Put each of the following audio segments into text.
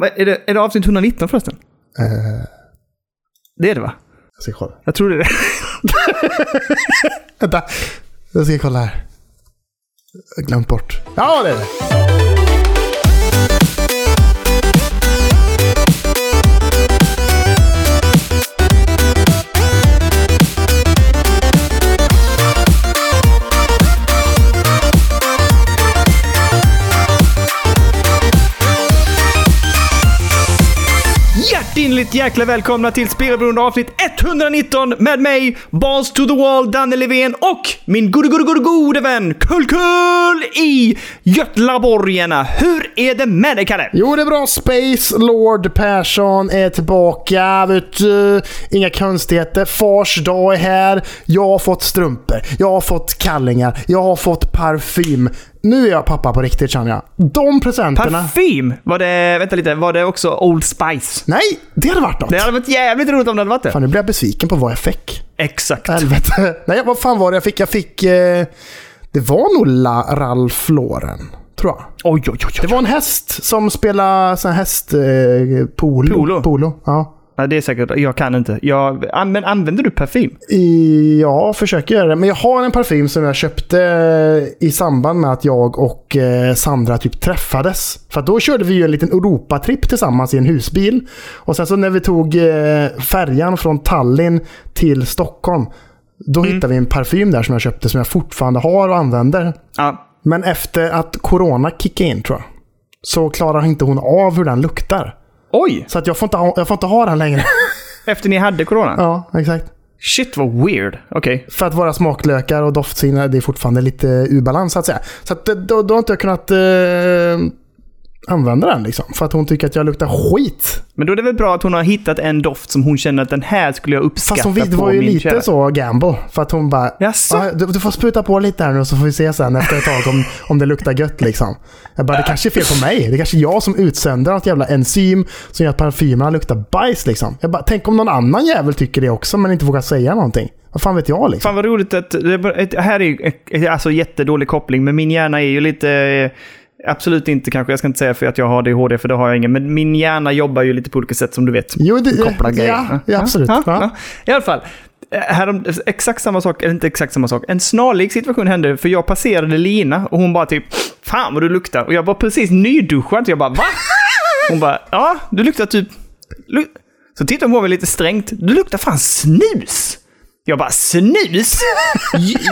Va, är, det, är det avsnitt 119 förresten? Eh, Det är det va? jag ska kolla. Jag tror det är det. Vänta. Jag ska kolla här. Jag har glömt bort. Ja, det är det. Hjärtligt jäkla välkomna till Spelberoende avsnitt 119 med mig, Balls to the Wall, Danne Levén och min gode, gode, gode, gode vän Kull-Kull i Götlaborgarna. Hur är det med dig, Kalle? Jo, det är bra. Space Lord Persson är tillbaka. Vet du, inga konstigheter. Fars dag är här. Jag har fått strumpor. Jag har fått kallingar. Jag har fått parfym. Nu är jag pappa på riktigt känner jag. De presenterna... Parfym? Var det, vänta lite, var det också Old Spice? Nej, det hade varit något. Det hade varit jävligt roligt om det hade varit det. Fan, nu blir jag besviken på vad jag fick. Exakt. Helvete. Nej, vad fan var det jag fick? Jag fick... Eh, det var nog La Ralph Lauren, tror jag. Oj, oj, oj. Det var en häst som spelade sån häst... Eh, polo. Polo? polo. Ja. Ja, det är säkert, jag kan inte. Jag, men använder du parfym? Ja, försöker göra det. Men jag har en parfym som jag köpte i samband med att jag och eh, Sandra typ träffades. För då körde vi ju en liten Europatripp tillsammans i en husbil. Och sen så när vi tog eh, färjan från Tallinn till Stockholm. Då hittade vi en parfym där som jag köpte som jag fortfarande har och använder. Ja. Men efter att corona kickade in tror jag. Så klarar inte hon av hur den luktar. Oj! Så att jag får inte ha, jag får inte ha den längre. Efter ni hade corona? ja, exakt. Shit vad weird. Okej. För att våra smaklökar och doftsinne, det är fortfarande lite ur balans så att säga. Så att, då, då har inte jag kunnat eh, använda den liksom. För att hon tycker att jag luktar skit. Men då är det väl bra att hon har hittat en doft som hon känner att den här skulle jag uppskatta Fast hon fick, det på var ju lite kära. så gamble. För att hon bara? "Ja, du, du får spruta på lite här nu så får vi se sen efter ett tag om, om det luktar gött liksom. Jag bara, det kanske är fel på mig. Det är kanske är jag som utsöndrar något jävla enzym som gör att parfymerna luktar bajs liksom. Jag bara, tänk om någon annan jävel tycker det också men inte vågar säga någonting. Vad fan vet jag liksom? Fan vad roligt att... Det här är ju alltså jättedålig koppling, men min hjärna är ju lite... Absolut inte kanske, jag ska inte säga för att jag har ADHD, för det har jag ingen. Men min hjärna jobbar ju lite på olika sätt som du vet. Jo, det, Kopplar grejer. ja, ja, absolut. Ja, Ja. ja. I alla fall. eh, Härom, exakt samma sak, eller inte exakt samma sak. En snarlik situation hände, för jag passerade Lina och hon bara typ Fan vad du luktar. Och jag var precis nyduschad, så jag bara va? Hon bara ja, du luktar typ... Lu så tittade hon på mig lite strängt. Du luktar fan snus! Jag bara snus?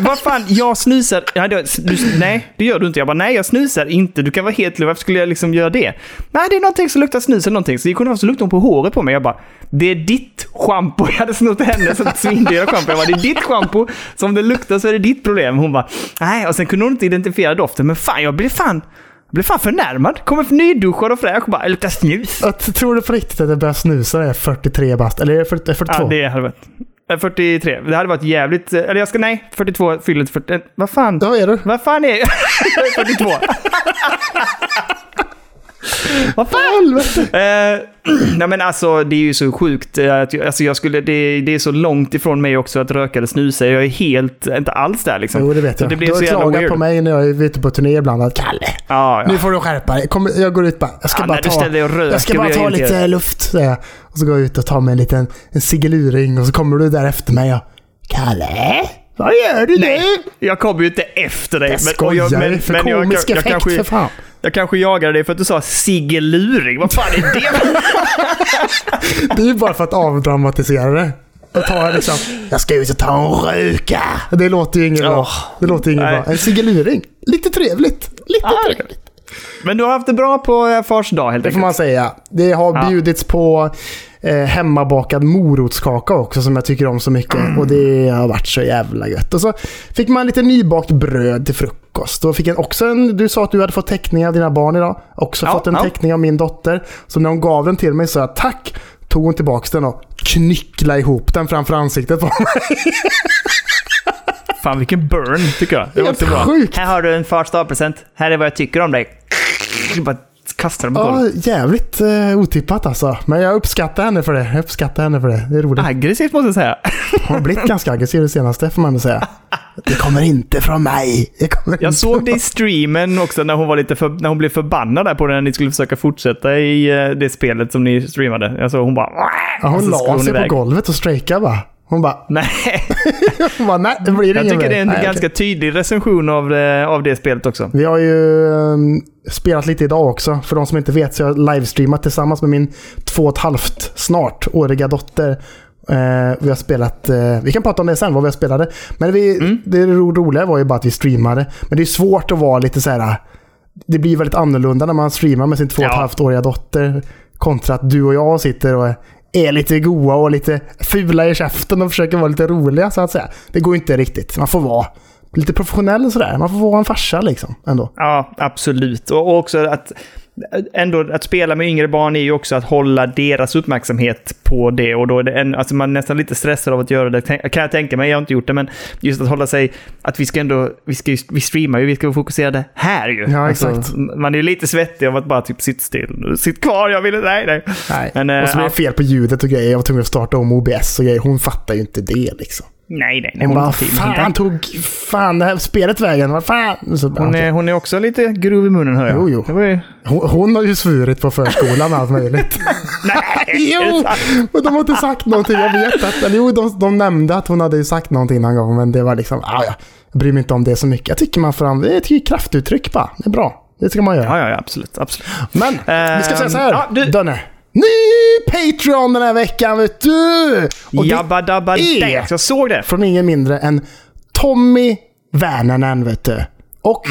Vad fan, jag snusar... Ja, det, du, nej, det gör du inte. Jag bara nej, jag snusar inte. Du kan vara helt lugn. Varför skulle jag liksom göra det? Nej, det är någonting som luktar snus eller någonting. Så gick hon fram så luktade hon på håret på mig. Jag bara, det är ditt schampo. Jag hade snott hennes svindyra schampo. Jag bara, det är ditt schampo. Så om det luktar så är det ditt problem. Hon bara, nej. Och sen kunde hon inte identifiera doften. Men fan, jag blev fan... Jag blev fan förnärmad. Kommer för nyduschad och fräsch och bara, det luktar snus. Jag t- tror du på riktigt att jag börjar snusa när jag är 43 bast? Eller är det 40 42? Ja, det hade varit... eh, 43. Det hade varit jävligt... eh, Eller jag ska... Nej, 42 fyller inte 40. eh, Vad fan? Ja, är du? Vad fan är... jag är 42. Vad fan? Eh, nej men alltså det är ju så sjukt. eh, Att alltså jag skulle, det, det är så långt ifrån mig också att röka eller snusa. Jag är helt, inte alls där liksom. Jo, det vet Så jag. det blir du har klagat på mig när jag är ute på turné ibland. Att, Kalle, Ja, ja. nu får du skärpa dig. Kom, jag går ut bara. Jag ska Ja, bara ta, röker jag ska bara ta lite irriterad. luft. säger jag. Och så går jag ut och tar mig en liten en cigeluring och så kommer du där efter mig och Kalle, vad gör du Nej, nu? jag kommer ju inte efter dig. Jag men- skojar jag- men, för men jag- komisk jag, effekt kanske, för fan. Jag kanske jagade dig för att du sa Siggeluring. Vad fan är det? Det är ju bara för att avdramatisera det. Och ta liksom, jag ska ut och ta en röka. Det låter ju inget bra. Åh, Det låter inget nej. bra. En cigeluring. Lite trevligt. Lite Ah, trevligt. Men du har haft det bra på eh, fars dag helt Det får enkelt. man säga. Det har Ja. bjudits på eh, hemmabakad morotskaka också som jag tycker om så mycket. Mm. Och det har varit så jävla gött. Och så fick man lite nybakt bröd till frukost. Och fick en, också en, du sa att du hade fått teckning av dina barn idag. Också Ja, fått en ja. teckning av min dotter. Så när hon gav den till mig sa jag tack. Tog hon tillbaka den och knycklade ihop den framför ansiktet på mig. Fan vilken burn tycker jag. Det var Helt också bra. sjukt. Här har du en fars dag-present. Här är vad jag tycker om dig. Bara kastar dem på golvet. Ja, jävligt eh, otippat alltså. Men jag uppskattar henne för det. Jag uppskattar henne för det. Det är roligt. Aggressivt måste jag säga. Hon har blivit ganska aggressiv det senaste får man ändå säga. Det kommer inte från mig. Det kommer Jag såg det i streamen också när hon var lite för, när hon blev förbannad där på det när ni skulle försöka fortsätta i eh, det spelet som ni streamade. Jag såg hon bara... Ja, hon la sig på golvet och strejkade bara. Hon bara, Nej, hon bara nej, det blir jag ingen tycker det är en mer. Nej, ganska okej. tydlig recension av det, av det spelet också. Vi har ju ehm, spelat lite idag också. För de som inte vet så har jag livestreamat tillsammans med min två och ett halvt snart åriga dotter. Eh, vi har spelat, eh, vi kan prata om det sen, vad vi har spelade. Men vi, Mm. det ro- roliga var ju bara att vi streamade. Men det är svårt att vara lite så här. Det blir väldigt annorlunda när man streamar med sin två och ett halvt åriga dotter. Kontra att du och jag sitter och är lite goa och lite fula i käften och försöker vara lite roliga så att säga. Det går ju inte riktigt. Man får vara lite professionell och sådär. Man får vara en farsa liksom ändå. Ja, absolut. Och också att ändå att spela med yngre barn är ju också att hålla deras uppmärksamhet på det. Och då är det en, alltså man är nästan lite stressad av att göra det, kan jag tänka mig. Jag har inte gjort det, men just att hålla sig... Att vi ska ändå... Vi, ska, vi streamar ju, vi ska vara fokuserade här ju. Ja, Alltså, exakt. man är ju lite svettig av att bara typ sitta still. Sitt kvar, jag vill inte... Nej, nej. Nej. Men, eh, och så blev det fel på ljudet och grejer. Jag var tvungen att starta om OBS och grejer. Hon fattar ju inte det liksom. Nej, nej, nej. Hon, Hon, bara, fan tog fan det här spelet vägen? Vad fan? Så, bara, hon, är, hon är också lite grov i munnen, hör jag. Jo, jo. Det var ju... hon, hon har ju svurit på förskolan allt möjligt. Nej! jo! Men de har inte sagt någonting. Jag vet att, eller jo, de, de nämnde att hon hade ju sagt någonting någon gång. Men det var liksom, ah, ja, jag bryr mig inte om det så mycket. Jag tycker man får använda, det är ett kraftuttryck bara. Det är bra. Det ska man göra. Ja, ja, absolut. absolut. Men, vi ska säga så här. ja, du- Dönne. Ny Patreon den här veckan, vet du! Och Jabba dabba är-. Jag såg det. från ingen mindre än Tommy Värnanen, vet du. Och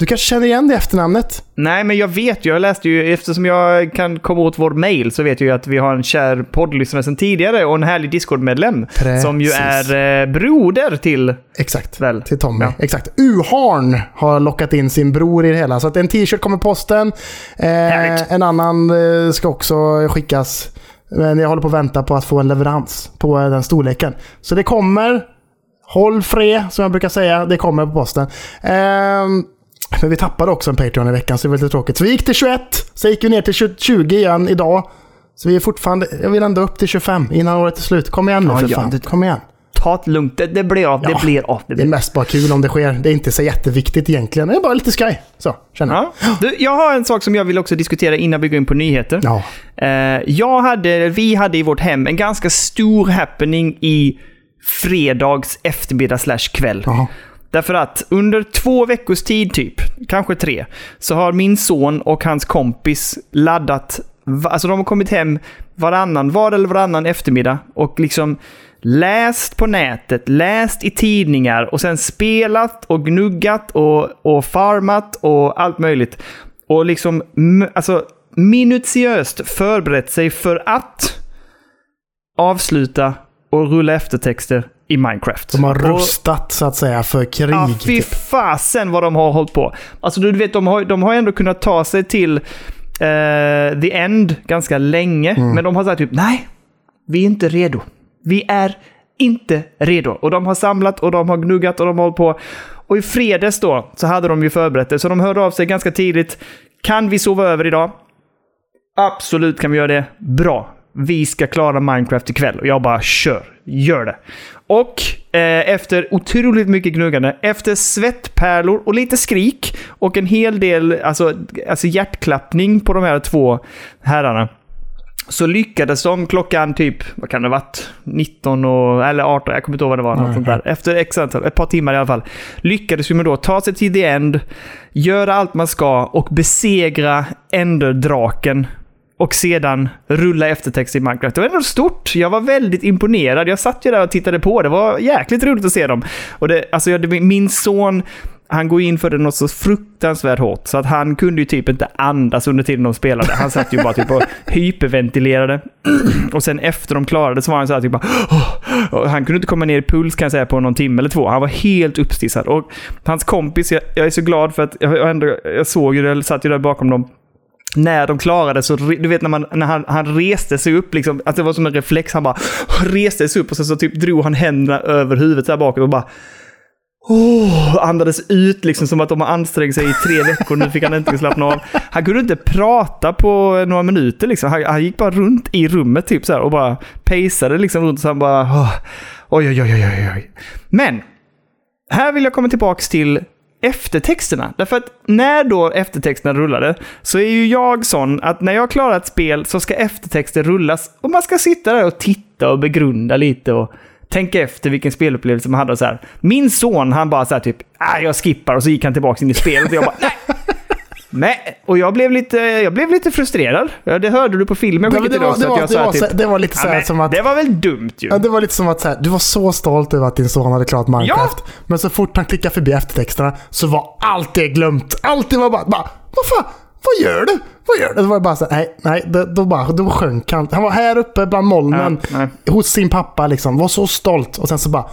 du kanske känner igen det efternamnet? Nej, men jag vet ju. Jag läste ju, eftersom jag kan komma åt vår mail, så vet jag ju att vi har en kär poddlyssnare sedan tidigare och en härlig Discord-medlem. Som ju är eh, broder till... Exakt. Väl. Till Tommy. Ja. Exakt. Uharn har lockat in sin bror i det hela. Så att en t-shirt kommer posten. Eh, en annan eh, ska också skickas. Men jag håller på att vänta på att få en leverans på eh, den storleken. Så det kommer. Håll fred, som jag brukar säga. Det kommer på posten. Ehm, men vi tappade också en Patreon i veckan, så det var lite tråkigt. Så vi gick till 21, sen gick vi ner till 20 igen idag. Så vi är fortfarande, jag vill ändå upp till 25 innan året är slut. Kom igen nu för ja, fan. det- Kom igen. Ta det lugnt. Det, det blir av. Ja. Det blir av. Det Det är blir. mest bara kul om det sker. Det är inte så jätteviktigt egentligen. Det är bara lite skoj. Så, känner jag. Ja. Du, jag har en sak som jag vill också diskutera innan vi går in på nyheter. Ja. Eh, jag hade, vi hade i vårt hem en ganska stor happening i fredags eftermiddag slash kväll. Jaha. Därför att under två veckors tid typ, kanske tre, så har min son och hans kompis laddat, alltså de har kommit hem varannan, var eller varannan eftermiddag och liksom läst på nätet, läst i tidningar och sen spelat och gnuggat och, och farmat och allt möjligt. Och liksom alltså, minutiöst förberett sig för att avsluta och rulla eftertexter i Minecraft. De har Och- rustat så att säga för krig. Ja, fy typ. fasen vad de har hållit på. Alltså du vet, de har, de har ändå kunnat ta sig till eh, the end ganska länge. Mm. Men de har sagt typ, nej, vi är inte redo. Vi är inte redo. Och de har samlat och de har gnuggat och de har hållit på. Och i fredags då så hade de ju förberett det. Så de hörde av sig ganska tidigt. Kan vi sova över idag? Absolut kan vi göra det. Bra. Vi ska klara Minecraft ikväll. Och jag bara kör. Gör det. Och eh, efter otroligt mycket gnuggande, efter svettpärlor och lite skrik och en hel del alltså, alltså hjärtklappning på de här två herrarna. Så lyckades de klockan typ, vad kan det ha varit? 19 och, eller 18, jag kommer inte ihåg vad det var. Något sånt där. Efter x antal, ett par timmar i alla fall. Lyckades med då ta sig till the end, göra allt man ska och besegra Enderdraken. Och sedan rulla eftertext i Minecraft. Det var ändå stort. Jag var väldigt imponerad. Jag satt ju där och tittade på. Det var jäkligt roligt att se dem. Och det, alltså, jag- det, min son, han går in för det något så fruktansvärt hårt. Så att han kunde ju typ inte andas under tiden de spelade. Han satt ju bara typ och hyperventilerade. Och sen efter de klarade så var han så här typ bara... Och han kunde inte komma ner i puls kan jag säga på någon timme eller två. Han var helt uppstissad. Och hans kompis, jag, jag är så glad för att jag, jag, ändå, jag såg ju det, jag satt ju där bakom dem när de klarade så, du vet när, man, när han, han reste sig upp, liksom, att det var som en reflex, han bara reste sig upp och sen så typ drog han händerna över huvudet där bakåt och bara Oh, andades ut liksom som att de har ansträngt sig i tre veckor. Nu fick han äntligen slappna av. Han kunde inte prata på några minuter. Liksom. Han, han gick bara runt i rummet typ så här, och bara pejsade liksom runt. Så han bara... Oh, oj, oj, oj, oj, oj. Men här vill jag komma tillbaks till eftertexterna. Därför att när då eftertexterna rullade så är ju jag sån att när jag klarar ett spel så ska eftertexter rullas och man ska sitta där och titta och begrunda lite och tänka efter vilken spelupplevelse man hade och så här. Min son, han bara så här typ, ah, jag skippar och så gick han tillbaka in i spelet och jag bara, nej. Nej, och jag blev lite, jag blev lite frustrerad. Ja, Det hörde du på filmen jag Ja, skickade det, till det, också. var, att det, var, så- typ, det var lite så ja, som att... Det var väl dumt ju. Ja, det var lite som att så här, du var så stolt över att din son hade klarat Minecraft. Men så fort han klickade förbi eftertexterna så var allt det glömt. Allt det var bara, bara vad fan, vad gör du? Vad gör du? Det var bara så här, nej, nej, det, då, bara, då sjönk han. Han var här uppe bland molnen Ja, hos sin pappa liksom. Var så stolt. Och sen så bara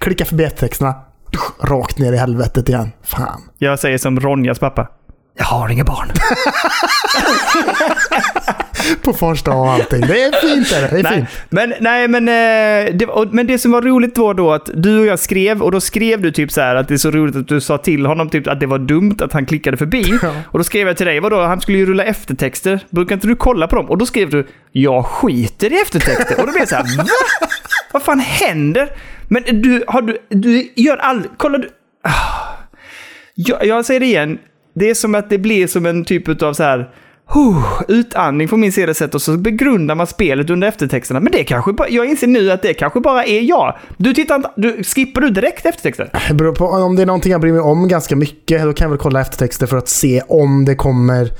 klicka förbi eftertexterna. Rakt ner i helvetet igen. Fan. Jag säger som Ronjas pappa. Jag har inga barn. På fars dag och allting. Det är fint. Är det. det är nej, fint. men, nej, men, eh, det, men det som var roligt var då att du och jag skrev, och då skrev du typ så här att det är så roligt att du sa till honom typ att det var dumt att han klickade förbi. Ja. Och då skrev jag till dig, vadå, han skulle ju rulla eftertexter. Brukar inte du kolla på dem? Och då skrev du, jag skiter i eftertexter. Och då blev jag så här, va? Vad fan händer? Men du, har du, du gör aldrig, kolla du. Ah. Jag, jag säger det igen, det är som att det blir som en typ av så här huh, utandning från min sida sett och så begrundar man spelet under eftertexterna. Men det kanske bara, jag inser nu att det kanske bara är jag. Du tittar inte, du, skippar du direkt eftertexter? Det beror på om det är någonting jag bryr mig om ganska mycket. Då kan jag väl kolla eftertexter för att se om det kommer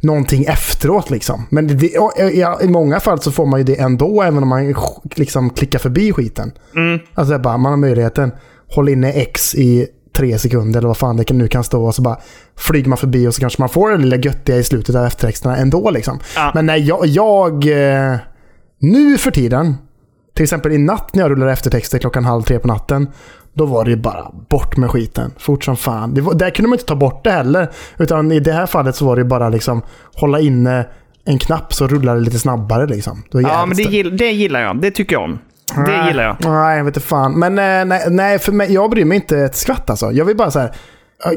någonting efteråt. Liksom. Men det, ja, i många fall så får man ju det ändå, även om man liksom klickar förbi skiten. Alltså det är bara, man har möjligheten. Håll inne X i tre sekunder eller vad fan det nu kan stå och så bara flyger man förbi och så kanske man får det lilla göttiga i slutet av eftertexterna ändå. Liksom. Ja. Men nej, jag, jag eh, nu för tiden, till exempel i natt när jag rullade eftertexter klockan halv tre på natten. Då var det ju bara bort med skiten. Fort som fan. Det var, där kunde man inte ta bort det heller. Utan i det här fallet så var det bara liksom hålla inne en knapp så rullar det lite snabbare. Liksom. Det Ja, men det, gill, det gillar jag. Det tycker jag om. Det gillar jag. Nej, jag vet inte fan. Men eh, nej, nej, för mig, jag bryr mig inte ett skvatt alltså. Jag vill bara så här.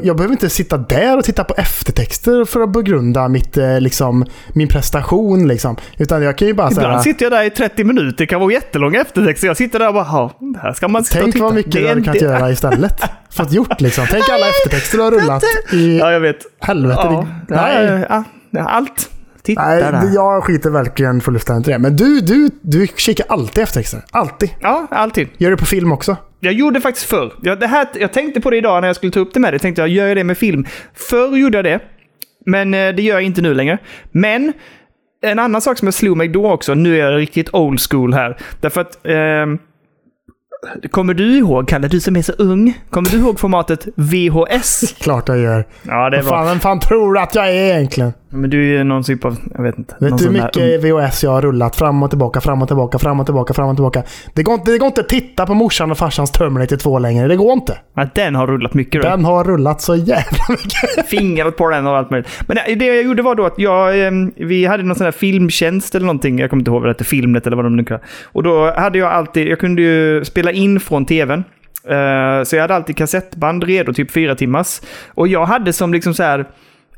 Jag behöver inte sitta där och titta på eftertexter för att begrunda mitt, eh, liksom, min prestation. Liksom. Utan jag kan ju bara säga... Ibland sitter jag där i 30 minuter, det kan vara jättelånga eftertexter. Jag sitter där och bara, "Ja, här ska man sitta och Tänk titta. vad mycket Det du hade kunnat det- göra istället. Fått gjort liksom. Tänk alla eftertexter du har rullat i Ja, jag vet. helvete. Ja, Det- nej, ja, allt. Titta nej, där. jag skiter verkligen fullständigt i det. Men du, du, du kikar alltid eftertexter. Alltid. Ja, alltid. Gör det på film också. Jag gjorde faktiskt förr. Jag, det här, jag tänkte på det idag när jag skulle ta upp det med dig. Tänkte jag, gör jag det med film? Förr gjorde jag det. Men eh, det gör jag inte nu längre. Men en annan sak som jag slog mig då också, nu är jag riktigt old school här. Därför att... ehm, Kommer du ihåg, Kalle, du som är så ung, kommer du ihåg formatet VHS? Klart jag gör. Ja, det Vad var... fan, vem fan tror du att jag är egentligen? Men du är någon typ av, jag vet inte. Vet du hur mycket VHS jag har rullat fram och tillbaka, fram och tillbaka, fram och tillbaka, fram och tillbaka. Det går inte, det går inte att titta på morsan och farsans Terminator 2 längre. Det går inte. Ja, den har rullat mycket. då. Den har rullat så jävla mycket. fingret på den och allt möjligt. Men det- det jag gjorde var då att jag, eh, vi hade någon sån här filmtjänst eller någonting. Jag kommer inte ihåg vad det hette, Filmnet eller vad de nu kallar Och då hade jag alltid, jag kunde ju spela in från tvn. Eh, så jag hade alltid kassettband redo, typ fyra timmars. Och jag hade som liksom så här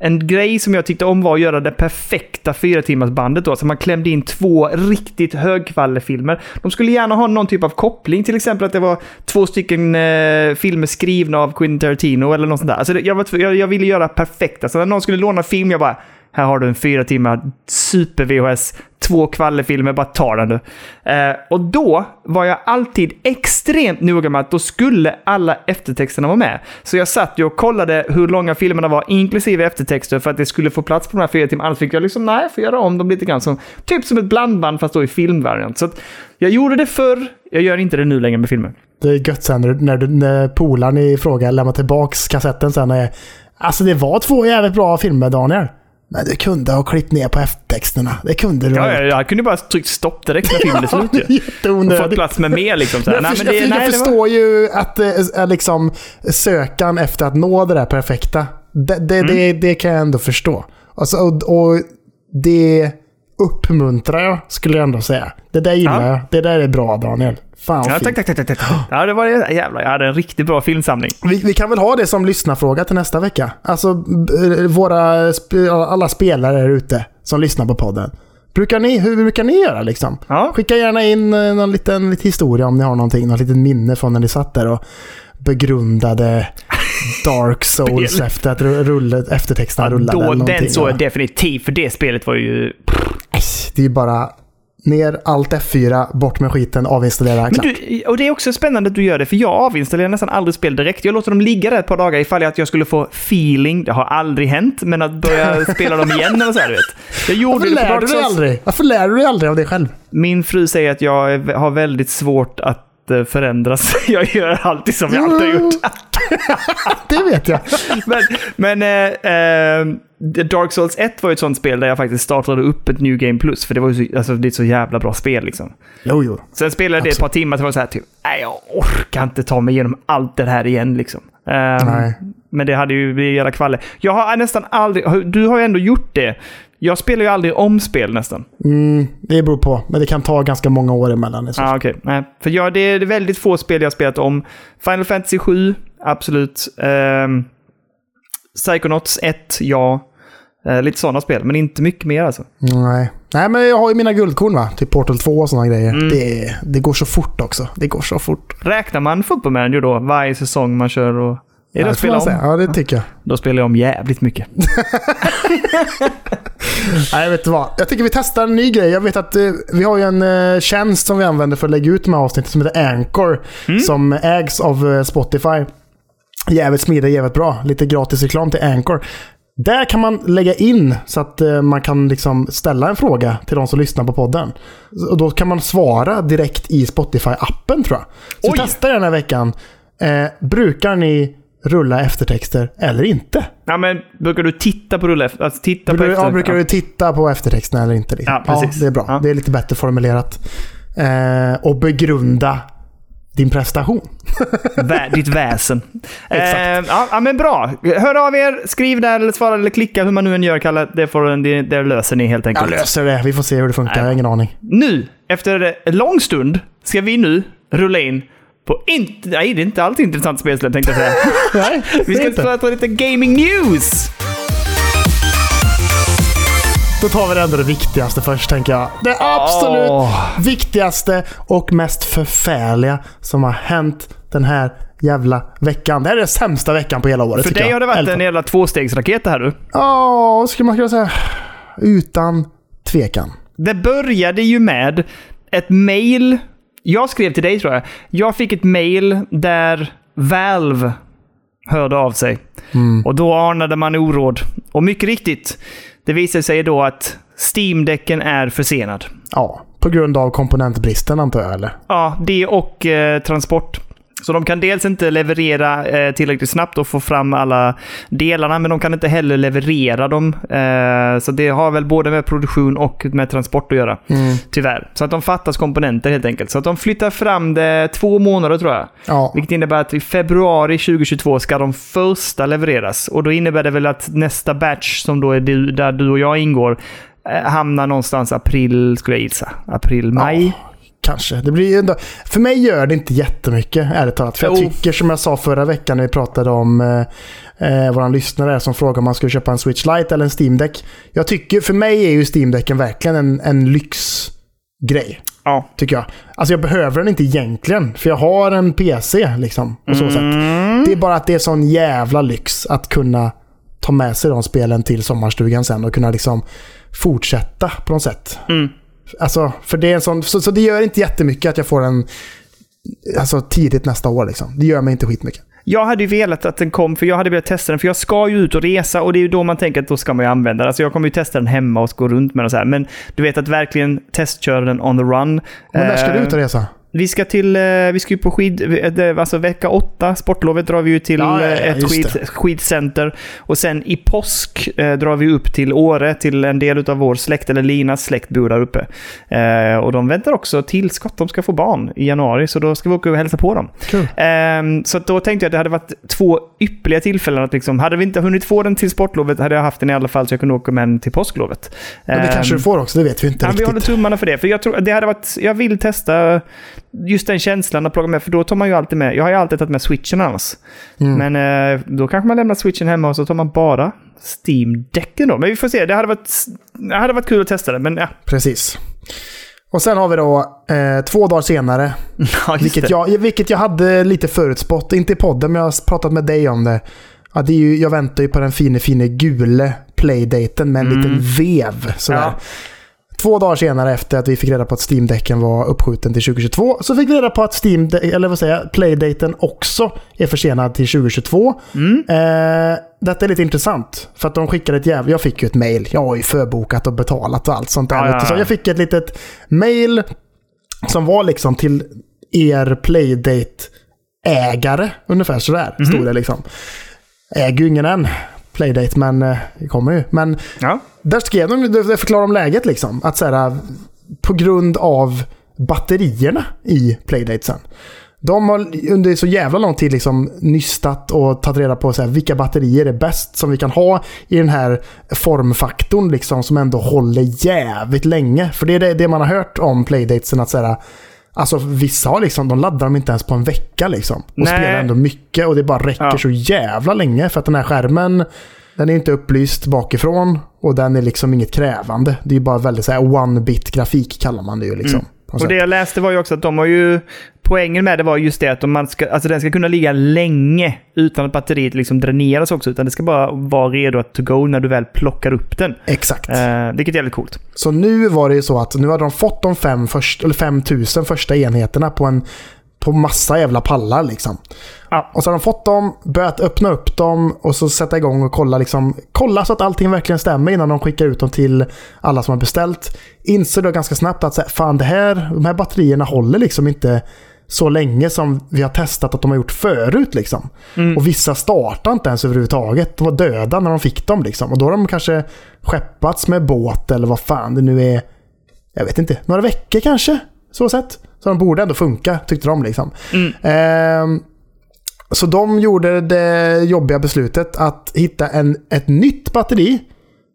en grej som jag tyckte om var att göra det perfekta fyra timmars bandet då. Så man klämde in två riktigt högkvalifilmer. De skulle gärna ha någon typ av koppling. Till exempel att det var två stycken eh, filmer skrivna av Quentin Tarantino eller något sånt där. Alltså det, jag, var, jag, jag ville göra perfekta. Så när någon skulle låna film, jag bara här har du en fyra timmar super-VHS, två kvallefilmer, bara ta den du. Eh, och då var jag alltid extremt noga med att då skulle alla eftertexterna vara med. Så jag satt ju och kollade hur långa filmerna var, inklusive eftertexter, för att det skulle få plats på de här fyra timmarna. Annars fick jag liksom, nej, får göra om dem lite grann. Som, typ som ett blandband, fast då i filmvariant. Så att jag gjorde det förr, jag gör inte det nu längre med filmer. Det är gött sen när, när, du- när polaren i fråga lämnar tillbaks kassetten sen. är, Alltså det var två jävligt bra filmer Daniel. Men du kunde ha klippt ner på eftertexterna. Det kunde du ha Ja, jag, kunde bara tryckt stopp direkt när filmen är slut ju. Och fått plats med mer liksom. Så här. Jag, Nej, det, jag, nej, jag det var- förstår ju att är liksom sökan efter att nå det där perfekta. Det, det, Mm. det, det kan jag ändå förstå. Alltså, och, och det uppmuntrar jag, skulle jag ändå säga. Det där gillar Ja. jag. Det där är bra, Daniel. Fan Ja, tack, tack, tack, tack. Ja, det var det. Jävlar, jag hade en riktigt bra filmsamling. Vi, vi kan väl ha det som lyssnarfråga till nästa vecka. Alltså b- våra, alla spelare här ute som lyssnar på podden. Brukar ni, hur brukar ni göra liksom? Ja. Skicka gärna in eh, någon liten, liten historia om ni har någonting, något litet minne från när ni satt där och begrundade Dark Souls efter att rulle, eftertexterna rullade. Då, eller den såg jag ja. definitivt, för det spelet var ju... Nej, Det är ju bara ner allt F4, bort med skiten, avinstallera, Men du, och det är också spännande att du gör det, för jag avinstallerar nästan aldrig spel direkt. Jag låter dem ligga där ett par dagar ifall att jag skulle få feeling. Det har aldrig hänt, men att börja spela dem igen eller så här, du vet. Jag gjorde Varför det lär du dig aldrig? Varför lär du dig aldrig av dig själv? Min fru säger att jag har väldigt svårt att förändras. Jag gör alltid som jag alltid har gjort. Det vet jag. Men, men eh, eh, Dark Souls 1 var ju ett sånt spel där jag faktiskt startade upp ett New Game Plus. För det var ju så, alltså, det är ett så jävla bra spel liksom. Jo, jo. Sen spelade jag det ett par timmar så var det så här typ, nej jag orkar inte ta mig igenom allt det här igen liksom. Nej. Men det hade ju blivit jävla kvalle. Jag har nästan aldrig, du har ju ändå gjort det. Jag spelar ju aldrig om spel nästan. Mm, det beror på, men det kan ta ganska många år emellan. Ja, ah, okej. Nej, för jag, det är väldigt få spel jag spelat om. Final Fantasy 7, absolut. Um, Psychonauts 1, ja. Eh, lite sådana spel, men inte mycket mer alltså. Nej. Nej, men jag har ju mina guldkorn va? Typ Portal 2 och sådana grejer. Mm. Det, det går så fort också. Det går så fort. Räknar man Football Manager då, varje säsong man kör och... Är det att spela om? säga. Ja, det tycker jag. Då spelar jag om jävligt mycket. Nej, vet du vad? Jag tycker vi testar en ny grej. Jag vet att eh, vi har ju en eh, tjänst som vi använder för att lägga ut de här avsnitten som heter Anchor. Mm. Som ägs av eh, Spotify. Jävligt smidig, jävligt bra. Lite gratis reklam till Anchor. Där kan man lägga in så att eh, man kan liksom ställa en fråga till de som lyssnar på podden. Och då kan man svara direkt i Spotify-appen tror jag. Så Oj! testa den här veckan. Eh, brukar ni rulla eftertexter eller inte? Ja, men brukar du titta på rulle? Alltså titta på Brukar, efter? ja, brukar du titta på eftertexterna eller inte? Ja, precis. det är bra. Ja. Det är lite bättre formulerat. Eh, och begrunda din prestation. Vä- ditt väsen. Exakt. Eh, ja, ja, men bra. Hör av er, skriv där eller svara eller klicka hur man nu än gör, Kalle. Det, får, det, det löser ni helt Jag enkelt. löser det. Vi får se hur det funkar. Jag har ingen aning. Nu, efter en lång stund, ska vi nu rulla in på inte... Nej, det är inte alls intressant spelsläpp tänkte jag säga. Nej, Vi det ska inte. prata lite gaming news. Då tar vi ändå det viktigaste först, tänker jag. Det absolut Åh. viktigaste och mest förfärliga som har hänt den här jävla veckan. Det här är den sämsta veckan på hela året, För dig har det varit Elton. en jävla tvåstegsraket det här du. Ja, vad skulle man kunna säga? Utan tvekan. Det började ju med ett mail. Jag skrev till dig tror jag. Jag fick ett mail där Valve hörde av sig. Och då anade man oråd. Och mycket riktigt, det visade sig då att Steam-däcken är försenad. Ja, på grund av komponentbristen antar jag, eller? Ja, det och eh, transport. Så de kan dels inte leverera eh, tillräckligt snabbt och få fram alla delarna, men de kan inte heller leverera dem. Eh, så det har väl både med produktion och med transport att göra. Tyvärr. Så att de fattas komponenter helt enkelt. Så att de flyttar fram det två månader tror jag. Ja. Vilket innebär att i februari 2022 ska de första levereras. Och då innebär det väl att nästa batch, som då är du, där du och jag ingår, eh, hamnar någonstans april, skulle jag gissa. April, maj. Ja, kanske. Det blir ändå... För mig gör det inte jättemycket, ärligt talat. För jag tycker, som jag sa förra veckan när vi pratade om eh, eh, vår lyssnare som frågade om man skulle köpa en Switch Lite eller en Steam Deck. Jag tycker, för mig är ju Steam Decken verkligen en, en lyxgrej. Ja. Tycker jag. Alltså jag behöver den inte egentligen. För jag har en PC liksom. På så sätt. Det är bara att det är sån jävla lyx att kunna ta med sig de spelen till sommarstugan sen och kunna liksom fortsätta på något sätt. Mm. Alltså, för det är en sån, så, så det gör inte jättemycket att jag får den alltså, tidigt nästa år. Liksom. Det gör mig inte skitmycket. Jag hade ju velat att den kom, för jag hade velat testa den, för jag ska ju ut och resa och det är ju då man tänker att då ska man ju använda den. Alltså jag kommer ju testa den hemma och gå runt med den och så här. Men du vet att verkligen testköra den on the run. Men när ska du Eh, ut och resa? Vi ska till, eh, vi ska ju på skid, eh, alltså vecka åtta, sportlovet drar vi ju till Ja, ja, ja, eh, ett skid, det. skidcenter. Och sen i påsk eh, drar vi upp till Åre, till en del av vår släkt, eller Linas släkt bor där uppe. Eh, och de väntar också tillskott, de ska få barn i januari, så då ska vi åka och hälsa på dem. Kul. Ehm, så då tänkte jag att det hade varit två ypperliga tillfällen att liksom, hade vi inte hunnit få den till sportlovet hade jag haft den i alla fall så jag kunde åka med den till påsklovet. Men det Ehm, kanske du får också, det vet vi inte Ja, vi riktigt. håller tummarna för det. För jag, tror, det hade varit, jag vill testa just den känslan att plocka med, för då tar man ju alltid med, jag har ju alltid tagit med switchen annars. Mm. Men eh, då kanske man lämnar switchen hemma och så tar man bara Steam-däcken då. Men vi får se, det hade varit, det hade varit kul att testa det, men ja. Precis. Och sen har vi då eh, två dagar senare, Ja, vilket jag, vilket jag hade lite förutspått. Inte i podden, men jag har pratat med dig om det. Ja, det är ju, jag väntar ju på den fine, fine gule playdaten med en liten vev. Sådär. Ja. Två dagar senare efter att vi fick reda på att Steam-däcken var uppskjuten till 2022 så fick vi reda på att Steam, eller vad säger jag, Playdaten också är försenad till 2022. Mm. Eh, detta är lite intressant. För att de skickade ett jävla... Jag fick ju ett mail. Jag har ju förbokat och betalat och allt sånt där. Ja. Så jag fick ett litet mail som var liksom till er Playdate-ägare. Ungefär sådär Mhm. stod det liksom. Äger ju ingen än. Playdate, men eh, det kommer ju. Men Ja. där skrev de, det förklarar om läget liksom. Att så här, på grund av batterierna i Playdatesen. De har under så jävla lång tid liksom nystat och tagit reda på så här, vilka batterier är bäst som vi kan ha i den här formfaktorn liksom, som ändå håller jävligt länge. För det är det, det man har hört om Playdatesen. Att så här, alltså, vissa har liksom, de laddar dem inte ens på en vecka liksom. Och Nej. spelar ändå mycket och det bara räcker Ja. så jävla länge. För att den här skärmen den är inte upplyst bakifrån och den är liksom inget krävande. Det är bara väldigt så här one-bit grafik kallar man det ju liksom. något Och det jag läste var ju också att de har ju... Poängen med det var just det att om man ska, alltså den ska kunna ligga länge utan att batteriet liksom dräneras också. Utan det ska bara vara redo att to go när du väl plockar upp den. Exakt. Eh, vilket är jävligt coolt. Så nu var det ju så att nu hade de fått de fem först, eller 5000 första enheterna på en på massa jävla pallar liksom. Ja. Och så har de fått dem, börjat öppna upp dem och så sätta igång och kolla, liksom, kolla så att allting verkligen stämmer innan de skickar ut dem till alla som har beställt. Inser då ganska snabbt att så här, fan det här, de här batterierna håller liksom inte så länge som vi har testat att de har gjort förut. Liksom. Och vissa startar inte ens överhuvudtaget. De var döda när de fick dem. Liksom. Och då har de kanske skeppats med båt eller vad fan det nu är. Jag vet inte, några veckor kanske. Så sett. Så de borde ändå funka, tyckte de. Liksom. Ehm, så de gjorde det jobbiga beslutet att hitta en, ett nytt batteri.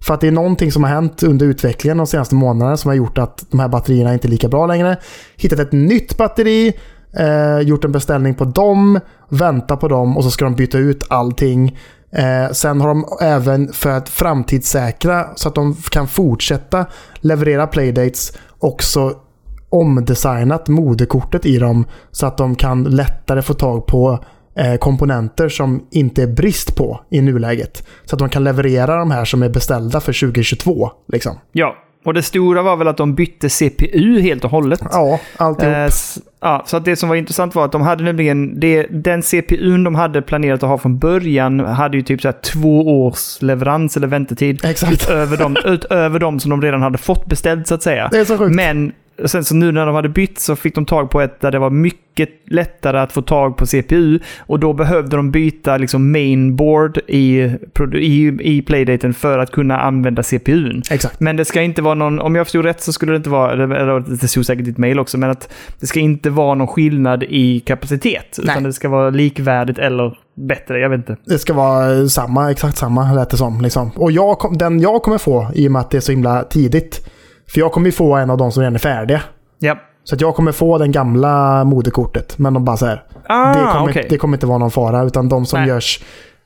För att det är någonting som har hänt under utvecklingen de senaste månaderna som har gjort att de här batterierna inte är lika bra längre. Hittat ett nytt batteri, eh, gjort en beställning på dem, vänta på dem och så ska de byta ut allting. Eh, sen har de även för att framtidssäkra så att de kan fortsätta leverera playdates också omdesignat moderkortet i dem så att de kan lättare få tag på eh, komponenter som inte är brist på i nuläget. Så att de kan leverera de här som är beställda för 2022. Liksom. Ja, och det stora var väl att de bytte CPU helt och hållet. Ja, alltihop. Eh, ja, så att det som var intressant var att de hade nämligen, det, den CPUn de hade planerat att ha från början hade ju typ så två års leverans eller väntetid. Exakt. Utöver de, utöver de som de redan hade fått beställt så att säga. Det är så sjukt. Men sen så nu när de hade bytt så fick de tag på ett där det var mycket lättare att få tag på CPU. Och då behövde de byta liksom mainboard i, i, i playdaten för att kunna använda CPUn. Exakt. Men det ska inte vara någon, om jag förstod rätt så skulle det inte vara, eller det stod säkert i ditt mail också, men att det ska inte vara någon skillnad i kapacitet. Nej. Utan det ska vara likvärdigt eller bättre, jag vet inte. Det ska vara samma, exakt samma lät det som. Liksom. Och jag den jag kommer få, i och med att det är så himla tidigt. För jag kommer ju få en av de som redan är färdiga. Ja. Så att jag kommer få den gamla moderkortet. Men de bara så här. Ah, det, kommer, okej. det kommer inte vara någon fara. Utan de som Nej. görs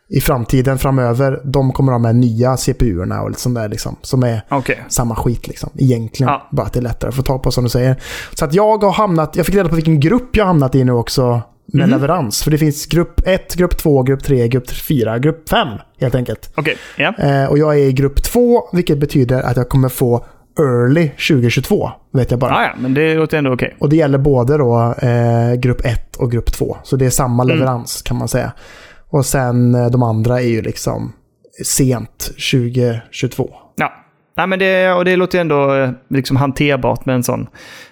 i framtiden framöver, de kommer ha med nya CPU-erna och sånt där liksom. Som är Okej. samma skit liksom. Egentligen. Ja. Bara att det är lättare att få tag på som du säger. Så att jag har hamnat, jag fick reda på vilken grupp jag har hamnat i nu också. Med Mhm. leverans. För det finns grupp 1, grupp 2, grupp 3, grupp 4, grupp 5 helt enkelt. Okej, ja. Eh, och jag är i grupp 2, vilket betyder att jag kommer få early 2022. Vet jag bara. Ah, ja, men det låter ändå okej. Och det gäller både då eh, grupp 1 och grupp 2. Så det är samma Mm. leverans kan man säga. Och sen eh, de andra är ju liksom sent 2022. Ja. Nej, men det, och det låter ju ändå eh, liksom hanterbart med en sån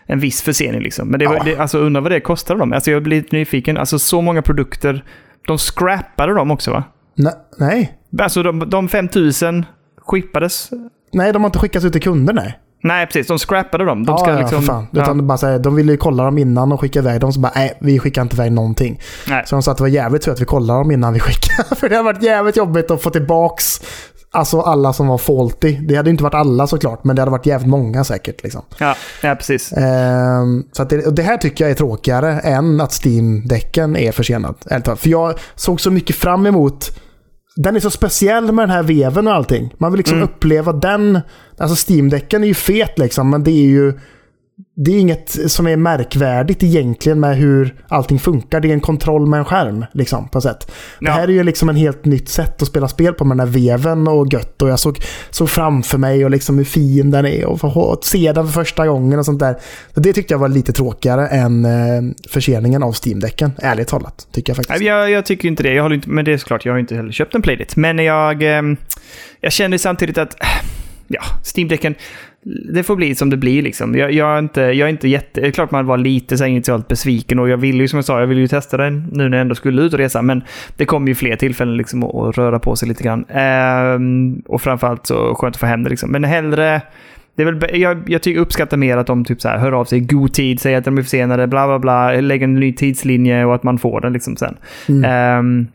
en viss försening. Liksom. Men det, var- Ja. det, alltså, undrar vad det kostade dem. Alltså, jag blir lite nyfiken. Alltså så många produkter. De scrappade dem också va? Ne- nej. Alltså de, de 5000 skippades. Nej, de har inte skickats ut till kunder nej. Nej, precis. De scrappade dem. De ska ja, liksom... för fan. ja. Utan bara så här, de ville ju kolla dem innan och skicka iväg dem. Så bara, nej, vi skickar inte iväg någonting. Nej. Så de sa att det var jävligt så att vi kollar dem innan vi skickar. För det hade varit jävligt jobbigt att få tillbaks alltså alla som var faulty. Det hade inte varit alla såklart, men det hade varit jävligt många säkert. Liksom. Ja, ja, precis. Ehm, så det, och det här tycker jag är tråkigare än att Steam-däcken är försenad. För jag såg så mycket fram emot den är så speciell med den här veven och allting. Man vill liksom Mm. uppleva den. Alltså Steam-däcken är ju fet liksom, men det är ju det är inget som är märkvärdigt egentligen med hur allting funkar. Det är en kontroll med en skärm. Liksom, på sätt. Det Ja. här är ju liksom en helt nytt sätt att spela spel på med den här veven och gött. Och jag såg, såg framför mig och liksom hur fin den är och få och se den för första gången och sånt där. Så det tyckte jag var lite tråkigare än eh, förseningen av Steam-däcken. Ärligt talat, tycker jag faktiskt. Jag, jag tycker inte det. Jag håller inte, men det är såklart, jag har inte heller köpt en Playdate. Men jag, ehm, jag känner samtidigt att ja, Steam-däcken, det får bli som det blir liksom. Jag, jag, är, inte, jag är inte jätte... Det är klart man var lite så initialt besviken och jag ville ju som jag sa, jag ville ju testa den nu när jag ändå skulle ut och resa. Men det kommer ju fler tillfällen liksom att, röra på sig lite grann. Ehm, och framförallt så skönt att få hem det liksom. Men hellre... Det är väl, jag, jag tycker uppskattar mer att de typ så här, hör av sig i god tid, säger att de är försenade, bla bla bla, lägger en ny tidslinje och att man får den liksom sen. Ehm,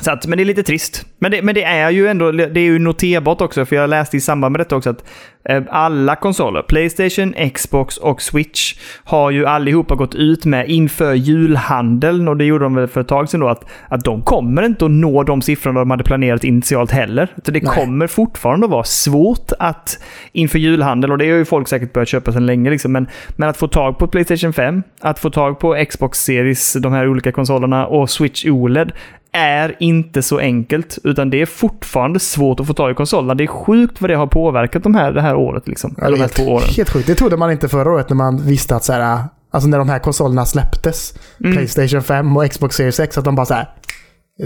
så att, men det är lite trist. Men det, men det är ju ändå det är ju noterbart också, för jag läste i samband med detta också att eh, alla konsoler, Playstation, Xbox och Switch, har ju allihopa gått ut med inför julhandeln, och det gjorde de väl för ett tag sedan då, att, att de kommer inte att nå de siffrorna de hade planerat initialt heller. Så det Nej. kommer fortfarande att vara svårt att inför julhandel, och det har ju folk säkert börjat köpa sedan länge, liksom, men, men att få tag på Playstation 5, att få tag på Xbox Series, de här olika konsolerna, och Switch OLED är inte så enkelt, utan det är fortfarande svårt att få tag i konsolerna. Det är sjukt vad det har påverkat de här, det här året. Liksom. Ja, Eller de är här två åren. helt, sjukt. Det trodde man inte förra året när man visste att så här, alltså när de här konsolerna släpptes, Mm. Playstation 5 och Xbox Series X, att de bara så här,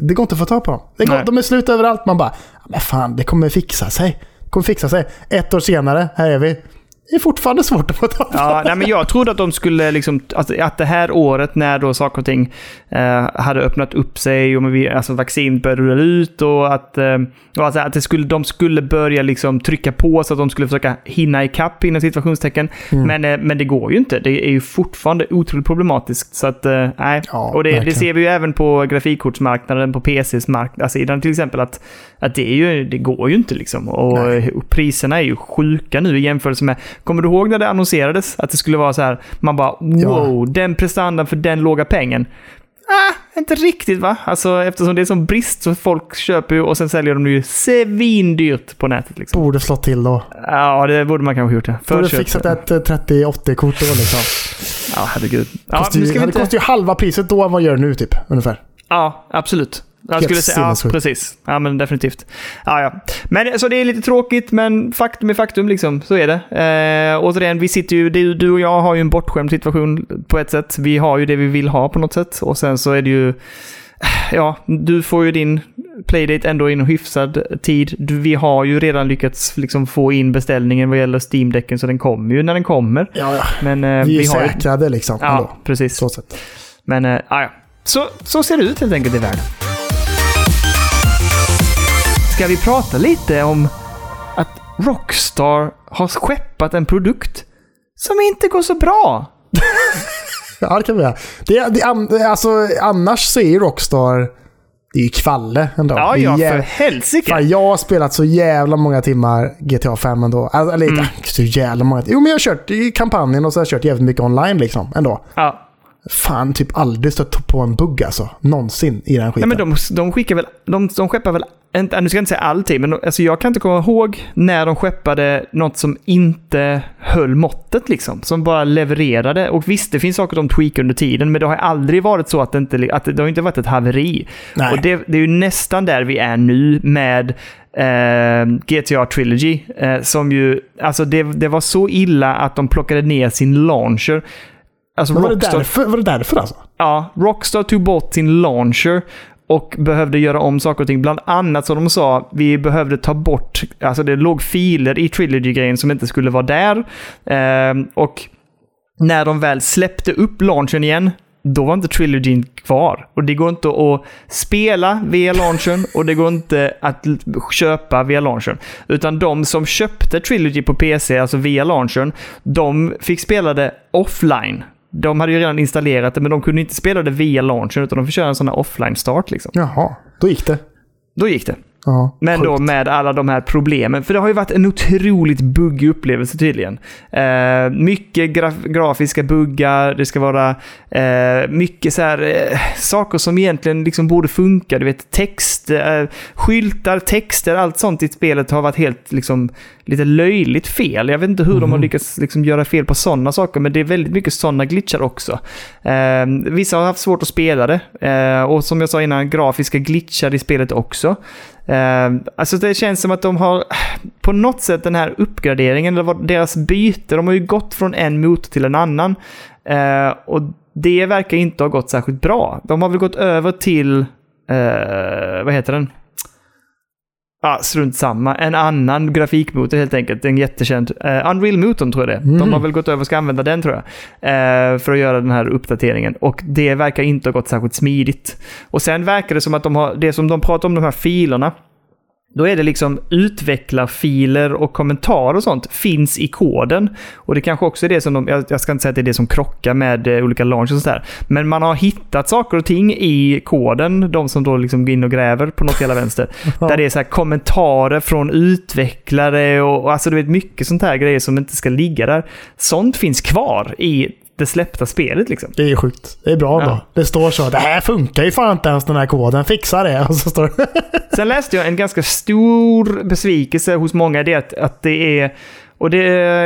det går inte att få tag på dem. Det går, Nej. de är slut överallt. Man bara, "Ja, men fan, det kommer fixa sig. Det kommer fixa sig. Ett år senare, här är vi. Det är fortfarande svårt att få tag på. Ja, nej, men jag trodde att de skulle, liksom, att, att det här året när då saker och ting eh, hade öppnat upp sig och vi, alltså vaccin började rulla ut och att, eh, och alltså att det skulle, de skulle börja liksom trycka på så att de skulle försöka hinna ikapp inom situationstecken. Mm. Men, eh, men det går ju inte. Det är ju fortfarande otroligt problematiskt. Så att, eh, nej. Ja, och det, det ser vi ju även på grafikkortsmarknaden, på PCs marknadssidan till exempel, att, att det, är ju, det går ju inte liksom. Och, och priserna är ju sjuka nu i jämförelse med... Kommer du ihåg när det annonserades? Att det skulle vara så här, man bara wow, den prestandan för den låga pengen. Ah, inte riktigt va? Alltså eftersom det är sån brist så folk köper ju och sen säljer de det ju svindyrt på nätet liksom. Borde slå till då. Ja, det borde man kanske gjort det. Borde fixat ett eh, 3080-kort då liksom. Ja, herregud. Ja, nu ska vi Det inte... kostar ju halva priset då än vad gör det nu typ. Ungefär. Ja, absolut. Jag skulle säga, ja, precis. Ja, men definitivt. Ja, ja. Men så det är lite tråkigt, men faktum är faktum liksom. Så är det. Eh, återigen, vi sitter ju, du, du och jag har ju en bortskämd situation på ett sätt. Vi har ju det vi vill ha på något sätt. Och sen så är det ju, ja, du får ju din playdate ändå i en hyfsad tid. Vi har ju redan lyckats liksom få in beställningen vad gäller Steam-däcken, så den kommer ju när den kommer. Ja, ja. Men eh, Vi är vi har säkrade liksom. Ja, ändå. precis. Så sätt. Men, äh, ja. Så, så ser det ut helt enkelt i världen. Ska vi prata lite om att Rockstar har skeppat en produkt som inte går så bra? Ja, det kan vi göra. Det, det, alltså, annars så är ju Rockstar... Det är ju kvalle ändå. Ja, ja, för helsike. Fan, jag har spelat så jävla många timmar GTA 5 ändå. Alltså, eller Mm. så jävla många. Jo, men jag har kört i kampanjen och så har jag kört jävligt mycket online liksom ändå. Ja. Fan, typ aldrig stött på en bugg alltså. Någonsin i den Nej, skiten. men de, de skickar väl... De, de skeppar väl... Inte, nu ska jag inte säga alltid, men alltså jag kan inte komma ihåg när de skeppade något som inte höll måttet liksom. Som bara levererade. Och visst, det finns saker de tweakar under tiden, men det har aldrig varit så att det inte, att det, det har inte varit ett haveri. Nej. Och det, det är ju nästan där vi är nu med eh, GTA Trilogy. Eh, som ju, alltså det, det var så illa att de plockade ner sin launcher. Alltså var, det Rockstar, därför, var det därför alltså? ja, Rockstar tog bort sin launcher och behövde göra om saker och ting. Bland annat som de sa, vi behövde ta bort, alltså det låg filer i Trilogy-grejen som inte skulle vara där. Eh, och när de väl släppte upp launchen igen, då var inte Trilogyn kvar. Och det går inte att spela via launchen och det går inte att köpa via launchen. Utan de som köpte Trilogy på PC, alltså via launchen, de fick spela det offline. De hade ju redan installerat det, men de kunde inte spela det via launchen, utan de fick köra en sån här offline-start. Liksom. Jaha, då gick det. Då gick det. Ja, Men då sjukt. med alla de här problemen. För det har ju varit en otroligt buggig upplevelse tydligen. Eh, mycket graf- grafiska buggar, det ska vara eh, mycket så här eh, saker som egentligen liksom borde funka. Du vet text, eh, skyltar, texter, allt sånt i spelet har varit helt liksom lite löjligt fel. Jag vet inte hur de har lyckats liksom göra fel på sådana saker, men det är väldigt mycket sådana glitchar också. Eh, vissa har haft svårt att spela det. Eh, och som jag sa innan, grafiska glitchar i spelet också. Eh, alltså det känns som att de har på något sätt den här uppgraderingen, eller deras byte, de har ju gått från en motor till en annan. Eh, och det verkar inte ha gått särskilt bra. De har väl gått över till, eh, vad heter den? Ja, ah, strunt samma. En annan grafikmotor helt enkelt. En jättekänd. Uh, Unreal-motorn tror jag det är. De har väl gått över och ska använda den tror jag. eh, för att göra den här uppdateringen. Och det verkar inte ha gått särskilt smidigt. Och sen verkar det som att de har, det som de pratar om, de här filerna. Då är det liksom utvecklarfiler och kommentarer och sånt finns i koden. Och det kanske också är det som de, jag ska inte säga att det är det som krockar med eh, olika launch och sådär. Men man har hittat saker och ting i koden, de som då liksom går in och gräver på något jävla vänster. Där det är så här kommentarer från utvecklare och, och alltså du vet mycket sånt här grejer som inte ska ligga där. Sånt finns kvar i det släppta spelet liksom. Det är sjukt. Det är bra Ja. då. Det står så. Det här funkar ju fan inte ens den här koden. Fixa det. Och så står. Sen läste jag en ganska stor besvikelse hos många. Det att, att det är, och det,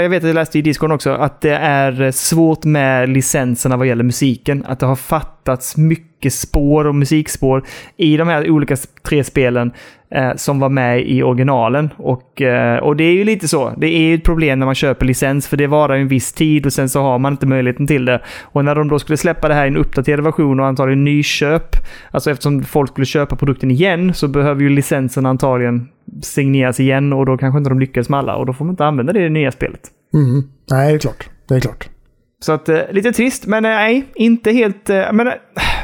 jag vet att jag läste i Discord också, att det är svårt med licenserna vad gäller musiken. Att det har fattats mycket spår och musikspår i de här olika tre spelen eh, som var med i originalen. Och, eh, och det är ju lite så. Det är ju ett problem när man köper licens, för det varar ju en viss tid och sen så har man inte möjligheten till det. Och när de då skulle släppa det här i en uppdaterad version och antagligen nyköp, alltså eftersom folk skulle köpa produkten igen, så behöver ju licensen antagligen signeras igen och då kanske inte de lyckas med alla och då får man inte använda det i det nya spelet. Mm. Nej, det är klart. Det är klart. Så att, eh, lite trist, men eh, nej, inte helt... Eh, men,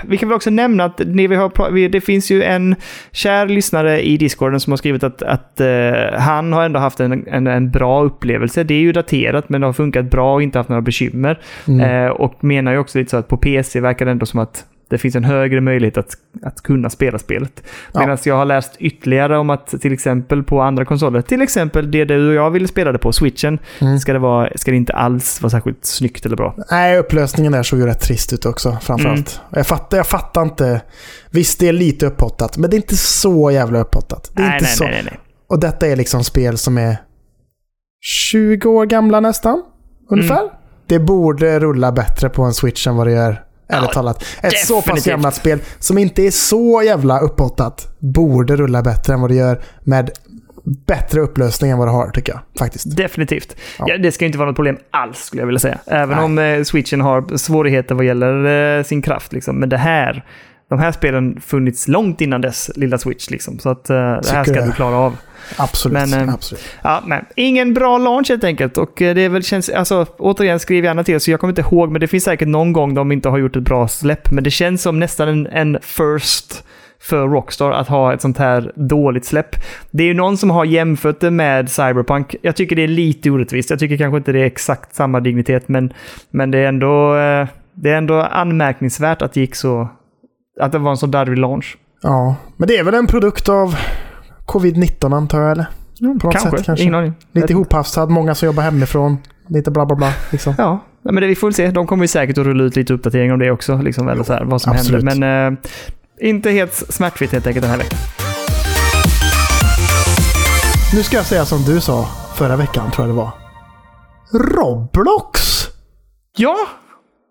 vi kan väl också nämna att det, vi har, det finns ju en kär lyssnare i Discorden som har skrivit att, att eh, han har ändå haft en, en, en bra upplevelse. Det är ju daterat, men det har funkat bra och inte haft några bekymmer. Eh, och menar ju också lite så att på PC verkar det ändå som att det finns en högre möjlighet att, att kunna spela spelet. Ja. Medan jag har läst ytterligare om att till exempel på andra konsoler, till exempel det du och jag ville spela det på, switchen, ska, det vara, ska det inte alls vara särskilt snyggt eller bra. Nej, upplösningen där såg ju rätt trist ut också. Framförallt. Mm. Jag, fattar, jag fattar inte. Visst, det är lite upphottat. Men det är inte så jävla upphottat. Det är nej, inte nej, så. nej, nej, nej. Och detta är liksom spel som är 20 år gamla nästan. Ungefär. Mm. Det borde rulla bättre på en Switch än vad det gör. Ärligt talat. Ett så pass definitivt. gammalt spel som inte är så jävla upphottat borde rulla bättre än vad det gör med bättre upplösning än vad det har tycker jag. Faktiskt. Definitivt. Ja. Ja. det ska inte vara något problem alls skulle jag vilja säga. Även Nej. om eh, switchen har svårigheter vad gäller eh, sin kraft. Liksom. Men det här, de här spelen funnits långt innan dess lilla switch. Liksom. Så att eh, det här ska jag. du klara av. Absolut. Men, eh, absolut. Ja, men ingen bra launch helt enkelt. Och eh, det är väl känns, alltså återigen skriv gärna till så jag kommer inte ihåg, men det finns säkert någon gång de inte har gjort ett bra släpp. Men det känns som nästan en, en first för Rockstar att ha ett sånt här dåligt släpp. Det är ju någon som har jämfört det med Cyberpunk. Jag tycker det är lite orättvist. Jag tycker kanske inte det är exakt samma dignitet, men, men det, är ändå, det är ändå anmärkningsvärt att det gick så... Att det var en så darrig launch. Ja, men det är väl en produkt av covid-19 antar jag, eller? På något kanske. sätt kanske. Ingen aning. Lite ihophafsad, många som jobbar hemifrån. Lite bla bla bla. Liksom. Ja, men det, vi får väl se. De kommer ju säkert att rulla ut lite uppdateringar om det också. Liksom, eller så här, vad som absolut. händer. Men eh, inte helt smärtfritt helt enkelt den här veckan. Nu ska jag säga som du sa förra veckan, tror jag det var. Roblox! Ja,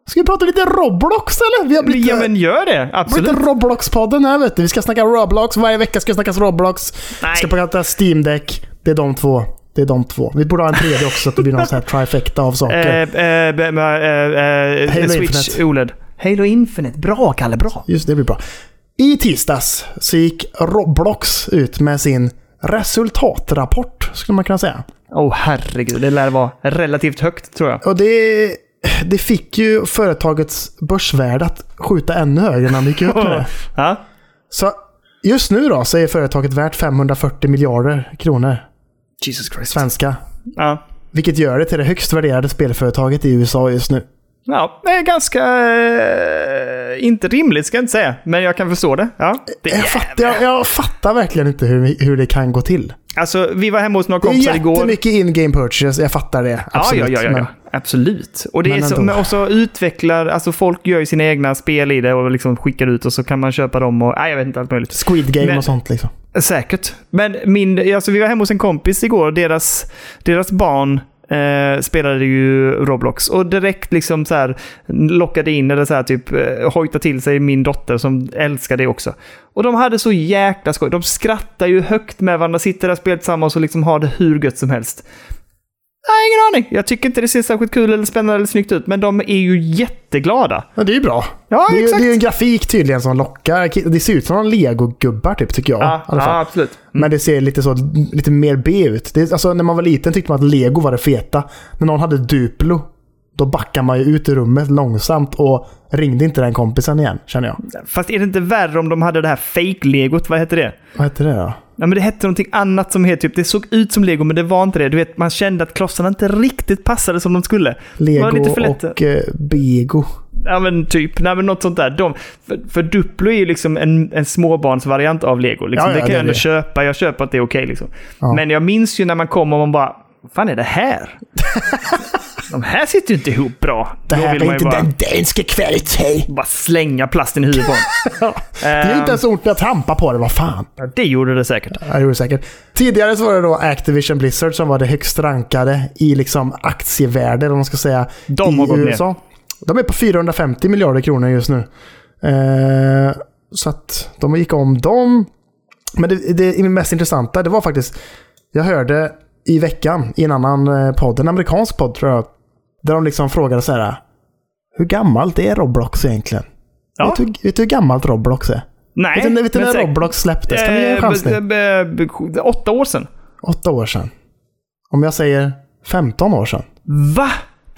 Ska vi prata lite Roblox eller? Vi har blivit, ja men gör det. Absolut. Roblox-podden här vet du. Vi ska snacka Roblox. Varje vecka ska snackas Roblox. Nej. Vi ska prata Steam Deck. Det är de två. Det är de två. Vi borde ha en tredje också så att det blir någon sån här trifecta av saker. Eh, eh, eh, eh, Halo Switch Infinite. OLED. Halo Infinite. Bra, Kalle. Bra. Just det blir bra. I tisdags så gick Roblox ut med sin resultatrapport, skulle man kunna säga. Åh oh, herregud. Det lär vara relativt högt, tror jag. Och det, det fick ju företagets börsvärde att skjuta ännu högre när de gick ut med det. Ja. Så just nu då så är företaget värt 540 miljarder kronor Jesus Christ. svenska. Ja. Vilket gör det till det högst värderade spelföretaget i USA just nu. Ja, det är ganska... Eh, inte rimligt ska jag inte säga, men jag kan förstå det. Ja, det Jag fattar, jag, jag fattar verkligen inte hur, hur det kan gå till. Alltså, vi var hemma hos några Det är kompisar igår. jättemycket in-game purchase, jag fattar det. Ja, Absolut. ja, ja, ja, men- ja. Absolut. Och det Men är så, men också utvecklar, alltså folk gör ju sina egna spel i det och liksom skickar ut och så kan man köpa dem och, nej jag vet inte allt möjligt. Squid Game Men- och sånt liksom. Säkert. Men min, alltså vi var hemma hos en kompis igår deras, deras barn eh, spelade ju Roblox. Och direkt liksom så här lockade in, eller så här typ eh, hojtade till sig min dotter som älskar det också. Och de hade så jäkla skoj. De skrattar ju högt med varandra, sitter där och spelar tillsammans och liksom har det hur gött som helst. Jag har ingen aning. Jag tycker inte det ser särskilt kul eller spännande eller snyggt ut, men de är ju jätteglada. Men det är ju bra. Ja, det, är, exakt. det är ju en grafik tydligen som lockar. Det ser ut som legogubbar typ, tycker jag. Ja, ja absolut. Men det ser lite, så, lite mer B ut. Det, alltså, när man var liten tyckte man att lego var det feta. När någon hade Duplo, då backar man ju ut ur rummet långsamt och ringde inte den kompisen igen, känner jag. Fast är det inte värre om de hade det här fake-legot? Vad heter det? Vad heter det då? Ja, men det hette någonting annat som heter typ, det såg ut som lego men det var inte det. Du vet, man kände att klossarna inte riktigt passade som de skulle. Lego och eh, Bego. Ja men typ, nej men något sånt där. De, för, för Duplo är ju liksom en, en småbarnsvariant av lego. Liksom. Ja, ja, det kan det jag ändå det. köpa, jag köper att det är okej liksom. Ja. Men jag minns ju när man kom och man bara, vad fan är det här? De här sitter ju inte ihop bra. Det här är inte bara, den danska kvalitet. bara slänga plasten i huvudet på dem. Det är inte ens ont jag trampar på det, vad fan. Det gjorde det säkert. Ja, det gjorde det säkert. Tidigare så var det då Activision Blizzard som var det högst rankade i liksom aktievärde, vad man ska säga, De i har gått ner. USA. De är på 450 miljarder kronor just nu. Eh, så att de gick om dem. Men det, det mest intressanta, det var faktiskt, jag hörde i veckan i en annan eh, podd, en amerikansk podd tror jag, där de liksom frågade så här, hur gammalt är Roblox egentligen? Ja. Vet, du, vet du hur gammalt Roblox är? Nej. vet du, vet du när säkert- Roblox släpptes? Kan du ge en Eh, chans nu? b- b- b- Åtta år sedan. Åtta år sedan. Om jag säger 15 år sedan. Va?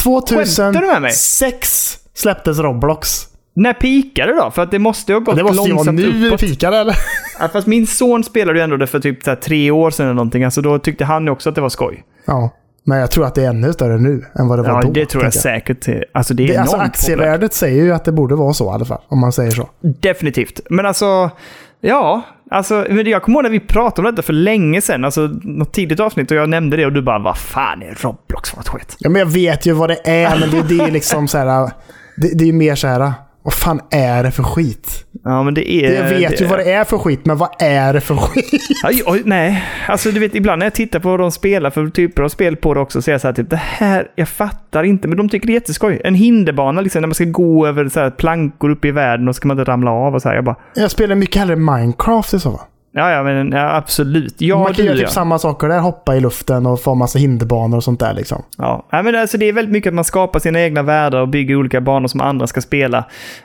Skämtar du med mig? 2006 släpptes Roblox. När pikade då? För att det måste ju ha gått Det måste ju vara långsamt nu uppåt. fikar eller? Ja, fast min son spelade ju ändå det för typ så tre år sedan eller någonting. Alltså då tyckte han ju också att det var skoj. Ja. Men jag tror att det är ännu större nu än vad det var Ja, då. det tror jag tänker säkert. Alltså det är Det, alltså populärt. aktievärdet säger ju att det borde vara så i alla fall. Om man säger så. Definitivt. Men alltså, ja. Alltså, men jag kommer ihåg när vi pratade om detta för länge sedan. Alltså något tidigt avsnitt och jag nämnde det och du bara vad fan är Roblox för något skit? Ja, men jag vet ju vad det är, men det, det är liksom så här. Det, det är ju mer så här. Vad fan är det för skit? Ja, men det är... Jag vet ju vad det är för skit, men vad är det för skit? Aj, oj, nej, alltså du vet ibland när jag tittar på vad de spelar för typer av spel på det också så är jag så här typ det här, jag fattar inte, men de tycker det är jätteskoj. En hinderbana liksom när man ska gå över så här plankor uppe i världen och ska man inte ramla av och så här. Jag bara, Jag spelar mycket hellre Minecraft i så fall. Ja ja men ja, absolut. Ja, man kan göra typ ja. samma saker där, hoppa i luften och få massa hinderbanor och sånt där liksom. Ja, Nej, men alltså det är väldigt mycket att man skapar sina egna världar och bygger olika banor som andra ska spela.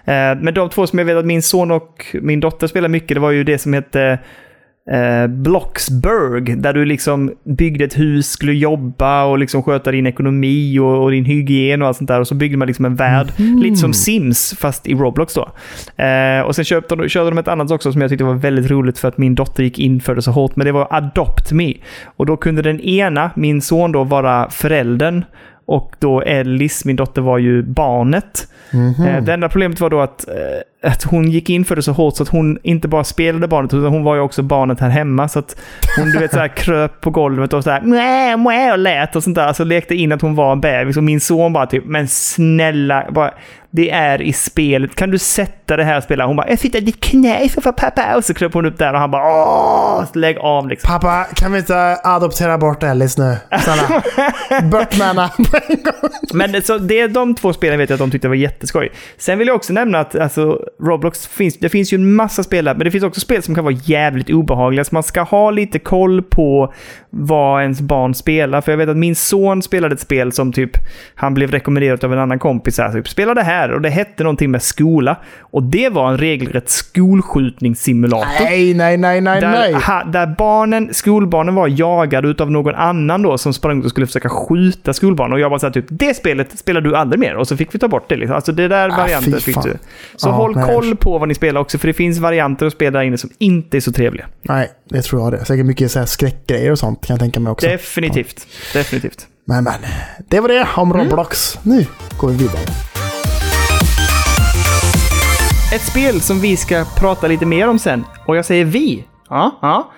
Eh, men de två som jag vet att min son och min dotter spelar mycket, det var ju det som hette eh, Bloxburg, där du liksom byggde ett hus, skulle jobba och liksom sköta din ekonomi och, och din hygien och allt sånt där. Och så byggde man liksom en värld, lite som Sims, fast i Roblox då. Eh, och sen köpte de, körde de ett annat också som jag tyckte var väldigt roligt för att min dotter gick in för det så hårt, men det var Adopt Me. Och då kunde den ena, min son då, vara föräldern och då Ellis, min dotter, var ju barnet. Eh, Det enda problemet var då att, eh, att hon gick in för det så hårt så att hon inte bara spelade barnet utan hon var ju också barnet här hemma. Så att hon du vet, så här, kröp på golvet och så här, mwah, mwah, och lät och sånt där. Alltså lekte in att hon var en bebis och min son bara typ, men snälla, bara, det är i spelet. Kan du sätta det här och spela? Hon bara, jag sitter i ditt knä för pappa. Och så kröp hon upp där och han bara, åh, lägg av liksom. Pappa, kan vi inte adoptera bort Ellis nu? Snälla. bort med henne. Men så det, de två spelen vet jag att de tyckte var jätteskoj. Sen vill jag också nämna att alltså, Roblox finns, det finns ju en massa spel där, men det finns också spel som kan vara jävligt obehagliga. Så man ska ha lite koll på vad ens barn spelar. För jag vet att min son spelade ett spel som typ, han blev rekommenderad av en annan kompis. Här, typ, spela det här och det hette någonting med skola. Och det var en regelrätt skolskjutningssimulator. Nej, nej, nej, nej, Där, nej. ha, där barnen, skolbarnen var jagade utav någon annan då som sprang ut och skulle försöka skjuta skolbarn. Och jag bara såhär typ, det spelet spelar du aldrig mer. Och så fick vi ta bort det liksom. Alltså det där Ah, varianten fick du. Så Ja, håll. Koll på vad ni spelar också, för det finns varianter att spela där inne som inte är så trevliga. Nej, det tror jag det. Säkert mycket så här skräckgrejer och sånt kan jag tänka mig också. Definitivt. Definitivt. Men, men. Det var det om Mm. Roblox. Nu går vi vidare. ett spel som vi ska prata lite mer om sen. Och jag säger vi. Ja, ja.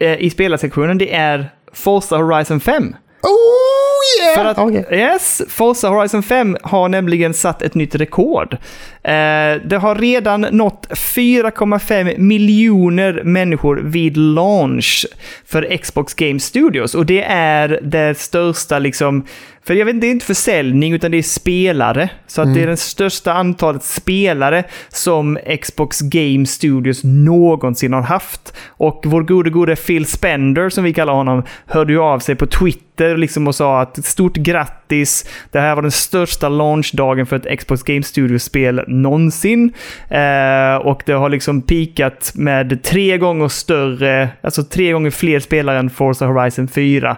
Eh, I spelarsektionen, det är Forza Horizon 5. Oh yeah! För att, Okej. yes, Forza Horizon 5 har nämligen satt ett nytt rekord. Eh, det har redan nått 4,5 miljoner människor vid launch för Xbox Game Studios. Och det är det största liksom... För jag vet inte, det är inte försäljning utan det är spelare. Så att det är det största antalet spelare som Xbox Game Studios någonsin har haft. Och vår gode, gode Phil Spender, som vi kallar honom, hörde ju av sig på Twitter liksom och sa att stort grattis, det här var den största launchdagen för ett Xbox Game Studios-spel någonsin. Eh, och det har liksom pikat med tre gånger större, alltså tre gånger fler spelare än Forza Horizon 4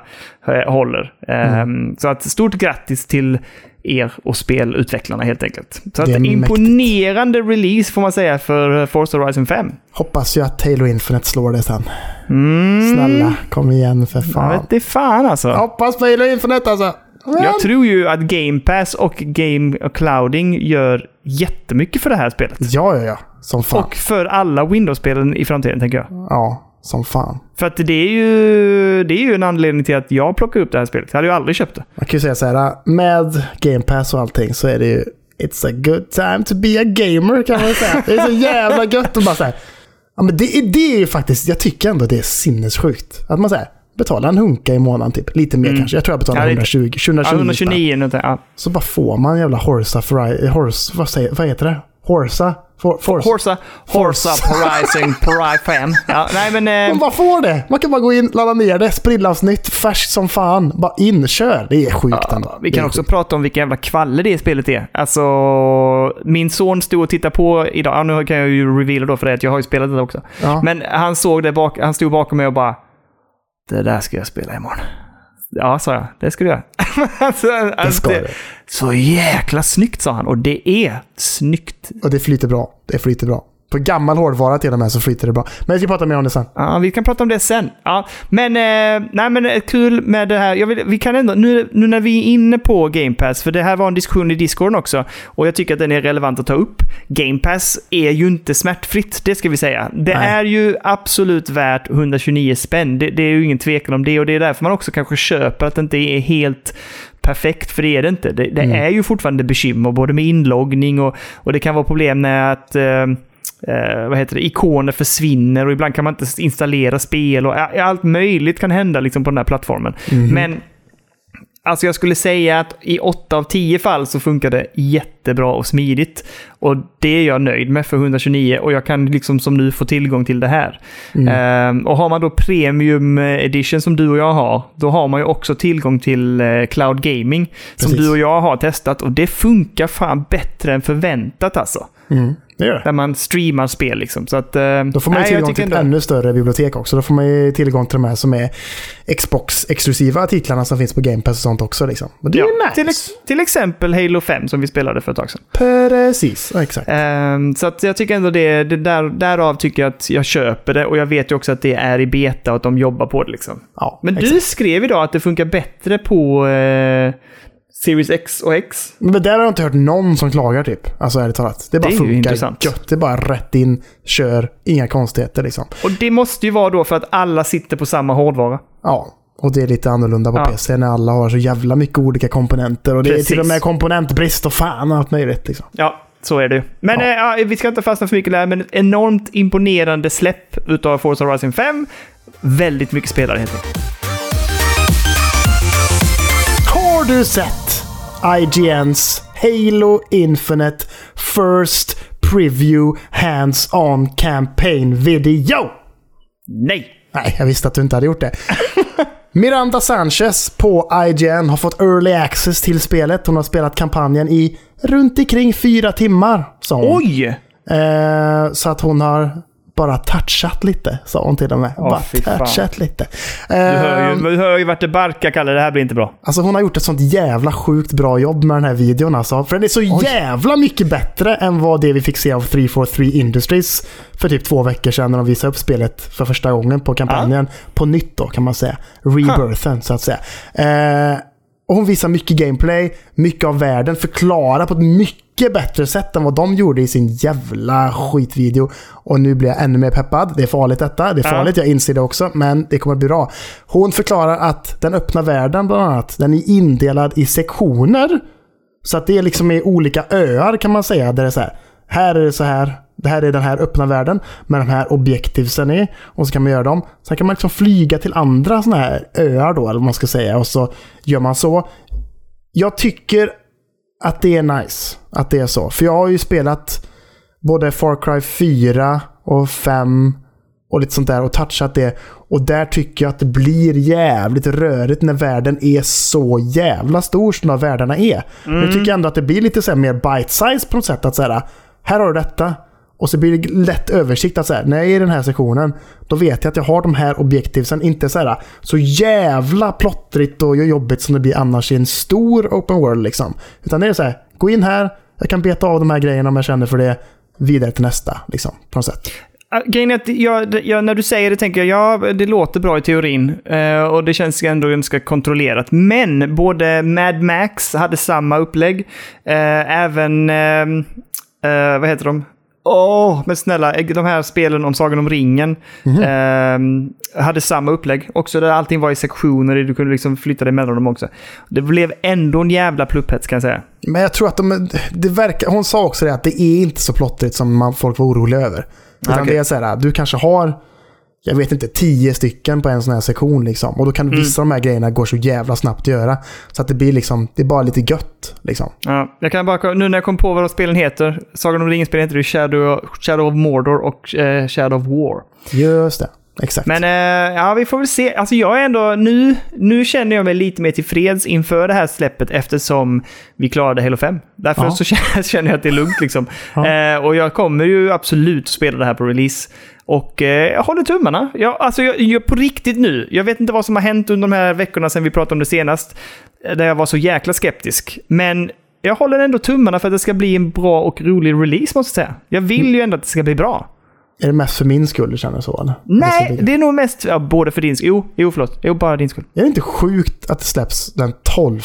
eh, håller. Eh, Så att stort grattis till er och spelutvecklarna helt enkelt. Så att Det mäktigt. imponerande release får man säga för Forza Horizon 5. Hoppas ju att Halo Infinite slår det sen. Mm. Snälla, kom igen för Jag fan. vet inte fan alltså. Hoppas på Halo Infinite alltså. Jag tror ju att Game Pass och Game Clouding gör jättemycket för det här spelet. Ja, ja, ja. Som fan. Och för alla Windows-spelen i framtiden, tänker jag. Ja, som fan. För att det är ju, det är ju en anledning till att jag plockar upp det här spelet. Jag hade ju aldrig köpt det. Man kan ju säga så här, med Game Pass och allting så är det ju It's a good time to be a gamer kan man säga. Det är så jävla gött att bara säga. Ja, men det, är, det är ju faktiskt, jag tycker ändå det är sinnessjukt. Att man säger betala en hunka i månaden typ. Lite mer kanske. Jag tror jag betalar Mm. Ja, det- 120, 129. Ja, 129 någonting. Ja. Så bara får man jävla Horsa Horse, vad, säger, vad heter det? Horsa? For, force. Horsa, Horsa Horizon Prime 5. Ja, nej men... Man Eh, bara får det. Man kan bara gå in, ladda ner det, sprillavsnitt, färskt som fan. Bara in, kör. Det är sjukt ändå. vi kan också prata om vilka jävla kvaller det spelet är. Alltså, min son stod och tittade på idag. Ja, nu kan jag ju reveala då för det att jag har ju spelat det också. Ja. Men han såg det bak, han stod bakom mig och bara Det där ska jag spela imorgon. Ja, sa jag. Det ska du göra. alltså, alltså, ska du. Så jäkla snyggt, sa han. Och det är snyggt. Och det flyter bra. Det flyter bra. På gammal hårdvara till och med så flyter det bra. Men jag ska prata mer om det sen. Ja, vi kan prata om det sen. Ja, men, eh, nej, men eh, kul med det här. Vill, vi kan ändå, nu, nu när vi är inne på Game Pass, för det här var en diskussion i Discord också, och jag tycker att den är relevant att ta upp. Game Pass är ju inte smärtfritt, det ska vi säga. Det Nej. är ju absolut värt 129 spänn. Det, det är ju ingen tvekan om det, och det är därför man också kanske köper att det inte är helt perfekt, för det är det inte. Det, det är ju fortfarande bekymmer, både med inloggning och, och det kan vara problem med att eh, eh, vad heter det, ikoner försvinner och ibland kan man inte installera spel och allt möjligt kan hända liksom på den här plattformen. Men Alltså jag skulle säga att i 8 av 10 fall så funkar det jättebra och smidigt. Och det är jag nöjd med för 129 och jag kan liksom som nu få tillgång till det här. Ehm, och har man då Premium Edition som du och jag har, då har man ju också tillgång till eh, Cloud Gaming som Precis. du och jag har testat och det funkar fan bättre än förväntat alltså. Mm, det gör det. Där man streamar spel liksom. Så att, eh, Då får man ju nej, tillgång till ett ännu större bibliotek också. Då får man ju tillgång till de här som är Xbox-exklusiva titlarna som finns på Game Pass och sånt också. Liksom. Men det är Ja, ju nice. till, ex- till exempel Halo 5 som vi spelade för ett tag sedan. Precis, ja, exakt. Ehm, så att jag tycker ändå det, det där, därav tycker jag att jag köper det och jag vet ju också att det är i beta och att de jobbar på det liksom. Ja, Men exakt. du skrev idag att det funkar bättre på eh, Series X och X. Men där har jag inte hört någon som klagar typ. Alltså ärligt talat. Det bara Det är funkar intressant. gött. Det är bara rätt in, kör, inga konstigheter liksom. Och det måste ju vara då för att alla sitter på samma hårdvara. Ja, och det är lite annorlunda på Ja. PC när alla har så jävla mycket olika komponenter. Och det Precis. är till och med komponentbrist och fan allt möjligt liksom. Ja, så är det ju. Men Ja. eh, vi ska inte fastna för mycket där, men ett enormt imponerande släpp utav Forza Horizon 5. Väldigt mycket spelare helt enkelt. Har du sett IGNs Halo Infinite First Preview Hands-On Campaign Video? Nej! Nej, jag visste att du inte hade gjort det. Miranda Sanchez på IGN har fått early access till spelet. Hon har spelat kampanjen i runt omkring fyra timmar, sa hon. Oj! Eh, så att hon har bara touchat lite, sa hon till och med. Åh, bara fy fan. touchat lite. Du hör ju, du hör ju vart det barkar, Kalle. Det här blir inte bra. Alltså hon har gjort ett sånt jävla sjukt bra jobb med den här videon alltså. För den är så jävla mycket bättre än vad det vi fick se av 343 Industries för typ två veckor sedan när de visade upp spelet för första gången på kampanjen. På nytt då kan man säga. Rebirthen så att säga. Eh, Och hon visar mycket gameplay, mycket av världen, förklarar på ett mycket bättre sätt än vad de gjorde i sin jävla skitvideo. Och nu blir jag ännu mer peppad. Det är farligt detta. Det är farligt, jag inser det också. Men det kommer att bli bra. Hon förklarar att den öppna världen bland annat, den är indelad i sektioner. Så att det är liksom i olika öar kan man säga. Där det är så här. Här är det så här. Det här är den här öppna världen med de här objektivsen i. Och så kan man göra dem. Sen kan man liksom flyga till andra sådana här öar då, eller vad man ska säga. Och så gör man så. Jag tycker att det är nice att det är så. För jag har ju spelat både Far Cry 4 och 5 och lite sånt där och touchat det. Och där tycker jag att det blir jävligt rörigt när världen är så jävla stor som de här världarna är. Men jag tycker ändå att det blir lite så här mer bite-size på något sätt. Att säga, här har du detta. Och så blir det lätt översikt att säga, när jag är i den här sektionen, då vet jag att jag har de här objektiven. Inte så här så jävla plottrigt och jobbigt som det blir annars i en stor open world liksom. Utan det är så här, gå in här, jag kan beta av de här grejerna om jag känner för det. Vidare till nästa, liksom, på något sätt. Grejen är att jag, jag, när du säger det tänker jag, ja, det låter bra i teorin. eh, och det känns ändå ganska kontrollerat. Men både Mad Max hade samma upplägg. eh, även, eh, eh vad heter de? Åh, men snälla, eh, de här spelen om Sagan om ringen ehm, hade samma upplägg. Också där allting var i sektioner, du kunde liksom flytta dig mellan dem också. Det blev ändå en jävla plupphets kan jag säga. Men jag tror att de, det verkar, hon sa också det att det är inte så plottrigt som man, folk var oroliga över. Utan Okej. det är så här, du kanske har, jag vet inte, tio stycken på en sån här sektion liksom. Och då kan vissa av de här grejerna går så jävla snabbt att göra. Så att det blir liksom, det är bara lite gött liksom. Ja, jag kan bara, nu när jag kom på vad spelen heter. Sagan om ringen-spelen heter ju Shadow, Shadow of Mordor och eh, Shadow of War. Just det, exakt. Men eh, ja, vi får väl se. Alltså jag är ändå, nu, nu känner jag mig lite mer tillfreds inför det här släppet eftersom vi klarade Halo 5. Därför Ja. så känner jag att det är lugnt liksom. Ja. Eh, och jag kommer ju absolut spela det här på release. Och eh, jag håller tummarna. Jag, alltså jag, jag, på riktigt nu, jag vet inte vad som har hänt under de här veckorna sedan vi pratade om det senast. eh, Där jag var så jäkla skeptisk. Men jag håller ändå tummarna för att det ska bli en bra och rolig release måste jag säga. Jag vill ju ändå att det ska bli bra. Är det mest för min skull du känner så eller? Nej, det är nog mest ja, både för din skull. Jo, jo, förlåt. Jo, bara din skull. Är det inte sjukt att det släpps den 12...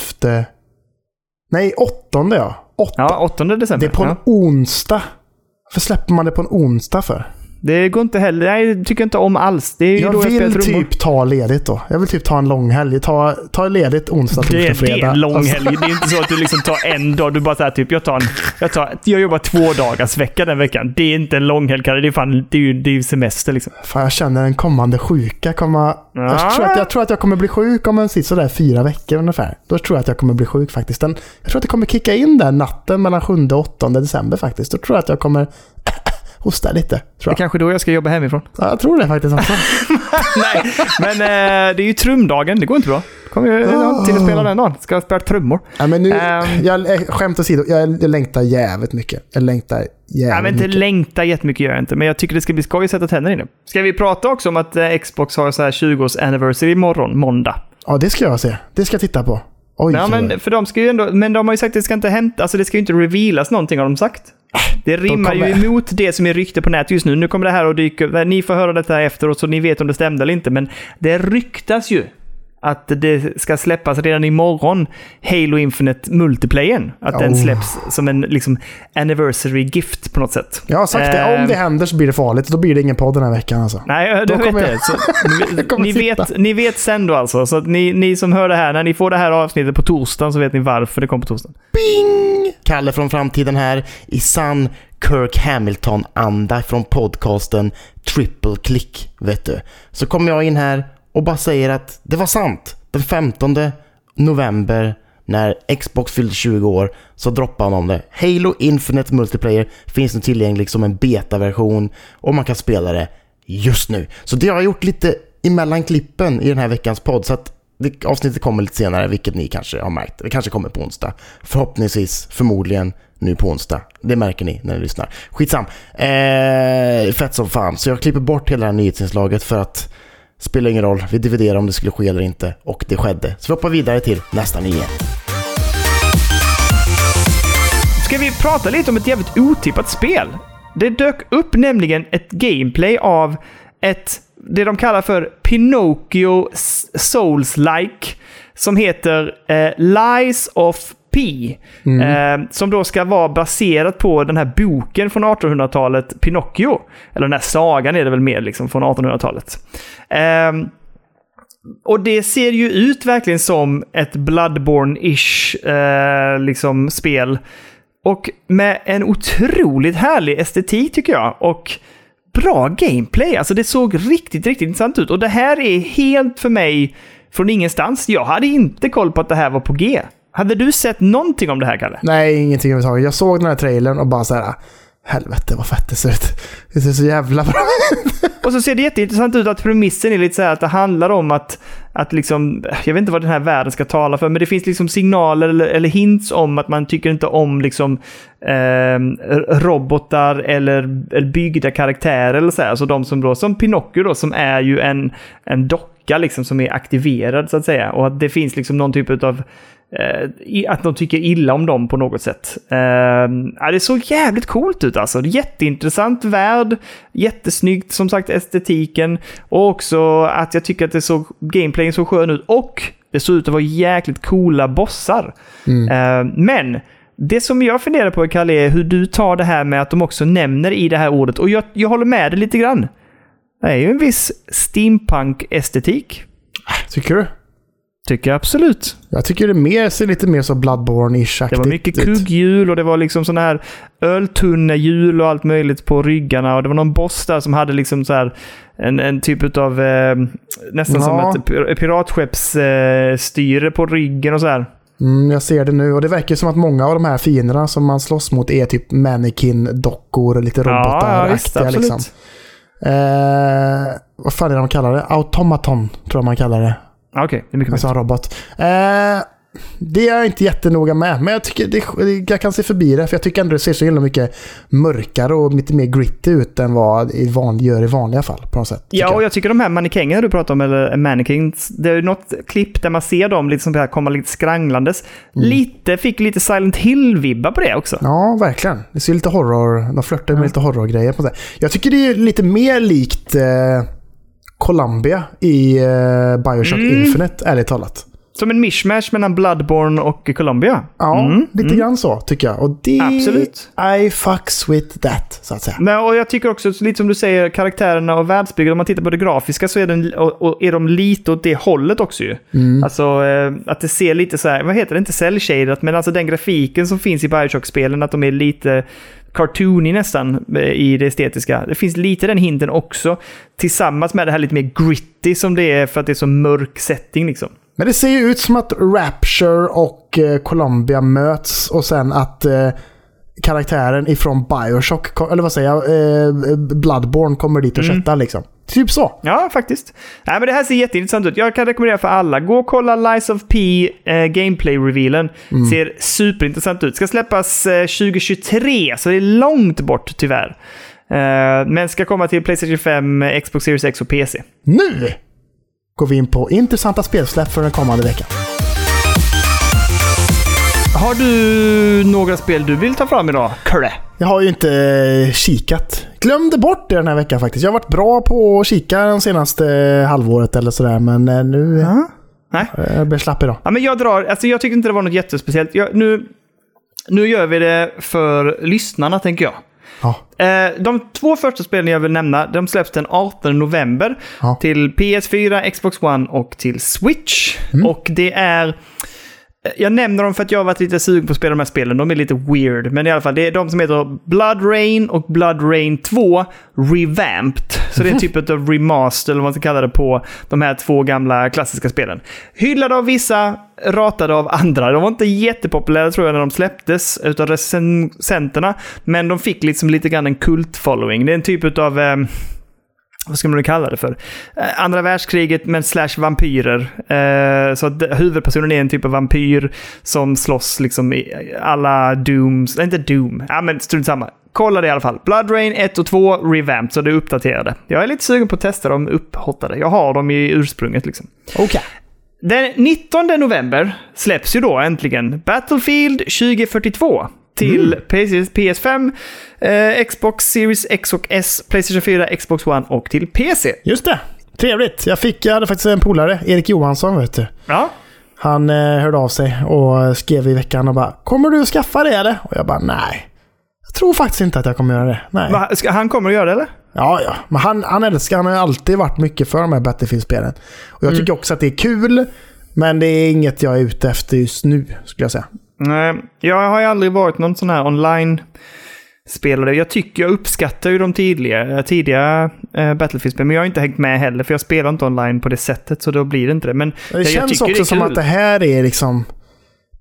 Nej, åttonde ja. Åtta. Ja, 8 december. Det är på en ja. onsdag. Varför släpper man det på en onsdag för? Det går inte heller. Nej, tycker jag inte om alls. Det är Jag då jag vill trummor. typ ta ledigt då. Jag vill typ ta en långhelg. Ta, ta ledigt onsdag, torsdag, fredag. det är en lång Alltså, helg. Det är inte så att du liksom tar en dag. Du bara säger typ, jag tar en... Jag, tar, jag jobbar två dagars vecka den veckan. Det är inte en lång helg. Det är fan... Det är ju, det är ju semester liksom. Fan, jag känner en kommande sjuka komma... Ja. Jag, tror att, jag tror att jag kommer bli sjuk om en sådär fyra veckor ungefär. Då tror jag att jag kommer bli sjuk faktiskt. Den, jag tror att det kommer kicka in där natten mellan 7 och 8 december faktiskt. Då tror jag att jag kommer hosta lite. Det Tror är jag. kanske då jag ska jobba hemifrån. Ja, jag tror det faktiskt också. Nej, men eh, det är ju trumdagen. Det går inte bra. Kommer jag jag har inte tid att spela den dagen. Ska jag spela trummor. Ja, men nu, Ehm. jag, eh, skämt åsido, jag, jag längtar jävligt mycket. Jag längtar jävligt Jag vet inte, mycket. längta jättemycket gör jag inte, men jag tycker det ska bli skoj att sätta tänderna i det. Ska vi prata också om att eh, Xbox har så här 20-års anniversary imorgon, måndag? Ja, det ska jag se. Det ska jag titta på. Oj, Ja, oj, men, för de ska ju ändå, men de har ju sagt att det ska inte hämta, alltså det ska ju inte revealas någonting har de sagt. Det rimmar kommer- ju emot det som är rykte på nätet just nu. Nu kommer det här att dyka ni får höra detta efteråt så ni vet om det stämde eller inte, men det ryktas ju att det ska släppas redan imorgon, Halo Infinite Multiplayern. Att den Oh. släpps som en liksom, anniversary gift på något sätt. Jag har sagt det, om Ehm. det händer så blir det farligt. Då blir det ingen podd den här veckan alltså. Nej, du vet det. Så, ni, Jag ni, vet, ni vet sen då alltså. Så att ni, ni som hör det här, när ni får det här avsnittet på torsdagen så vet ni varför det kommer på torsdagen. Bing! Kalle från framtiden här i sann Kirk Hamilton-anda från podcasten Triple Click, vet du. Så kommer jag in här och bara säger att det var sant. Den 15 november när Xbox fyllde 20 år så droppade han om det. Halo Infinite Multiplayer finns nu tillgänglig som en betaversion och man kan spela det just nu. Så det har jag gjort lite emellan klippen i den här veckans podd så att det, avsnittet kommer lite senare, vilket ni kanske har märkt. Det kanske kommer på onsdag. Förhoppningsvis, förmodligen, nu på onsdag. Det märker ni när ni lyssnar. Skitsam. Eh, fett som fan. Så jag klipper bort hela det här nyhetsinslaget för att spelar ingen roll. Vi dividerar om det skulle ske eller inte. Och det skedde. Så vi hoppar vidare till nästa nyhet. Ska vi prata lite om ett jävligt otippat spel? Det dök upp nämligen ett gameplay av ett, det de kallar för Pinocchio Souls-like som heter eh, Lies of P. Eh, som då ska vara baserat på den här boken från 1800-talet, Pinocchio. Eller den här sagan är det väl mer liksom från 1800-talet. Eh, och det ser ju ut verkligen som ett Bloodborne-ish eh, liksom spel. Och med en otroligt härlig estetik tycker jag. Och bra gameplay. Alltså det såg riktigt, riktigt intressant ut. Och det här är helt för mig från ingenstans. Jag hade inte koll på att det här var på G. Hade du sett någonting om det här, Kalle? Nej, ingenting överhuvudtaget. Jag såg den här trailern och bara så här. Helvete vad fett det ser ut. Det ser så jävla bra ut. Och så ser det jätteintressant ut att premissen är lite så här att det handlar om att, att liksom, jag vet inte vad den här världen ska tala för, men det finns liksom signaler eller, eller hints om att man tycker inte om liksom eh, robotar eller, eller byggda karaktärer eller så här. Alltså de som då, som Pinocchio då, som är ju en, en docka liksom som är aktiverad så att säga. Och att det finns liksom någon typ av att de tycker illa om dem på något sätt. Eh, ja, det såg jävligt coolt ut alltså. Jätteintressant värld, jättesnyggt som sagt estetiken och också att jag tycker att det såg, gameplayen såg skön ut och det såg ut att vara jäkligt coola bossar. Eh, men det som jag funderar på, Kalle, är hur du tar det här med att de också nämner i det här ordet. Och jag, jag håller med dig lite grann. Det är ju en viss steampunk-estetik. Tycker du? Tycker jag absolut. Jag tycker det mer, ser lite mer så Bloodborne-ish Det var mycket kugghjul och det var liksom sådana här öltunnehjul och allt möjligt på ryggarna. Och det var någon boss där som hade liksom så här en, en typ av eh, nästan Ja. som ett pir- piratskeppsstyre eh, styre på ryggen och så här. Mm, jag ser det nu och det verkar som att många av de här fienderna som man slåss mot är typ mannequin-dockor, lite Ja, ja, visst, liksom. Eh, vad fan är det de kallar det? Automaton tror jag man kallar det. Okej, det är mycket Alltså en robot. Eh, det är jag inte jättenoga med, men jag, tycker det, jag kan se förbi det. För jag tycker ändå det ser så himla mycket mörkare och lite mer gritty ut än vad det van, gör i vanliga fall. På något sätt. Ja, och jag. jag tycker de här mannekängerna du pratar om, eller mannequins, det är något klipp där man ser dem liksom här komma lite skranglandes. Mm. Lite, fick lite Silent Hill-vibbar på det också. Ja, verkligen. Det ser lite horror... De flörtar med lite horrorgrejer på det. Jag tycker det är lite mer likt eh, Columbia i eh, Bioshock Mm. Infinite, ärligt talat. Som en mishmash mellan Bloodborne och Columbia. Ja, Mm, lite grann så tycker jag. Och det... Absolut. I fucks with that, så att säga. Men, och jag tycker också, lite som du säger, karaktärerna och världsbygget, om man tittar på det grafiska så är, den, och, och är de lite åt det hållet också ju. Mm. Alltså eh, att det ser lite så här, vad heter det, inte cell-shaded, men alltså den grafiken som finns i Bioshock-spelen, att de är lite cartoony nästan eh, i det estetiska. Det finns lite den hinten också, tillsammans med det här lite mer gritty som det är för att det är så mörk setting liksom. Men det ser ju ut som att Rapture och eh, Columbia möts och sen att eh, karaktären ifrån Bioshock, eller vad säger jag, eh, Bloodborne kommer dit och Mm. köttar liksom. Typ så. Ja, faktiskt. Nej, men det här ser jätteintressant ut. Jag kan rekommendera för alla. Gå och kolla Lies of P eh, Gameplay-revealen. Ser superintressant ut. Ska släppas eh, 2023, så det är långt bort tyvärr. Eh, men ska komma till Playstation 5, eh, Xbox Series X och PC. Nu går vi in på intressanta spelsläpp för den kommande veckan. Har du några spel du vill ta fram idag, Curre? Jag har ju inte eh, kikat. Glömde bort det den här veckan faktiskt. Jag har varit bra på att kika de senaste halvåret eller sådär, men eh, nu eh, Nej. jag blir slapp idag. Ja, men jag drar, alltså jag tyckte inte det var något jättespeciellt. Jag, nu, nu gör vi det för lyssnarna, tänker jag. Ja. Eh, de två första spelen jag vill nämna, de släpps den 18 november. Ja. Till PS4, Xbox One och till Switch. Och det är... Jag nämner dem för att jag har varit lite sugen på att spela de här spelen. De är lite weird. Men i alla fall, det är de som heter Blood Rain och Blood Rain 2 Revamped. Så det är en typ av remaster, eller vad man ska kalla det, på de här två gamla klassiska spelen. Hyllade av vissa, ratade av andra. De var inte jättepopulära tror jag när de släpptes utav recensenterna. Men de fick liksom lite grann en kult-following. Det är en typ av... Eh, vad ska man kalla det för? Eh, andra världskriget men slash vampyrer. Eh, så att huvudpersonen är en typ av vampyr som slåss liksom i alla Dooms, inte Doom, ja men strunt samma. Kolla det i alla fall. Blood Rain 1 och 2 revamped, så det är uppdaterade. Jag är lite sugen på att testa dem upphottade. Jag har dem i ursprunget liksom. Okej. Den 19 november släpps ju då äntligen Battlefield 2042 till PS- PS5, eh, Xbox Series X och S, Playstation 4, Xbox One och till PC. Just det. Trevligt. Jag, fick, jag hade faktiskt en polare, Erik Johansson vet du. Ja, Han eh, hörde av sig och skrev i veckan och bara “Kommer du skaffa det eller?” Och jag bara “Nej, jag tror faktiskt inte att jag kommer göra det”. Nej. Va, ska, han kommer att göra det eller? Ja, ja. Men han, han älskar, han har alltid varit mycket för de här Battlefield-spelen. Och jag tycker också att det är kul, men det är inget jag är ute efter just nu, skulle jag säga. Nej, jag har ju aldrig varit någon sån här online-spelare. Jag tycker jag uppskattar ju de tidiga, tidiga äh, Battlefield-spel, men jag har inte hängt med heller, för jag spelar inte online på det sättet, så då blir det inte det. Men Det jag känns också det som att det här är liksom...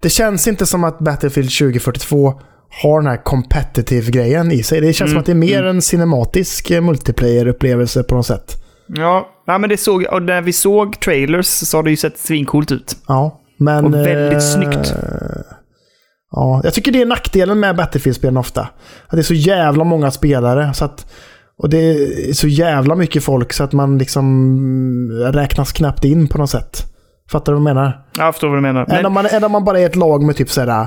Det känns inte som att Battlefield 2042 har den här competitive-grejen i sig. Det känns Mm, som att det är mer en cinematisk eh, multiplayer-upplevelse på något sätt. Ja, ja, men det såg, och när vi såg trailers så har det ju sett svincoolt ut. Ja, men... Och väldigt eh, snyggt. Ja, jag tycker det är nackdelen med Battlefield-spelen ofta. Att det är så jävla många spelare. Så att, och det är så jävla mycket folk så att man liksom räknas knappt in på något sätt. Fattar du vad jag menar? Jag förstår vad du menar. Än om man, än om man bara är ett lag med typ sådär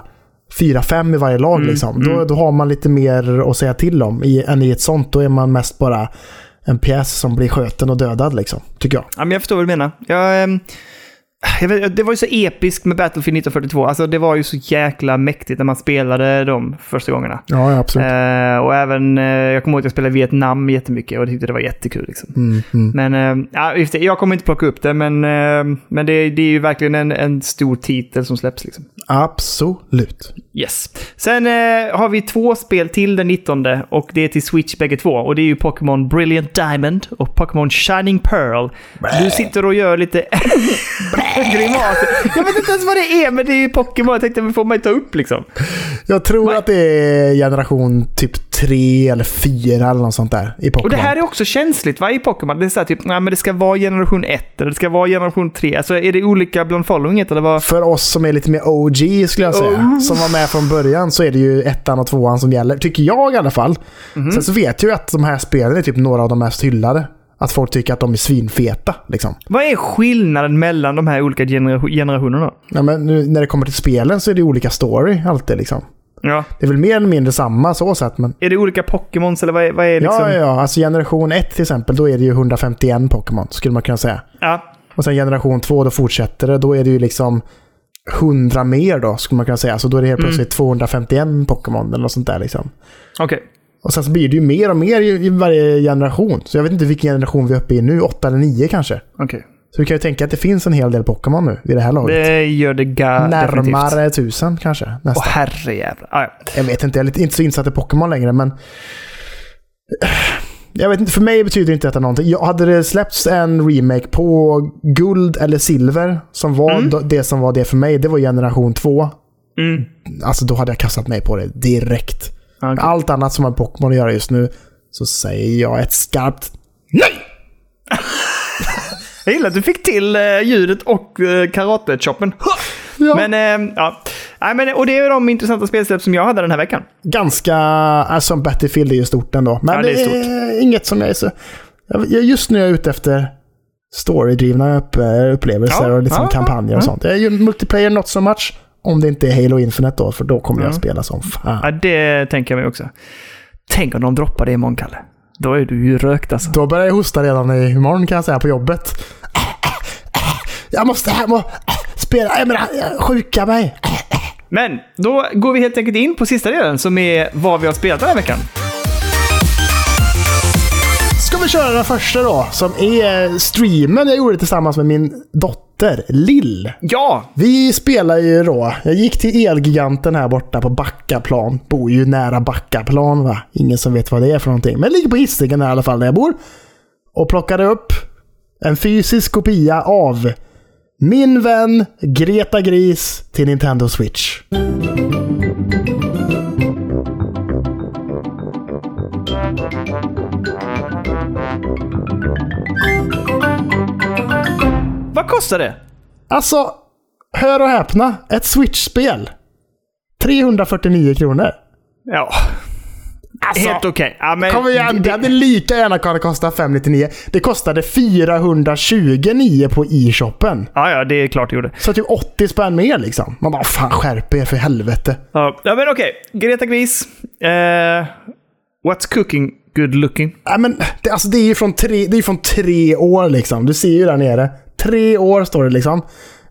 4-5 i varje lag. Mm, liksom. Då, då har man lite mer att säga till om. I, än i ett sånt. Då är man mest bara en pjäs som blir sköten och dödad. Liksom, tycker jag. Ja, men jag förstår vad du menar. Jag, ehm, jag vet, det var ju så episkt med Battlefield 1942. Alltså, det var ju så jäkla mäktigt när man spelade de första gångerna. Ja, absolut. Eh, och även, eh, jag kommer ihåg att jag spelade Vietnam jättemycket och tyckte det var jättekul. Liksom. Mm, mm. Men eh, ja, just det, jag kommer inte plocka upp det, men, eh, men det, det är ju verkligen en, en stor titel som släpps. Liksom. Absolut. Yes. Sen eh, har vi två spel till den 19 och det är till Switch bägge två. Och det är ju Pokémon Brilliant Diamond och Pokémon Shining Pearl. Du sitter och gör lite grimaser. Jag vet inte ens vad det är, men det är ju Pokémon. Jag tänkte, får man ta upp liksom. Jag tror Nej. att det är generation typ 3 eller 4 eller något sånt där i Pokémon. Och det här är också känsligt va, i Pokémon. Det är så här, typ, nej, men det ska vara generation 1 eller det ska vara generation 3. Alltså är det olika bland followinget eller vad? För oss som är lite mer OG skulle jag säga, Oh. som var med från början, så är det ju ettan och tvåan som gäller. Tycker jag i alla fall. Mhm. Sen så vet jag ju att de här spelen är typ några av de mest hyllade. Att folk tycker att de är svinfeta. Liksom. Vad är skillnaden mellan de här olika genera- generationerna? Ja, men nu, när det kommer till spelen så är det olika story alltid. Liksom. Ja. Det är väl mer eller mindre samma så sett. Men... Är det olika Pokémons eller vad är, vad är liksom? Ja, ja, ja. Alltså generation 1 till exempel, då är det ju 151 Pokémon skulle man kunna säga. ja. Och sen generation 2, då fortsätter det. Då är det ju liksom 100 mer då, skulle man kunna säga. Så då är det helt plötsligt 251 Pokémon eller något sånt där liksom. Okej. Och sen så blir det ju mer och mer i, i varje generation. Så jag vet inte vilken generation vi är uppe i nu. 8 eller 9 kanske. Okej. Så du kan ju tänka att det finns en hel del Pokémon nu vid det här laget. Det gör det ga- definitivt. Närmare tusen kanske. Åh herrejävlar. Ah, ja. Jag vet inte, jag är lite, inte så insatt i Pokémon längre men... Jag vet inte, för mig betyder inte detta någonting. Jag, hade det släppts en remake på guld eller silver, som var Mm. det som var det för mig, det var generation 2. Mm. Alltså då hade jag kastat mig på det direkt. Okej. Med allt annat som har Pokémon att göra just nu, så säger jag ett skarpt nej! Jag gillar att du fick till eh, ljudet och uh, karate-choppen. Ja. Men, eh, ja. Nej, men, och det är de intressanta spelsläpp som jag hade den här veckan. Ganska... Alltså Battlefield är ju stort ändå. Men Ja, det, det är är inget som jag är så... Just nu är jag ute efter storydrivna upp, upplevelser Ja, och liksom ja, kampanjer och sånt. Jag är ju multiplayer not so much. Om det inte är Halo Infinite då, för då kommer jag Ja. spela som fan. Ja, det tänker jag mig också. Tänk om de droppar det imorgon, Kalle. Då är du ju rökt alltså. Då börjar jag hosta redan imorgon kan jag säga på jobbet. Jag måste hem och spela. Jag menar, sjuka mig. Men då går vi helt enkelt in på sista delen som är vad vi har spelat den här veckan. Ska vi köra den första då, som är streamen jag gjorde tillsammans med min dotter Lill. Ja! Vi spelar ju då, jag gick till Elgiganten här borta på Backaplan. Bor ju nära Backaplan va. Ingen som vet vad det är för någonting. Men ligger på Hisingen i alla fall där jag bor. Och plockade upp en fysisk kopia av min vän Greta Gris till Nintendo Switch. Vad kostar det? Alltså, hör och häpna. Ett Switch-spel. 349 kronor. Ja, Alltså, helt okej. Ja, men Kom igen, det hade lika gärna kunnat kosta 599. Det kostade 429 på e-shoppen. Ja, ja, det är klart det gjorde. Så typ 80 spänn mer liksom. Man bara, fan skärp er för helvete. Ja, ja, men okej. Greta Gris. Eh, what's cooking good looking? Nej, men det, alltså, det är ju från tre, det är från tre år liksom. Du ser ju där nere. Tre år står det liksom.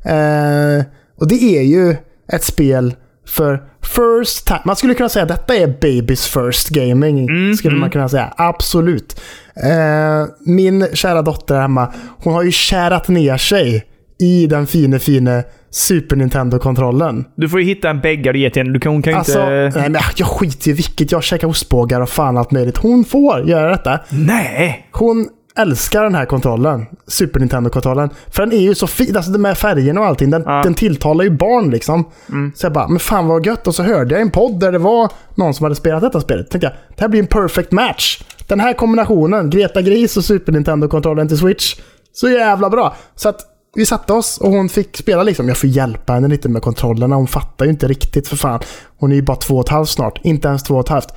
Eh, och det är ju ett spel för first time. Man skulle kunna säga att detta är babys first gaming. skulle man kunna säga. Absolut. Eh, min kära dotter hemma, hon har ju kärat ner sig i den fine, fine Super Nintendo-kontrollen. Du får ju hitta en beggare och ge till henne. Du kan, hon kan Alltså, inte... nej men jag skiter i vilket. Jag käkar ostbågar och fan allt möjligt. Hon får göra detta. Nej! Hon älskar den här kontrollen. Super Nintendo-kontrollen. För den är ju så fin. Alltså här färgerna och allting. Den, Ja. Mm. den tilltalar ju barn liksom. Så jag bara, men fan vad gött. Och så hörde jag en podd där det var någon som hade spelat detta spelet. Tänkte jag, det här blir en perfect match. Den här kombinationen, Greta Gris och Super Nintendo-kontrollen till Switch. Så jävla bra. Så att vi satte oss och hon fick spela liksom. Jag får hjälpa henne lite med kontrollerna. Hon fattar ju inte riktigt för fan. Hon är ju bara två och ett halvt snart. Inte ens två och ett halvt.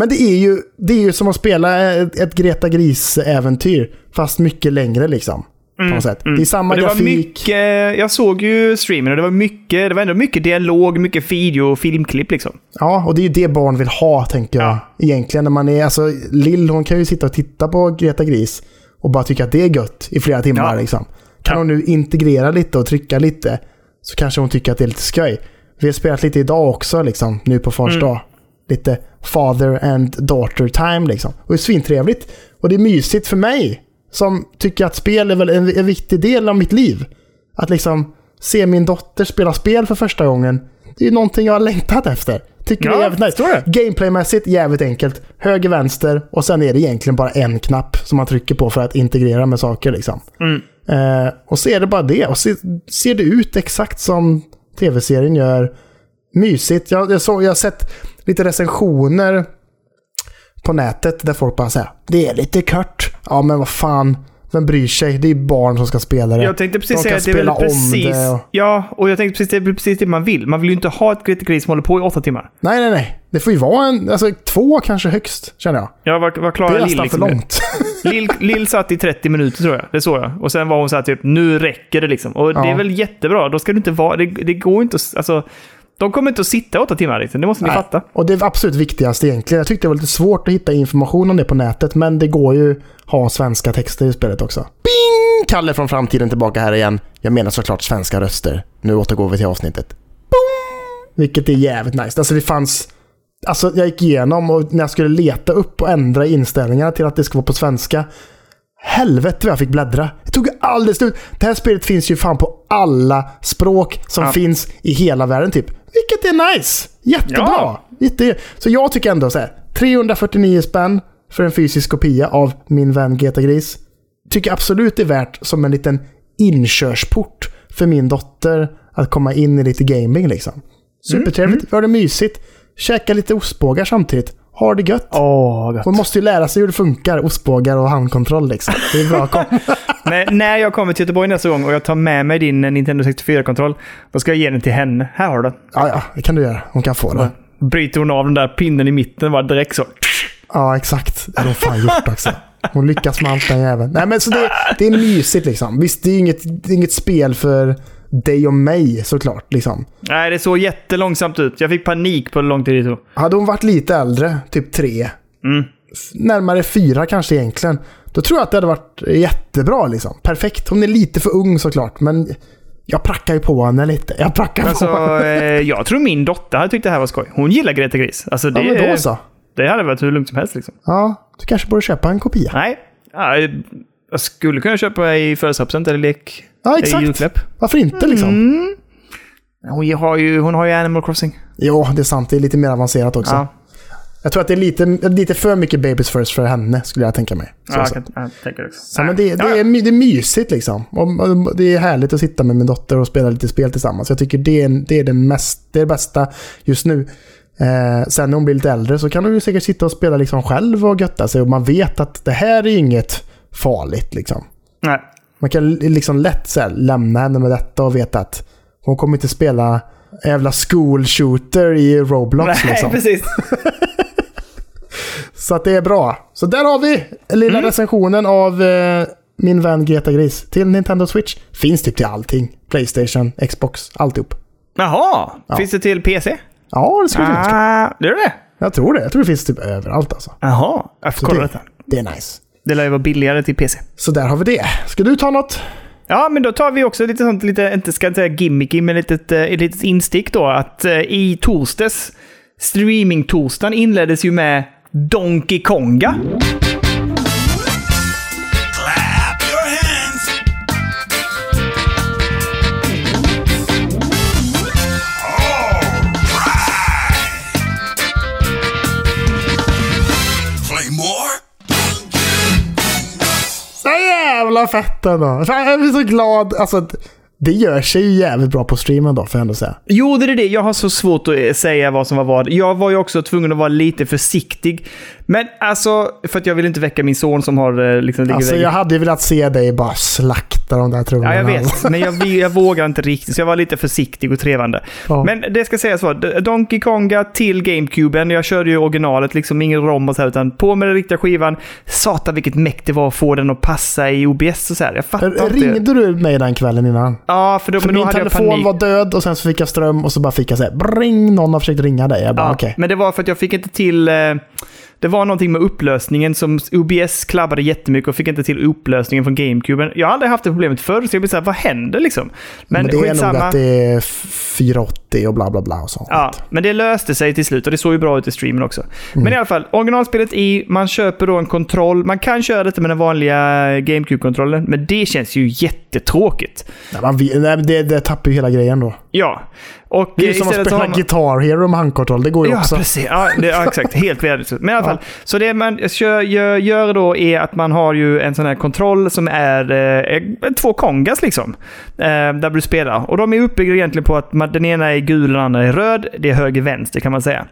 Men det är ju, det är ju som att spela ett, ett Greta Gris-äventyr. Fast mycket längre liksom. På något sätt. Det är samma det var grafik. mycket... Jag såg ju streamen och det var mycket... Det var ändå mycket dialog, mycket video och filmklipp liksom. Ja, och det är ju det barn vill ha, tänker jag. Ja. Egentligen när man är... Alltså, Lill, hon kan ju sitta och titta på Greta Gris och bara tycka att det är gött i flera timmar. Ja. Liksom. Kan Ja. hon nu integrera lite och trycka lite så kanske hon tycker att det är lite skoj. Vi har spelat lite idag också, liksom, nu på fars Mm. dag. Lite father and daughter time liksom. Och det är svintrevligt. Och det är mysigt för mig som tycker att spel är väl en, en viktig del av mitt liv. Att liksom se min dotter spela spel för första gången. Det är ju någonting jag har längtat efter. Tycker det är Ja, jävligt nice. Gameplaymässigt jävligt enkelt. Höger, vänster och sen är det egentligen bara en knapp som man trycker på för att integrera med saker. Liksom. Mm. Eh, och så är det bara det. Och så ser det ut exakt som tv-serien gör. Mysigt. Jag, jag, såg, jag har sett lite recensioner på nätet där folk bara säger det är lite kört. Ja, men vad fan. Vem bryr sig? Det är barn som ska spela det. Jag tänkte precis De säga att det är väl precis... det och- Ja, och jag tänkte precis det är precis det man vill. Man vill ju inte ha ett Gris som håller på i åtta timmar. Nej, nej, nej. Det får ju vara en, alltså två kanske högst, känner jag. Ja, vad, vad Det klarar är Lill nästan liksom för det? långt. Lill, Lill satt i 30 minuter tror jag. Det såg jag. Och sen var hon så här typ, nu räcker det liksom. Och det Ja. är väl jättebra. Då ska du inte vara... Det, det går inte att... Alltså, de kommer inte att sitta åtta timmar liksom. Det måste ni Nej. fatta. Och det absolut viktigaste egentligen. Jag tyckte det var lite svårt att hitta information om det på nätet, men det går ju ha svenska texter i spelet också. Bing! Kalle från framtiden tillbaka här igen. Jag menar såklart svenska röster. Nu återgår vi till avsnittet. Boom! Vilket är jävligt nice. Alltså det fanns... Alltså jag gick igenom och när jag skulle leta upp och ändra inställningarna till att det ska vara på svenska. Helvete vad jag fick bläddra. Det tog alldeles slut. Det här spelet finns ju fan på alla språk som Ja. finns i hela världen typ. Vilket är nice. Jättebra. Ja. Jätte... Så jag tycker ändå så här. 349 spänn för en fysisk kopia av min vän Greta Gris. Tycker absolut det är värt som en liten inkörsport för min dotter att komma in i lite gaming liksom. Supertrevligt. Vi har det mysigt. Käka lite ostbågar samtidigt. Har det gött. Gott. Hon måste ju lära sig hur det funkar. Ostbågar och handkontroll liksom. Det är bra. Kom. Men när jag kommer till Göteborg nästa gång och jag tar med mig din Nintendo 64-kontroll, då ska jag ge den till henne. Här har du den. Ja, ja, det kan du göra. Hon kan få det. Bryter hon av den där pinnen i mitten bara direkt så. Ja, exakt. Det har hon fan gjort också. Hon lyckas med allt den jäveln. Nej, men så det, det är mysigt liksom. Visst, det är inget, det är inget spel för dig och mig såklart. Liksom. Nej, det såg jättelångsamt ut. Jag fick panik på hur lång tid det tog. Hade hon varit lite äldre, typ tre, Mm. närmare fyra kanske egentligen, då tror jag att det hade varit jättebra. Liksom. Perfekt. Hon är lite för ung såklart, men jag prackar ju på henne lite. Jag prackar på Alltså, henne. eh, jag tror min dotter hade tyckt det här var skoj. Hon gillar Greta Gris. Alltså, det, Ja, men då så. det hade varit hur lugnt som helst liksom. Ja, du kanske borde köpa en kopia. Nej, ja, jag skulle kunna köpa i födelsedagspresent eller lek. Ja, i exakt. julklapp. Varför inte liksom? Mm. Hon har, ju, hon har ju Animal Crossing. Jo, det är sant. Det är lite mer avancerat också. Ja, Jag tror att det är lite, lite för mycket babies first för henne, skulle jag tänka mig. Så, ja jag, kan, jag tänker också. Så, men det, det, Ja, är, det är mysigt liksom. Och det är härligt att sitta med min dotter och spela lite spel tillsammans. Jag tycker det är, det är det, mest, det, är det bästa just nu. Eh, sen när hon blir lite äldre så kan hon ju säkert sitta och spela liksom själv och götta sig. Och man vet att det här är inget farligt liksom. Nej. Man kan liksom lätt så här, lämna henne med detta och veta att hon kommer inte spela jävla school shooter i Roblox. Nej, liksom. precis. Så att det är bra. Så där har vi lilla Mm. recensionen av eh, min vän Greta Gris till Nintendo Switch. Finns typ till allting. Playstation, Xbox, alltihop. Jaha, Ja. finns det till PC? Ja, det skulle finnas. Ah, det är det? Jag tror det. Jag tror det finns typ överallt alltså. Jaha, jag får kolla det, detta. det är nice. Det lär ju vara billigare till PC. Så där har vi det. Ska du ta något? Ja, men då tar vi också lite sånt, lite, inte ska jag säga gimmicky, men litet, eh, ett litet instick då. Att eh, i torsdags, streaming-torsdagen inleddes ju med Donkey Konga. Jävla fett Jag blir så glad. Alltså, det gör sig ju jävligt bra på streamen då, får jag ändå säga. Jo, det är det. Jag har så svårt att eh, säga vad som var vad. Jag var ju också tvungen att vara lite försiktig. Men alltså, för att jag vill inte väcka min son som har eh, liksom Alltså, jag hade ju velat se dig bara slakta de där trummorna. Ja, jag vet. Men jag, jag vågar inte riktigt, så jag var lite försiktig och trevande. Ja. Men det ska sägas vara, Donkey Konga till GameCuben. Jag körde ju originalet, liksom ingen rom och så här, utan på med den riktiga skivan. Satan vilket mäkt det var att få den att passa i OBS och så här. Jag fattar inte. Ringde du mig den kvällen innan? Ja, för då, För men då min hade jag telefon panik. var död och sen så fick jag ström och så bara fick jag säga bring, någon har försökt ringa dig. Jag bara Ja, okej. Men det var för att jag fick inte till... Eh, det var någonting med upplösningen som OBS klabbade jättemycket och fick inte till upplösningen från GameCuben. Jag har aldrig haft det problemet förr, så jag blir såhär, vad händer liksom? Men, Men, det är nog att det är 480 och bla bla bla och sånt. Ja, men det löste sig till slut och det såg ju bra ut i streamen också. Mm. Men i alla fall, originalspelet i, man köper då en kontroll. Man kan köra detta med den vanliga GameCube-kontrollen, men det känns ju jättetråkigt. Nej, man, det, det tappar ju hela grejen då. Ja. Och Det är ju som att spela man- Guitar Hero med handkontroll. Det går ju Ja, också. precis. Ja, det, ja, exakt. Helt värdelöst. Men i alla Ja. fall, så det man gör, gör då är att man har ju en sån här kontroll som är eh, två kongas liksom. Eh, där du spelar. Och de är uppbyggda egentligen på att man, den ena är gul och den andra är röd. Det är höger-vänster kan man säga.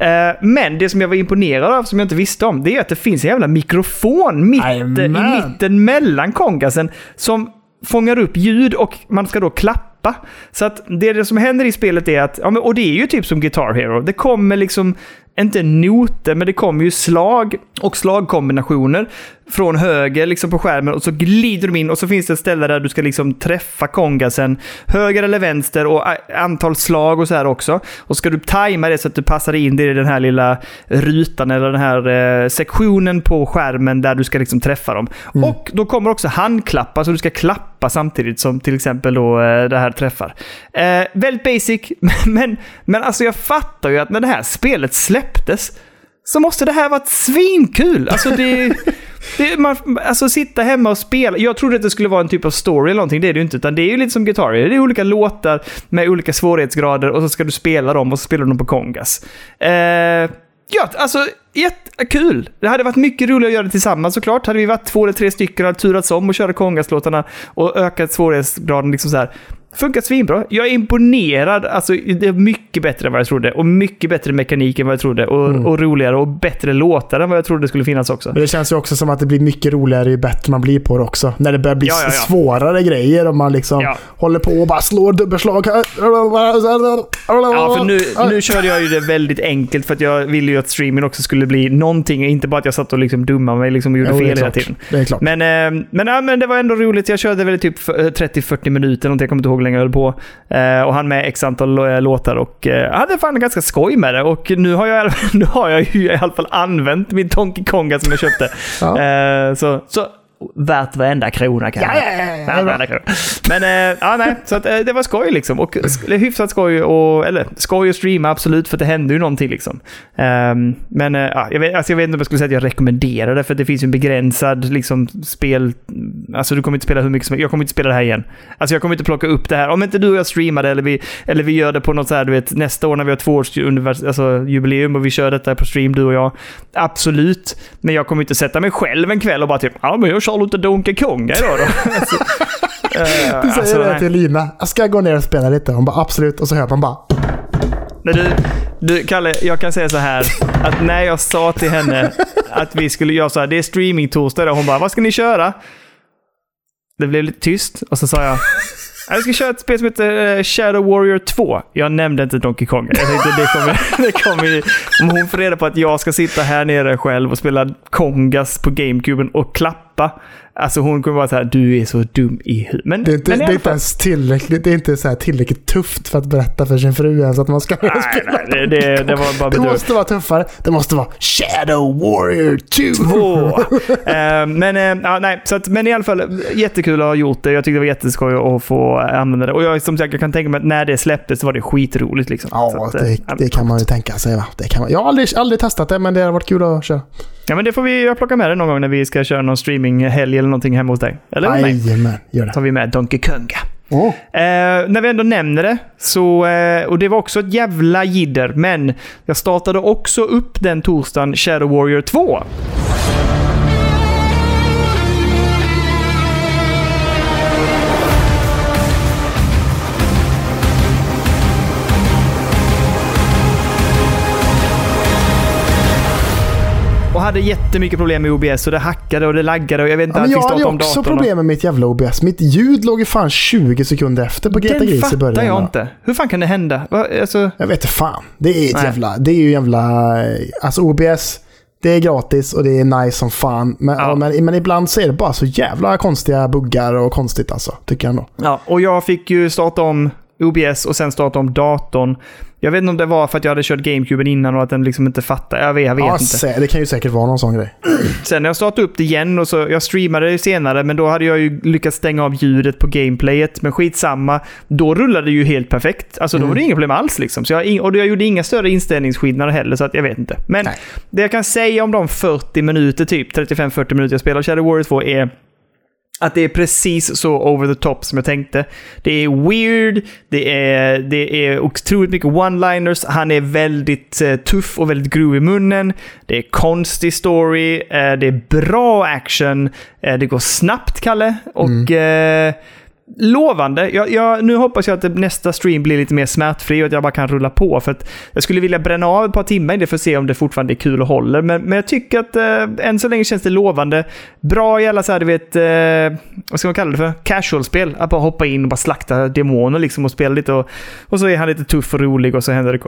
Eh, men det som jag var imponerad av, som jag inte visste om, det är att det finns en jävla mikrofon mitt, i mitten mellan kongasen som fångar upp ljud och man ska då klappa. Så att det, det som händer i spelet är att, ja, men, och det är ju typ som Guitar Hero, det kommer liksom, inte noter, men det kommer ju slag och slagkombinationer från höger liksom på skärmen och så glider de in och så finns det ett ställe där du ska liksom träffa kongasen höger eller vänster och antal slag och så här också. Och ska du tajma det så att du passar in det i den här lilla rutan eller den här eh, sektionen på skärmen där du ska liksom träffa dem. Och då kommer också handklappar så du ska klappa samtidigt som till exempel då eh, det här träffar. Eh, väldigt basic, men, men alltså jag fattar ju att när det här spelet släpptes så måste det här varit svinkul. Alltså det... Det, man, alltså sitta hemma och spela. Jag trodde att det skulle vara en typ av story eller någonting. Det är det ju inte. Utan det är ju lite som Guitar Det är olika låtar med olika svårighetsgrader och så ska du spela dem och så spelar du dem på kongas. Eh, ja, alltså jättekul. Det hade varit mycket roligare att göra det tillsammans såklart. Hade vi varit två eller tre stycken och turats om och köra kongaslåtarna och ökat svårighetsgraden liksom så här. Funkat svinbra. Jag är imponerad. Alltså, det är mycket bättre än vad jag trodde. Och mycket bättre mekanik än vad jag trodde. Och, Mm. och roligare och bättre låtar än vad jag trodde det skulle finnas också. Men det känns ju också som att det blir mycket roligare ju bättre man blir på det också. När det börjar bli Ja, ja, ja. svårare grejer och man liksom håller på och bara slår dubbelslag. Ja, för nu, nu körde jag ju det väldigt enkelt för att jag ville ju att streamen också skulle bli någonting. Inte bara att jag satt och liksom dummade mig liksom och gjorde Jo, fel hela tiden. Det är klart. Men, eh, men, ja, men det var ändå roligt. Jag körde väl typ för- eh, 30-40 minuter, någonting. jag kommer inte ihåg länge jag höll på. Eh, och han med x antal eh, låtar och eh, hade fan ganska skoj med det. Och nu har jag, nu har jag ju i alla fall använt min Donkey Konga som jag köpte. Ja. Eh, så, så värt varenda krona kan jag Ja, ja, ja, ja, Värt varenda krona. Men eh, ja, nej, så att, eh, det var skoj liksom. Och hyfsat skoj, och, eller skoj att streama absolut, för det hände ju någonting liksom. Ehm, men eh, ja, jag, vet, alltså, jag vet inte om jag skulle säga att jag rekommenderar det, för det finns ju en begränsad liksom, spel... Alltså du kommer inte spela hur mycket som Jag kommer inte spela det här igen. Alltså jag kommer inte plocka upp det här. Om inte du och jag streamar det, eller vi, eller vi gör det på något så här, du vet, nästa år när vi har två års univers- alltså, jubileum och vi kör detta på stream, du och jag. Absolut. Men jag kommer inte sätta mig själv en kväll och bara typ, ja men jag kör lite Donkey Konga idag då. alltså, eh, Du säger alltså, det nej. till Lina. Jag ska gå ner och spela lite. Hon bara absolut. Och så hör man bara. Men du, du, Kalle, jag kan säga så här. Att när jag sa till henne att vi skulle göra så här, det är streaming-torsdag och hon bara, vad ska ni köra? Det blev lite tyst och så sa jag, jag ska köra ett spel som heter eh, Shadow Warrior 2. Jag nämnde inte Donkey Kong. Jag tänkte det kommer, det kommer om hon får reda på att jag ska sitta här nere själv och spela Kongas på GameCuben och klappa. Alltså hon kommer vara så här, du är så dum i huvudet. Men, Det är inte, men det är inte ens tillräckligt, det är inte så här tillräckligt tufft för att berätta för sin fru ens att man ska Nej, spela nej, det, det, det var bara Det måste vara tuffare. Det måste vara Shadow Warrior 2. Två. Eh, men, eh, ja, nej, så att, men i alla fall, jättekul att ha gjort det. Jag tyckte det var jätteskoj att få använda det. Och jag, som sagt, jag kan tänka mig att när det släpptes så var det skitroligt. Liksom. Ja, att, eh, det, ja, det kan man ju tänka sig. Va? Det kan man. Jag har aldrig, aldrig testat det, men det har varit kul att köra. Ja, men det får vi jag plocka med det någon gång när vi ska köra någon streaminghelg eller någonting hemma hos dig. Eller. Jajamän, gör det. tar vi med Donkey Konga. Åh. Eh, när vi ändå nämner det, så, eh, och det var också ett jävla jidder, men jag startade också upp den torsdagen Shadow Warrior 2. Hade jättemycket problem med OBS och det hackade och det laggade och jag vet inte Ja, men jag hade om också och- problem med mitt jävla OBS. Mitt ljud låg ju fan 20 sekunder efter på Greta Gris i fattar början. jag va? inte. Hur fan kan det hända? Va, alltså, Jag vet inte fan. Det är ett Nej. jävla... Det är ju jävla... Alltså OBS, det är gratis och det är nice som fan. Men, Ja. men, men ibland så är det bara så jävla konstiga buggar och konstigt alltså. Tycker jag ändå. ja, och jag fick ju starta om OBS och sen starta om datorn. Jag vet inte om det var för att jag hade kört GameCuben innan och att den liksom inte fattade. Jag vet, jag vet Ja, inte. det kan ju säkert vara någon sån grej. Sen när jag startade upp det igen och så, jag streamade det senare, men då hade jag ju lyckats stänga av ljudet på gameplayet. Men skitsamma, då rullade det ju helt perfekt. Alltså då var det inga problem alls liksom. Så jag, och jag gjorde inga större inställningsskillnader heller, så att jag vet inte. Men Nej. det jag kan säga om de 40 minuter, typ 35-40 minuter jag spelar Shadow Warrior 2 är att det är precis så over the top som jag tänkte. Det är weird, det är, det är otroligt mycket one-liners, han är väldigt eh, tuff och väldigt grov i munnen. Det är konstig story, eh, det är bra action, eh, det går snabbt, Kalle. Och eh, lovande. Jag, jag, nu hoppas jag att nästa stream blir lite mer smärtfri och att jag bara kan rulla på. För att jag skulle vilja bränna av ett par timmar i det för att se om det fortfarande är kul och håller. Men, men jag tycker att eh, än så länge känns det lovande. Bra jävla så här, du vet, eh, vad ska man kalla det för? Casual-spel. Att bara hoppa in och bara slakta demoner liksom och spela lite. Och, och så är han lite tuff och rolig och så händer det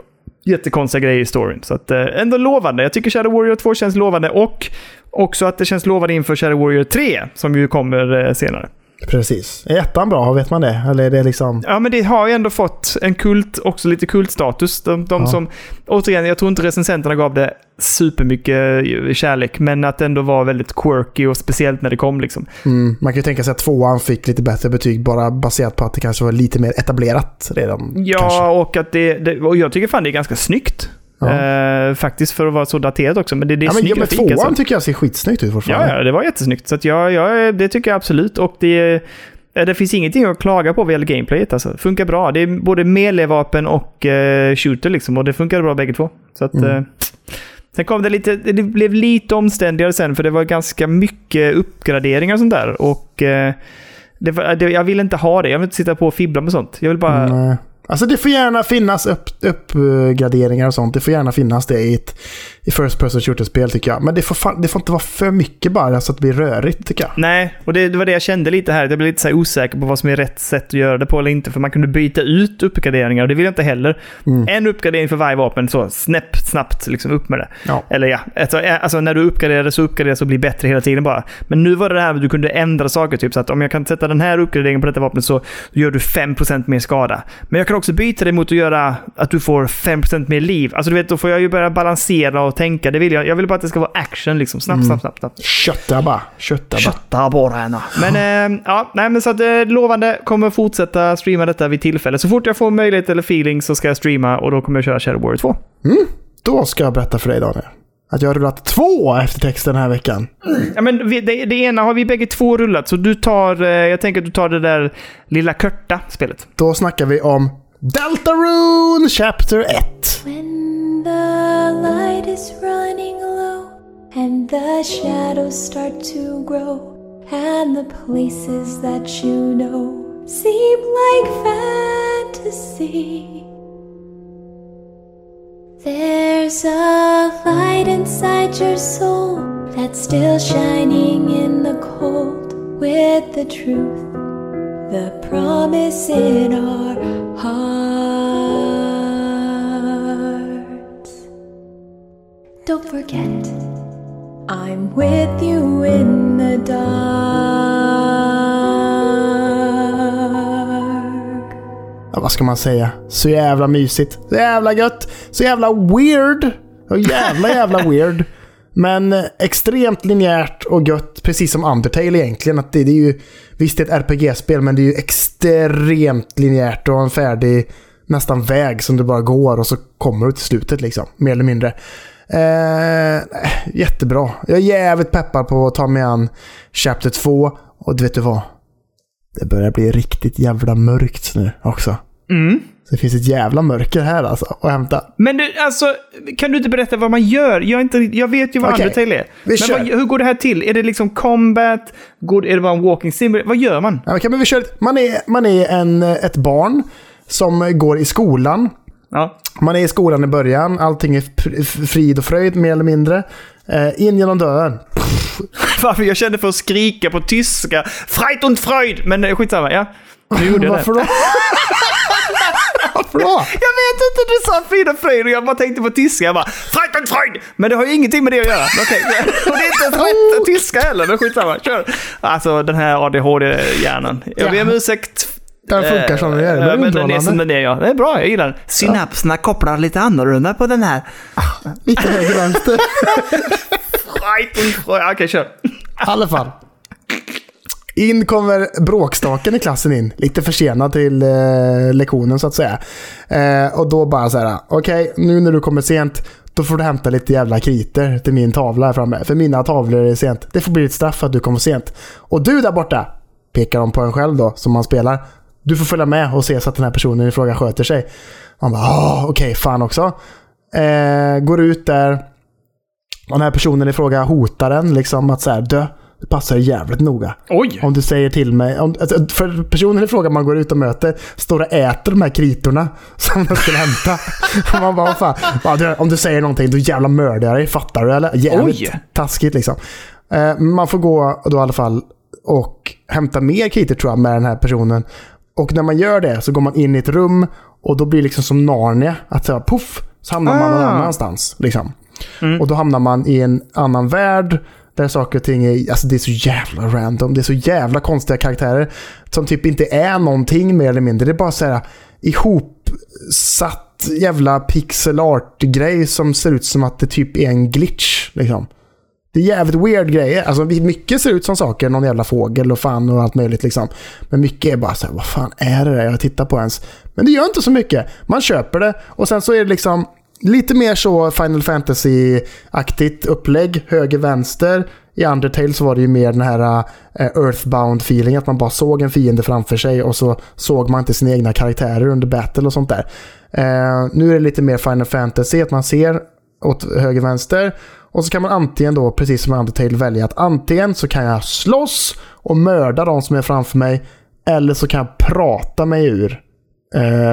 jättekonstiga grejer i storyn. Så att, eh, ändå lovande. Jag tycker Shadow Warrior 2 känns lovande och också att det känns lovande inför Shadow Warrior 3 som ju kommer eh, senare. Precis. Är ettan bra? Vet man det? Eller är det liksom... Ja, men det har ju ändå fått en kult, också lite kultstatus. De, de Ja. som, återigen, jag tror inte recensenterna gav det supermycket eh, kärlek, men att det ändå var väldigt quirky och speciellt när det kom liksom. Mm, man kan ju tänka sig att tvåan fick lite bättre betyg bara baserat på att det kanske var lite mer etablerat redan. Ja, kanske. och att det, det, och jag tycker fan det är ganska snyggt. Ja. Eh, faktiskt för att vara så daterat också, men det, det är Ja, men, ja, men tvåan alltså. tycker jag ser skitsnyggt ut fortfarande. Ja, ja, det var jättesnyggt. Så att jag, jag, det tycker jag absolut. Och det, eh, det finns ingenting att klaga på vad gäller gameplayet. Alltså. Funkar bra. Det är både melee-vapen och eh, shooter liksom. Och det funkar bra bägge två. Så att, Mm. eh, sen kom det lite, det blev lite omständigare sen. För det var ganska mycket uppgraderingar och sånt där. Och det, var- det, jag vill inte ha det. Jag vill inte sitta på och fibbla med sånt. Jag vill bara... Nej. Alltså det får gärna finnas upp, uppgraderingar och sånt. Det får gärna finnas det i ett i First Person Shooter-spel tycker jag. Men det får, fan, det får inte vara för mycket bara så att det blir rörigt tycker jag. Nej, och det, det var det jag kände lite här. Jag blev lite så osäker på vad som är rätt sätt att göra det på eller inte. För man kunde byta ut uppgraderingar och det vill jag inte heller. Mm. En uppgradering för varje vapen, så snäpp, snabbt liksom upp med det. Ja. Eller ja, alltså, alltså när du uppgraderar så uppgraderar så blir bättre hela tiden bara. Men nu var det det här att du kunde ändra saker. Typ så att om jag kan sätta den här uppgraderingen på detta vapnet så gör du 5% mer skada. Men jag kan också byta det mot att göra att du får 5% mer liv. Alltså du vet, då får jag ju börja balansera och tänka. Det vill jag. Jag vill bara att det ska vara action liksom. Snabbt, snabbt, snabbt. snabbt. Kötta bara. Kötta bara. Kötta bara henne. Men eh, ja, nej men så att eh, lovande. Kommer fortsätta streama detta vid tillfälle. Så fort jag får möjlighet eller feeling så ska jag streama och då kommer jag köra Shadow Warrior 2. Då ska jag berätta för dig Daniel. Att jag har rullat två eftertexter den här veckan. Ja, men vi, det, det ena har vi bägge två rullat, så du tar... Eh, jag tänker att du tar det där lilla körta spelet. Då snackar vi om Deltarune Chapter 1. When the light is running low and the shadows start to grow and the places that you know seem like fantasy. There's a light inside your soul that's still shining in the cold with the truth, the promise in our hearts. Don't forget I'm with you in the dark. Ja, vad ska man säga? Så jävla mysigt. Så jävla gött. Så jävla weird. Så jävla jävla weird. Men eh, extremt linjärt och gött, precis som Undertale egentligen. Att det, det är ju, visst, det är ett RPG-spel, men det är ju extremt linjärt och en färdig nästan väg som du bara går och så kommer du till slutet liksom. Mer eller mindre. Eh, eh jättebra. Jag är jävligt peppad på att ta mig an Chapter 2. Och du vet du vad? Det börjar bli riktigt jävla mörkt nu också. Mm. Så det finns ett jävla mörker här alltså att hämta. Men du, alltså, kan du inte berätta vad man gör? Jag, inte, jag vet ju vad Okej, Undertale är. vi Men kör. vad, hur går det här till? Är det liksom combat? Går, är det bara en walking sim? Vad gör man? Ja, okej, men vi kör. Man är, man är en, ett barn som går i skolan. Ja. Man är i skolan i början. Allting är frid och fröjd mer eller mindre. Eh, in genom dörren. Varför jag kände för att skrika på tyska. Freit und Freud! Men eh, skitsamma, ja. Nu gjorde jag det. Varför då? Då? Jag vet inte, du sa frid och fröjd och jag bara tänkte på tyska. Jag bara Freit und Freud! Men det har ju ingenting med det att göra. Okej. Och det är inte ens rätt tyska heller, men skitsamma. Kör. Alltså den här ADHD-hjärnan. Jag ber om ursäkt. Den funkar som den gör. Den är Eh, men den är som den är, ja. Det är bra, jag gillar den. Synapserna kopplar lite annorlunda på den här. Lite höger vänster. Okej, kör. I alla fall. In kommer bråkstaken i klassen in. Lite försenad till eh, lektionen så att säga. Eh, och då bara så här. Okej, nu när du kommer sent. Då får du hämta lite jävla kriter till min tavla här framme. För mina tavlor är sent. Det får bli ett straff för att du kommer sent. Och du där borta. Pekar de på en själv då, som man spelar. Du får följa med och se så att den här personen i fråga sköter sig. Man bara, "Ah, okej, fan också. Eh, går ut där. Och den här personen i fråga hotar en liksom att så här, dö. Det passar jävligt noga. Oj! Om du säger till mig, om, alltså, för personen i fråga man går ut och möter står och äter de här kritorna som de skulle hämta. Man bara, fan. Om du säger någonting, då jävla mördar jag dig. Fattar du eller? Jävligt Oj. taskigt liksom. Eh, man får gå då i alla fall och hämta mer kritor tror jag med den här personen. Och när man gör det så går man in i ett rum och då blir det liksom som Narnia. Att så här, puff, så hamnar man någon Ah. annanstans. Liksom. Och då hamnar man i en annan värld där saker och ting är, alltså det är så jävla random. Det är så jävla konstiga karaktärer som typ inte är någonting mer eller mindre. Det är bara så här ihopsatt jävla pixel art-grej som ser ut som att det typ är en glitch. Liksom. Det är jävligt weird grejer. Alltså mycket ser ut som saker, någon jävla fågel och fan och allt möjligt liksom. Men mycket är bara så här, vad fan är det där jag tittar på ens? Men det gör inte så mycket. Man köper det och sen så är det liksom lite mer så Final Fantasy-aktigt upplägg, höger-vänster. I Undertale så var det ju mer den här eh, Earthbound-feeling, att man bara såg en fiende framför sig och så såg man inte sina egna karaktärer under battle och sånt där. Eh, nu är det lite mer Final Fantasy, att man ser åt höger-vänster. Och så kan man antingen då, precis som i Undertale, välja att antingen så kan jag slåss och mörda de som är framför mig. Eller så kan jag prata mig ur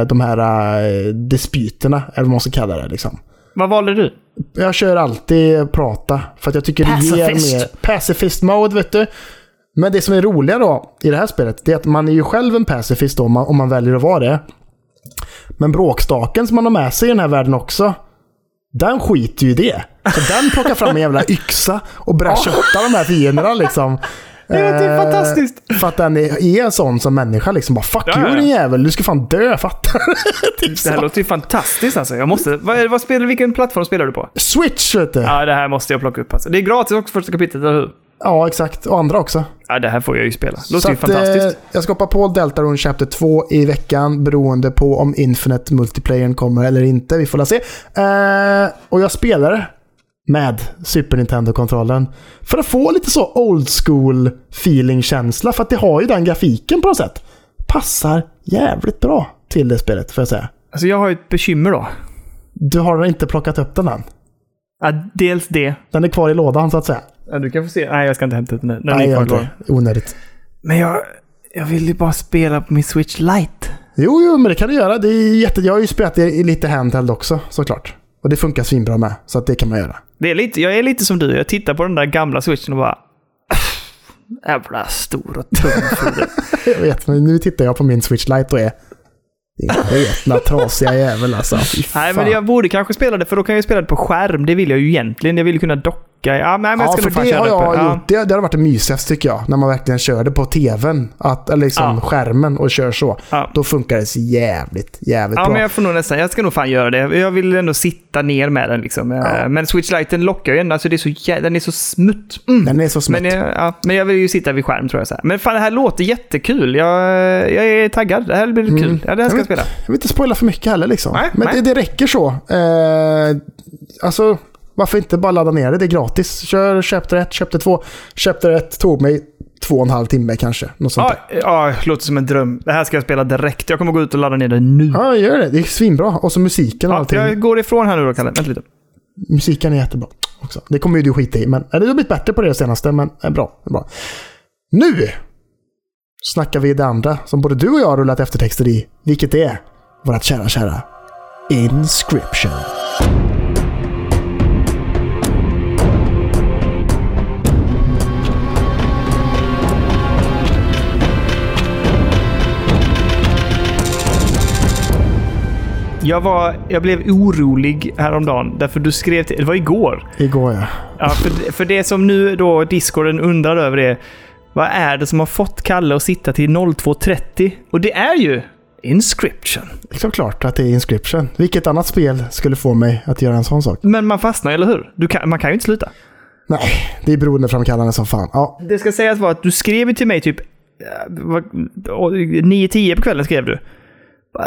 de här eh, dispyterna, eller vad man ska kalla det. Liksom. Vad valde du? Jag kör alltid prata, för att jag tycker det ger Pacifist. mer... Pacifist mode, vet du. Men det som är roliga då i det här spelet, det är att man är ju själv en pacifist då, om man, om man väljer att vara det. Men bråkstaken som man har med sig i den här världen också, den skiter ju i det. Så den plockar fram en jävla yxa och börjar kötta de här fienderna liksom. Det var typ Eh, fantastiskt. För att den är, är en sån som människa liksom. Bara fuck Ja, you ja, ja. din jävel, du ska fan dö, fattar typ Det här så. låter ju fantastiskt alltså. Jag måste... Vad, vad spelar, vilken plattform spelar du på? Switch vet du. Ja. Ja, det här måste jag plocka upp alltså. Det är gratis också första kapitlet, eller hur? exakt. Och andra också. Ja, det här får jag ju spela. Låter Så ju att, fantastiskt. eh, jag ska hoppa på Deltarune Chapter 2 i veckan beroende på om Infinite Multiplayern kommer eller inte. Vi får la se. Eh, och jag spelar det med Super Nintendo-kontrollen. För att få lite så old school feeling-känsla. För att det har ju den grafiken på något sätt. Passar jävligt bra till det spelet, får jag säga. Alltså jag har ju ett bekymmer då. Du har inte plockat upp den än. Ja, dels det. Den är kvar i lådan så att säga. Ja, du kan få se. Nej, jag ska inte hämta ut den. Den Nej, är kvar inte. Onödigt. Men jag, jag vill ju bara spela på min Switch Lite. Jo, jo, men det kan du göra. Det är jätte... Jag har ju spelat det i lite handheld också, såklart. Och det funkar svinbra med, så att det kan man göra. Det är lite, jag är lite som du. Jag tittar på den där gamla Switchen och bara... Jävla stor och tung. Jag vet, men nu tittar jag på min Switch Lite och är... Din sketna, trasiga jävel alltså. Nej, men jag borde kanske spela det, för då kan jag spela det på skärm. Det vill jag ju egentligen. Jag vill kunna docka locka. Ja, men jag Ja, ska för det har jag Ja. gjort. Det, det har varit det mysigast tycker jag. När man verkligen kör det på tvn. Att, eller liksom Ja. skärmen och kör så. Ja. Då funkar det så jävligt, jävligt Ja, bra. men jag får nog nästan, jag ska nog fan göra det. Jag vill ändå sitta ner med den liksom. Eh, Men Switch Lite lockar ju ändå, alltså det är så jä... den är så smutt. Mm. Den är så smutt. Men, jag, ja, men jag vill ju sitta vid skärm tror jag. Så här. Men fan, det här låter jättekul. Jag, jag är taggad. Det här blir kul. Ja, det här ska jag vill, spela. jag vill inte spoila för mycket heller liksom. Nej, men nej. Det, det räcker så. Eh, alltså, varför inte bara ladda ner det? Det är gratis. Kör Chapter 1, Chapter 2. Chapter 1 tog mig två och en halv timme kanske. Något sånt Ja, ja, det låter som en dröm. Det här ska jag spela direkt. Jag kommer gå ut och ladda ner det nu. Ja, gör det. Det är svinbra. Och så musiken och allting. jag går ifrån här nu då, Kalle. Vänta lite. Musiken är jättebra också. Det kommer ju du skita i. Men, eller du har blivit bättre på det senaste, men är bra. Är bra. Nu snackar vi det andra som både du och jag har rullat eftertexter i. Vilket är vårt kära, kära Inscription. Jag, var, jag blev orolig häromdagen, därför du skrev till... Det var igår. Igår ja. Ja, för, för det som nu då Discorden undrar över är vad är det som har fått Kalle att sitta till 02.30? Och det är ju Inscription. Det är klart att det är Inscription. Vilket annat spel skulle få mig att göra en sån sak? Men man fastnar, eller hur? Du kan, man kan ju inte sluta. Nej, det är beroendeframkallande som fan. Ja, Det ska sägas vara att du skrev till mig typ eh, vad- 9-10 på kvällen skrev du.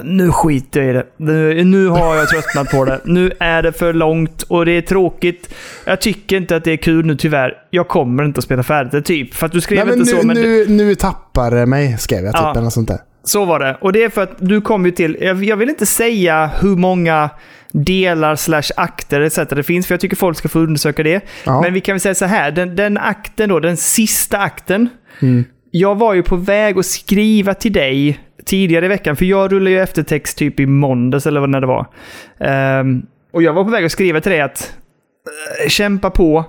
Nu skiter jag i det. Nu, nu har jag tröttnat på det. Nu är det för långt och det är tråkigt. Jag tycker inte att det är kul nu tyvärr. Jag kommer inte att spela färdigt det, typ. För att du skrev Nej, inte nu, så, men nu, nu tappar det mig, skrev jag typ. Ja. Eller något sånt där. så var det. Och det är för att du kom ju till... Jag, jag vill inte säga hur många delar slash akter etc. det finns, för jag tycker folk ska få undersöka det. Ja. Men vi kan väl säga så här, den, den akten då, den sista akten. Mm. Jag var ju på väg att skriva till dig tidigare i veckan, för jag rullade ju eftertext typ i måndags eller vad när det var. Ehm, och jag var på väg att skriva till dig att eh, kämpa på,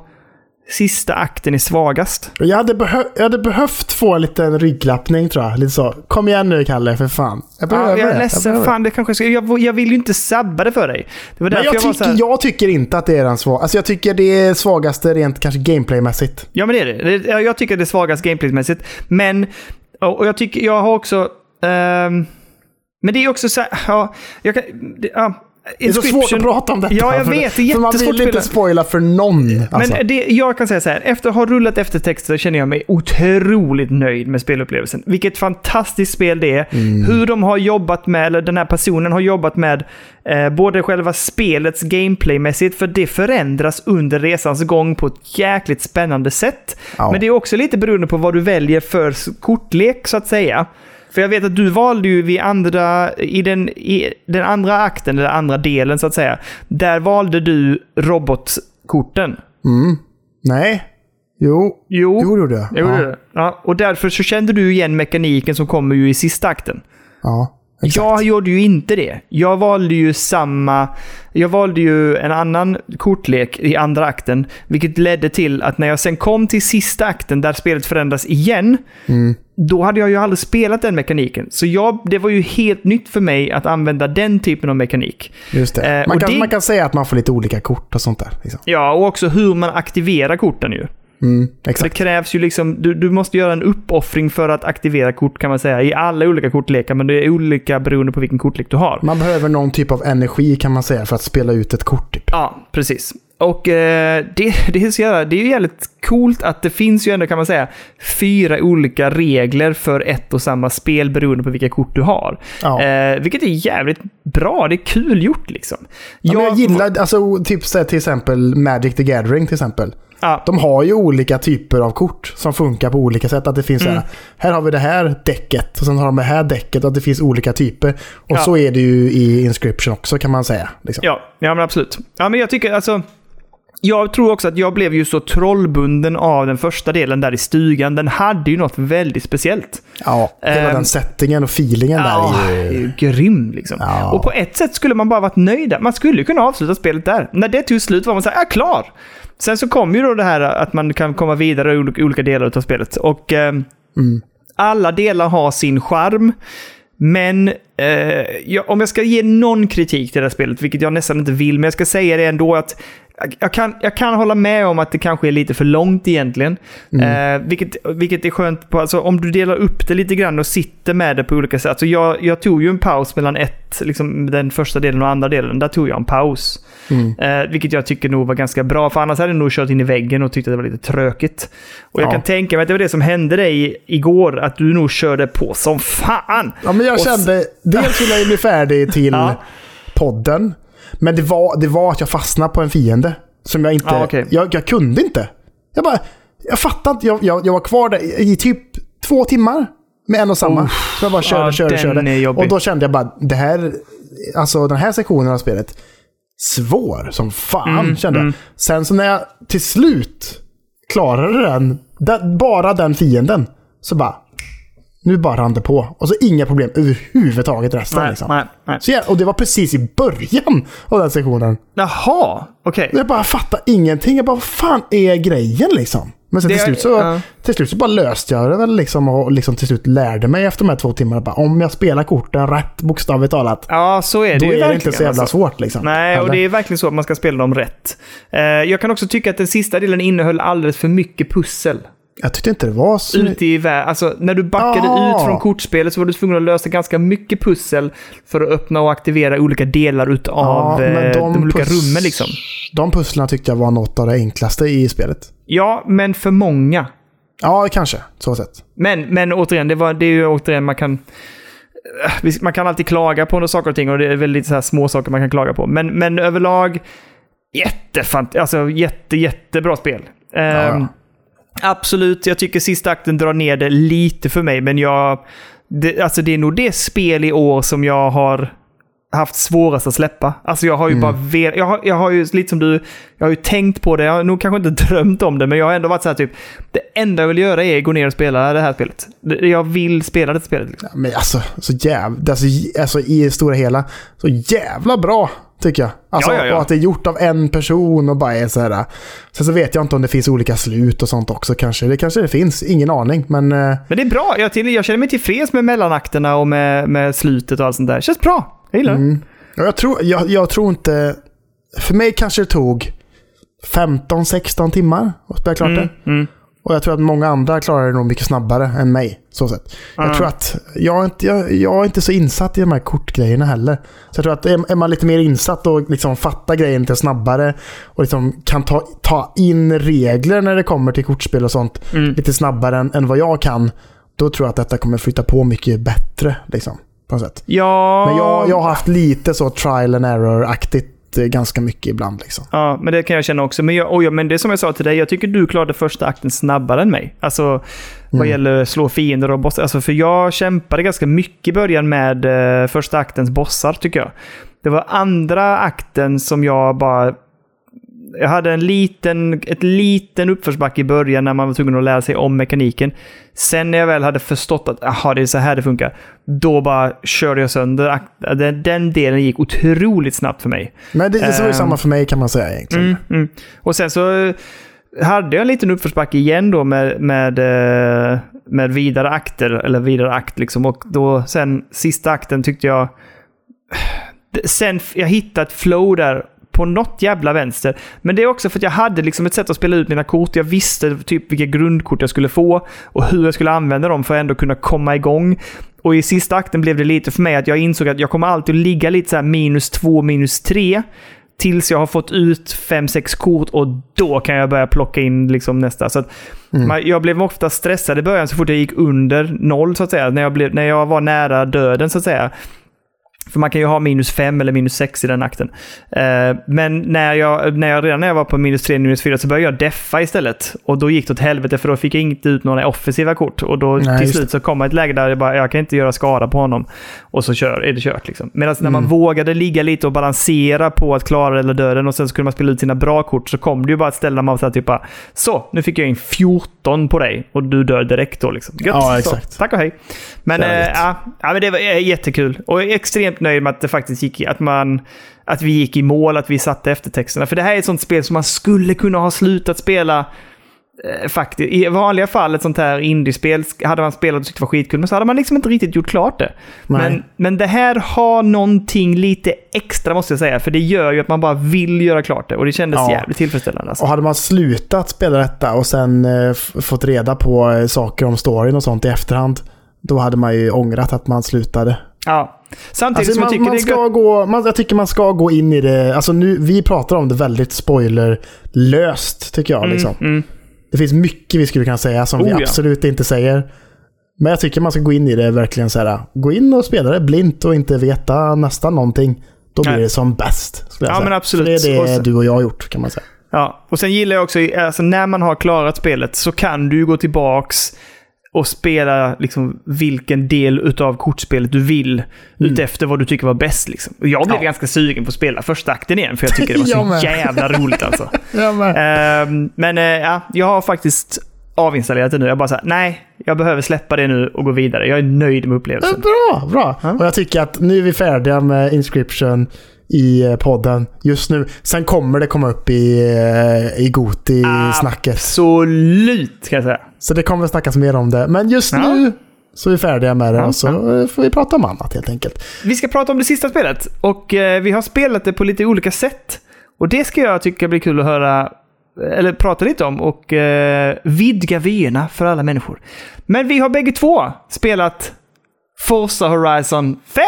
sista akten är svagast. Jag hade, jag hade behövt få en liten ryggklappning tror jag. Lite så. Kom igen nu Kalle, för fan. Jag behöver Ja, jag det. är ledsen, det. fan det kanske ska, jag, jag vill ju inte sabba det för dig. Det var Men jag, jag, tycker, här, jag tycker inte att det är den svag. Alltså jag tycker det är svagaste rent kanske gameplaymässigt. Ja, men det är det. Jag tycker det är svagast gameplaymässigt. Men, och jag tycker, jag har också... ehm, men det är också så här, ja, jag kan, det, ja, Det är så svårt att prata om detta. Ja, jag för- vet. Det är För man jättesvårt vill inte spoila för någon. Alltså. Men det, jag kan säga så här, efter att ha rullat eftertexter känner jag mig otroligt nöjd med spelupplevelsen. Vilket fantastiskt spel det är. Mm. Hur de har jobbat med, eller den här personen har jobbat med, eh, både själva spelets gameplaymässigt, för det förändras under resans gång på ett jäkligt spännande sätt. Ja. Men det är också lite beroende på vad du väljer för kortlek, så att säga. För jag vet att du valde ju vid andra, i den, i den andra akten, eller andra delen så att säga, där valde du robotkorten. Nej. Jo. Jo, Jo, det gjorde jag. ja. det. Ja, och därför så kände du igen mekaniken som kommer ju i sista akten. Ja. Exakt. Jag gjorde ju inte det. Jag valde ju samma... Jag valde ju en annan kortlek i andra akten, vilket ledde till att när jag sen kom till sista akten där spelet förändras igen, Mm. då hade jag ju aldrig spelat den mekaniken. Så jag, det var ju helt nytt för mig att använda den typen av mekanik. Just det. Eh, man, kan, det- man kan säga att man får lite olika kort och sånt där. Liksom. Ja, och också hur man aktiverar korten ju. Mm, det krävs ju liksom, du, du måste göra en uppoffring för att aktivera kort kan man säga, i alla olika kortlekar, men det är olika beroende på vilken kortlek du har. Man behöver någon typ av energi kan man säga för att spela ut ett kort. Typ. Ja, precis. Och eh, det, det, är så jävla, det är ju jävligt coolt att det finns ju ändå, kan man säga, fyra olika regler för ett och samma spel beroende på vilka kort du har. Ja. Eh, vilket är jävligt bra, det är kul gjort liksom. Ja, men jag gillar alltså, typ, så här, till exempel Magic the Gathering till exempel. Ja, De har ju olika typer av kort som funkar på olika sätt. Att det finns Mm. här, här har vi det här däcket och sen har de det här däcket och att det finns olika typer. Och Ja. så är det ju i Inscription också kan man säga. Liksom. Ja, ja men absolut. Ja, men jag tycker alltså... Jag tror också att jag blev ju så trollbunden av den första delen där i stugan. Den hade ju något väldigt speciellt. Ja, hela Ehm, den settingen och feelingen Ja, där. Är ju... grym liksom. Ja. Och på ett sätt skulle man bara varit nöjda. Man skulle ju kunna avsluta spelet där. När det tog slut var man så här, ja klar! Sen så kom ju då det här att man kan komma vidare i olika- delar av spelet. Och ehm, alla delar har sin charm. Men eh, jag, om jag ska ge någon kritik till det här spelet, vilket jag nästan inte vill, men jag ska säga det ändå att jag- kan, jag kan hålla med om att det kanske är lite för långt egentligen. Mm. Eh, vilket, vilket är skönt på, alltså, om du delar upp det lite grann och sitter med det på olika sätt. Alltså, jag, jag tog ju en paus mellan ett, liksom, den första delen och andra delen. Där tog jag en paus. Mm. Eh, vilket jag tycker nog var ganska bra, för annars hade jag nog kört in i väggen och tyckte att det var lite trökigt. Och jag Ja. kan tänka mig att det var det som hände dig igår, att du nog körde på som fan. Ja, men jag Och kände, dels ville jag ju bli färdig till Ja. podden. Men det var, det var att jag fastnade på en fiende. Som jag inte... Ja, okej. jag, jag kunde inte. Jag bara... Jag fattade inte. Jag, jag, jag var kvar där i, i typ två timmar. Med en och samma. Så jag bara körde, Ja, körde, körde. Och då kände jag bara, det här... Alltså den här sektionen av spelet. Svår som fan, Mm, kände jag. Sen så när jag till slut klarade den, den, bara den fienden. Så bara... Nu bara rann det på. Och så inga problem överhuvudtaget resten. Nej, liksom. nej, nej. Så och det var precis i början av den sektionen. Jaha, okej. Jag bara fattar ingenting. Jag bara, vad fan är grejen liksom? Men sen till, är- slut så, ja. till slut så bara löste jag det väl liksom och liksom till slut lärde mig efter de här två timmarna. Bara, om jag spelar korten rätt, bokstavligt talat, Ja, så är det då är det inte så jävla alltså. svårt liksom. Nej, och Eller? det är verkligen så att man ska spela dem rätt. Eh, jag kan också tycka att den sista delen innehöll alldeles för mycket pussel. Jag tyckte inte det var så... Ute i världen. Alltså, när du backade Ah. ut från kortspelet så var du tvungen att lösa ganska mycket pussel för att öppna och aktivera olika delar utav men eh, de, olika pus- rummen liksom. De pusslarna tyckte jag var något av det enklaste i spelet. Ja, men för många. Ja, kanske. Så sett. Men, men återigen, det, var, det är ju återigen man kan... eh, Man kan alltid klaga på några saker och ting och det är väl lite så här små saker man kan klaga på. Men, men överlag, jättefant alltså jätte, jättebra spel. Ehm, ja. Absolut, jag tycker sista akten drar ner det lite för mig, men jag... Det, alltså det är nog det spel i år som jag har haft svårast att släppa. Alltså jag har ju bara vel, jag, har, jag har ju lite som du, jag har ju tänkt på det, jag har nog kanske inte drömt om det, men jag har ändå varit så här typ, det enda jag vill göra är att gå ner och spela det här spelet. Jag vill spela det spelet. Liksom. Men alltså, så jävla, alltså, alltså i det stora hela, så jävla bra tycker jag. Alltså, Ja, ja, ja. Och att det är gjort av en person och bara är så här. Sen så vet jag inte om det finns olika slut och sånt också kanske. Det kanske det finns, ingen aning. Men eh, Men det är bra, jag, till, jag känner mig tillfreds med mellanakterna och med, med slutet och allt sånt där. Känns bra, jag gillar det. ja, jag, tror, jag, jag tror inte... För mig kanske det tog 15-16 timmar att spela klart det. Mm, mm. Och jag tror att många andra klarar det nog mycket snabbare än mig. Så sett. Jag Mm. tror att jag är, inte, jag, jag är inte så insatt i de här kortgrejerna heller. Så jag tror att är, är man lite mer insatt och liksom fattar grejen lite snabbare och liksom kan ta, ta in regler när det kommer till kortspel och sånt Mm. lite snabbare än, än vad jag kan. Då tror jag att detta kommer flytta på mycket bättre. Liksom, på något sätt. Ja, Men jag, jag har haft lite så trial and error-aktigt ganska mycket ibland. Liksom. Ja, men det kan jag känna också. Men, jag, oj, men det är som jag sa till dig, jag tycker du klarade första akten snabbare än mig. Alltså vad gäller slå fiender och bossar. Alltså, för jag kämpade ganska mycket i början med eh, första aktens bossar, tycker jag. Det var andra akten som jag bara... Jag hade en liten, ett liten uppförsbacke i början när man var tvungen att lära sig om mekaniken. Sen när jag väl hade förstått att aha, det är så här det funkar, då bara körde jag sönder. Den, den delen gick otroligt snabbt för mig. Men det, det var ju Ehm. samma för mig kan man säga egentligen. Mm, mm. Och sen så eh, hade jag en liten uppförsbacke igen då med, med, eh, med vidare akter, eller vidare akt liksom. Och då sen sista akten tyckte jag... Sen f- jag hittade ett flow där på något jävla vänster. Men det är också för att jag hade liksom ett sätt att spela ut mina kort. Jag visste typ vilka grundkort jag skulle få och hur jag skulle använda dem för att ändå kunna komma igång. Och i sista akten blev det lite för mig att jag insåg att jag kommer alltid att ligga lite så minus två, minus tre. Tills jag har fått ut fem sex kort och då kan jag börja plocka in liksom nästa. Så man, jag blev ofta stressad i början så fort jag gick under noll så att säga. När jag, blev, när jag var nära döden så att säga. För man kan ju ha minus 5 eller minus 6 i den akten. Eh, men när jag, när jag, redan när jag var på minus 3, minus 4 så började jag deffa istället. Och då gick det åt helvete för då fick jag inte ut några offensiva kort. Och då Nej, till slut så kom ett läge där jag bara, jag kan inte göra skada på honom. Och så kör, är det kört liksom. Medan när man vågade ligga lite och balansera på att klara eller döden och sen så kunde man spela ut sina bra kort så kom det ju bara ett ställe där man var så typ bara, så, nu fick jag in 14 på dig och du dör direkt då liksom. Gött. Ja, Så, exakt. tack och hej. Men, Härligt. ja, men det var eh, jättekul. Och är extremt nöjd med att det faktiskt gick, att man, att vi gick i mål, att vi satte eftertexterna. För det här är ett sånt spel som man skulle kunna ha slutat spela eh, faktiskt. I vanliga fall, ett sånt här indiespel, hade man spelat och tyckt det var skitkul, men så hade man liksom inte riktigt gjort klart det. Nej. Men, men det här har någonting lite extra, måste jag säga. För det gör ju att man bara vill göra klart det. Och det kändes Ja. jävligt tillfredsställande. Alltså. Och hade man slutat spela detta och sen eh, fått reda på eh, saker om storyn och sånt i efterhand, då hade man ju ångrat att man slutade. Ja. Samtidigt Alltså man, tycker man ska gå, man, jag tycker man ska gå in i det. Alltså nu, vi pratar om det väldigt spoilerlöst, tycker jag. liksom. Mm, Det finns mycket vi skulle kunna säga som vi Oh, ja. absolut inte säger. Men jag tycker man ska gå in i det verkligen så här. Gå in och spela det blint och inte veta nästan någonting. Då blir Nej. det som bäst. Ja, säga. men absolut. För det är det sen- du och jag har gjort kan man säga. Ja, och sen gillar jag också, alltså när man har klarat spelet så kan du gå tillbaks och spela liksom vilken del utav kortspelet du vill utefter vad du tycker var bäst. Liksom. Och jag blev Mm. Ja. ganska sugen på att spela första akten igen, för jag tycker det var så jävla roligt alltså. Ja, men. Eh, ja, jag har faktiskt avinstallerat det nu. Jag bara såhär, nej, jag behöver släppa det nu och gå vidare. Jag är nöjd med Ja, upplevelsen. Bra, bra. Och jag tycker att nu är vi färdiga med Inscription i eh, podden just nu. Sen kommer det komma upp i, eh, i Goti-snacket. Absolut, kan jag säga. Så det kommer snackas mer om det. Men just Ja. nu så är vi färdiga med det Ja, och så eh, får vi prata om annat helt enkelt. Vi ska prata om det sista spelet och eh, vi har spelat det på lite olika sätt. Och det ska jag tycka blir kul att höra, eller prata lite om och eh, vidga vyerna för alla människor. Men vi har bägge två spelat Forza Horizon 5.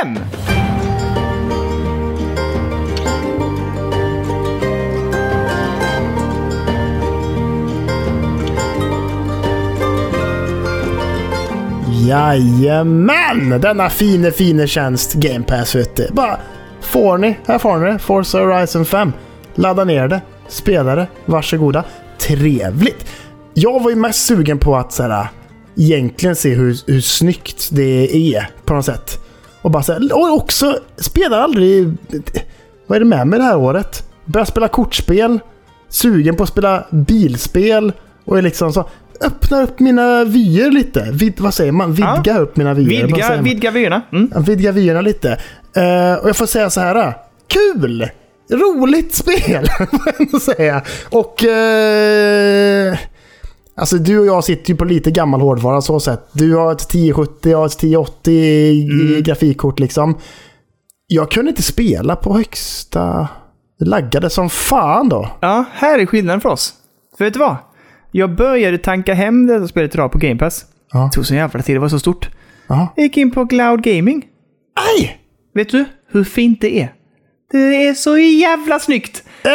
Jajamän! Denna fine, fine tjänst Game Pass vet du. Bara får ni, här får ni det. Forza Horizon 5. Ladda ner det, spela det, varsågoda. Trevligt! Jag var ju mest sugen på att så här, egentligen se hur, hur snyggt det är på något sätt. Och bara så här, och också, spelar aldrig... Vad är det med mig det här året? Börjar spela kortspel, sugen på att spela bilspel och är liksom så... Öppna upp mina vyer lite. Vid, vad säger man? Vidga Ja. upp mina vyer. Vidga, vidga vyerna. Mm. Vidga vyerna lite. Eh, och jag får säga så här. Kul! Roligt spel, får jag säga. Och... eh, alltså du och jag sitter ju på lite gammal hårdvara så sett. Du har ett 1070, jag har ett 1080 i, i grafikkort liksom. Jag kunde inte spela på högsta... Det laggade som fan då. Ja, här är skillnaden för oss. För vet du vad? Jag började tanka hem det här spelet idag på Game Pass. Ja. Det tog så jävla tid, det var så stort. Jaha. Jag gick in på Cloud Gaming. Aj! Vet du hur fint det är? Det är så jävla snyggt! Eh,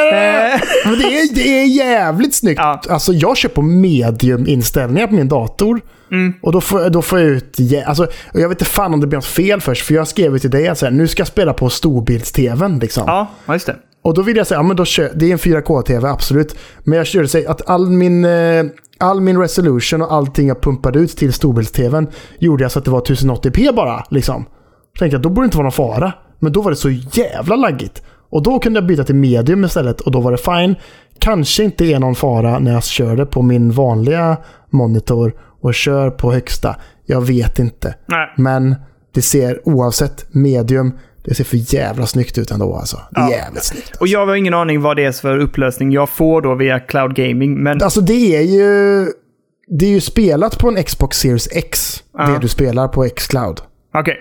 Eh, det är, det är jävligt snyggt. Ja. Alltså jag kör på medium-inställningar på min dator. Mm. Och då får, då får jag ut... Alltså, jag vet inte fan om det blir något fel först. För jag skrev till dig att nu ska jag spela på storbilds-tvn. Liksom. ja, ja, just det. Och då vill jag säga, ja men då kör, det är en 4K-TV, absolut. Men jag körde sig att all min, eh, all min resolution och allting jag pumpade ut till storbilds-TVn gjorde jag så att det var 1080p bara. Liksom. Så tänkte jag, då borde det inte vara någon fara. Men då var det så jävla laggigt. Och då kunde jag byta till medium istället och då var det fine. Kanske inte är någon fara när jag kör det på min vanliga monitor och kör på högsta. Jag vet inte. Nej. Men det ser oavsett medium, det ser för jävla snyggt ut ändå alltså. Ja. jävligt snyggt. Och jag har ingen aning vad det är för upplösning jag får då via Cloud Gaming, men... Alltså det är ju... Det är ju spelat på en Xbox Series X. Ja. Det du spelar på Xcloud. Okej.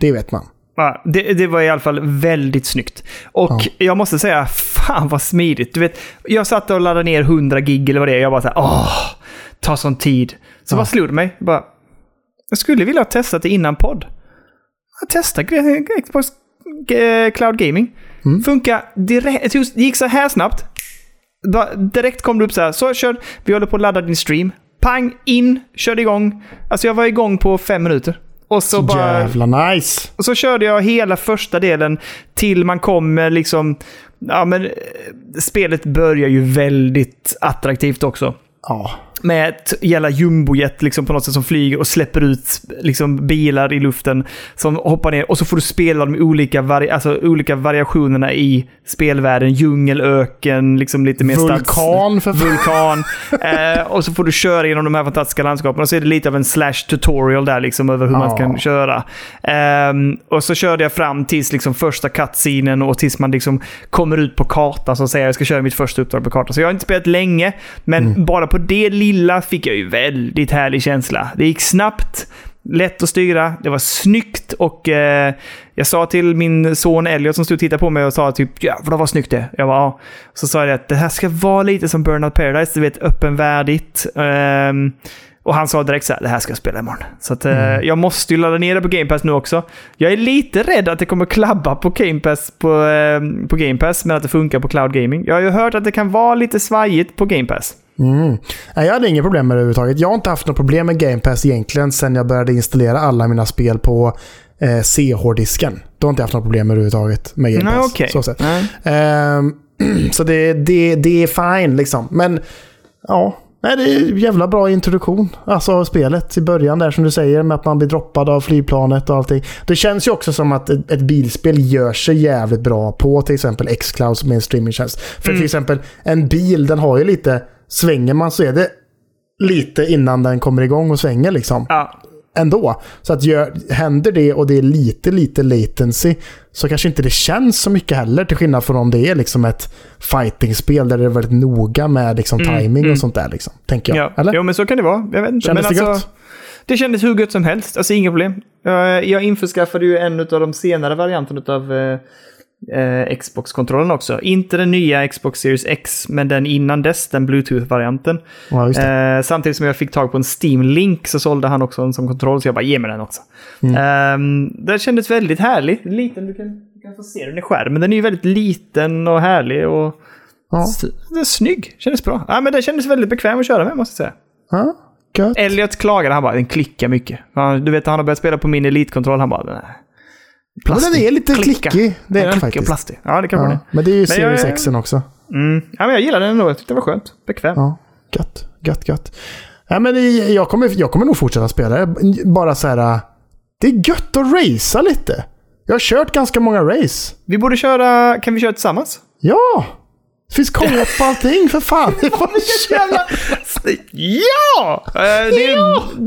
Det vet man. Ja, det, det var i alla fall väldigt snyggt. Och Ja. jag måste säga, fan vad smidigt. Du vet, jag satt och laddade ner 100 gig eller vad det är. Jag bara så här, åh, ta sån tid. Så Ja. vad slog det mig? Jag, bara, jag skulle vilja ha testat det innan podd. Jag testade Xbox Cloud Gaming. Mm. Funkar direkt. Det gick så här snabbt. Direkt kom det upp så här. Så kör, vi håller på att ladda din stream. Pang, in, körde igång. Alltså jag var igång på fem minuter. Och så, bara... Jävla nice. Och så körde jag hela första delen till man kommer liksom... Ja, men eh, spelet börjar ju väldigt attraktivt också. Ja. Med jävla jumbojet liksom på något sätt som flyger och släpper ut liksom bilar i luften som hoppar ner. Och så får du spela de olika, vari alltså, olika variationerna i spelvärlden. Djungel, öken, liksom lite mer stads... Vulkan för fan. Vulkan. eh, och så får du köra genom de här fantastiska landskapen. Och så är det lite av en slash tutorial där liksom över hur man Ja. kan köra. Ehm, och så körde jag fram tills liksom första cutscenen och tills man liksom kommer ut på kartan. Så säger jag, jag ska köra mitt första uppdrag på kartan. Så jag har inte spelat länge, men Mm. bara på det lilla fick jag ju väldigt härlig känsla. Det gick snabbt, lätt att styra, det var snyggt och eh, jag sa till min son Elliot som stod och tittade på mig och sa typ jävlar vad snyggt det är." Jag bara ja. Så sa jag att det här ska vara lite som Burnout Paradise, du vet öppenvärdigt. Ehm, och han sa direkt så här, det här ska jag spela imorgon. Så att, eh, jag måste ju ladda ner det på Game Pass nu också. Jag är lite rädd att det kommer klabba på Game Pass, på, eh, på Game Pass men att det funkar på Cloud Gaming. Jag har ju hört att det kan vara lite svajigt på Game Pass. Mm. Nej, jag hade inga problem med det överhuvudtaget. Jag har inte haft något problem med Game Pass egentligen sen jag började installera alla mina spel på eh, C-hårddisken. Då har inte jag haft något problem överhuvudtaget med Game Nej, Pass. okej. Så, sett. Nej. Ehm, så det, det, det är fine liksom. Men ja, nej, det är jävla bra introduktion. Alltså av spelet i början där som du säger med att man blir droppad av flygplanet och allting. Det känns ju också som att ett, ett bilspel gör sig jävligt bra på till exempel Xcloud som är en streamingtjänst. För till exempel en bil den har ju lite, svänger man så är det lite innan den kommer igång och svänger liksom Ja. ändå. Så att gör, händer det och det är lite, lite latency så kanske inte det känns så mycket heller till skillnad från om det är liksom ett fightingspel där det är väldigt noga med liksom timing och sånt där. Liksom, tänker jag. Ja. Eller? Jo, men så kan det vara. Jag vet inte. Kändes men det alltså, gött? Det kändes hur gött som helst. Alltså inga problem. Jag, jag införskaffade ju en av de senare varianterna av eh, Xbox-kontrollen också. Inte den nya Xbox Series X, men den innan dess, den Bluetooth-varianten. Ja. Eh, samtidigt som jag fick tag på en Steam-link så sålde han också en som kontroll, så jag bara ge mig den också. Mm. Eh, den kändes väldigt härlig. Liten, du kan, du kan få se den i skärmen. Den är ju väldigt liten och härlig och Ja. den är snygg. Kändes bra. Ja, men den kändes väldigt bekväm att köra med, måste jag säga. Ja, gött. Elliot klagade, han bara den klickar mycket. Han, du vet, han har börjat spela på min Elite-kontroll, han bara nej. Men den är lite Klicka. klickig. Det är den och faktiskt. plastig. Ja, det kan vara Ja. det. Men det är ju Series X också. Mm. Ja, men jag gillade den ändå. Jag tyckte det var skönt. Bekväm. Ja, gött, gött, gött. Ja, men jag, kommer, jag kommer nog fortsätta spela det. Bara så här... Det är gött att racea lite. Jag har kört ganska många race. Vi borde köra... Kan vi köra tillsammans? Ja! Det finns co-op på allting, för fan. Det bara att köra. Ja! Eh, det,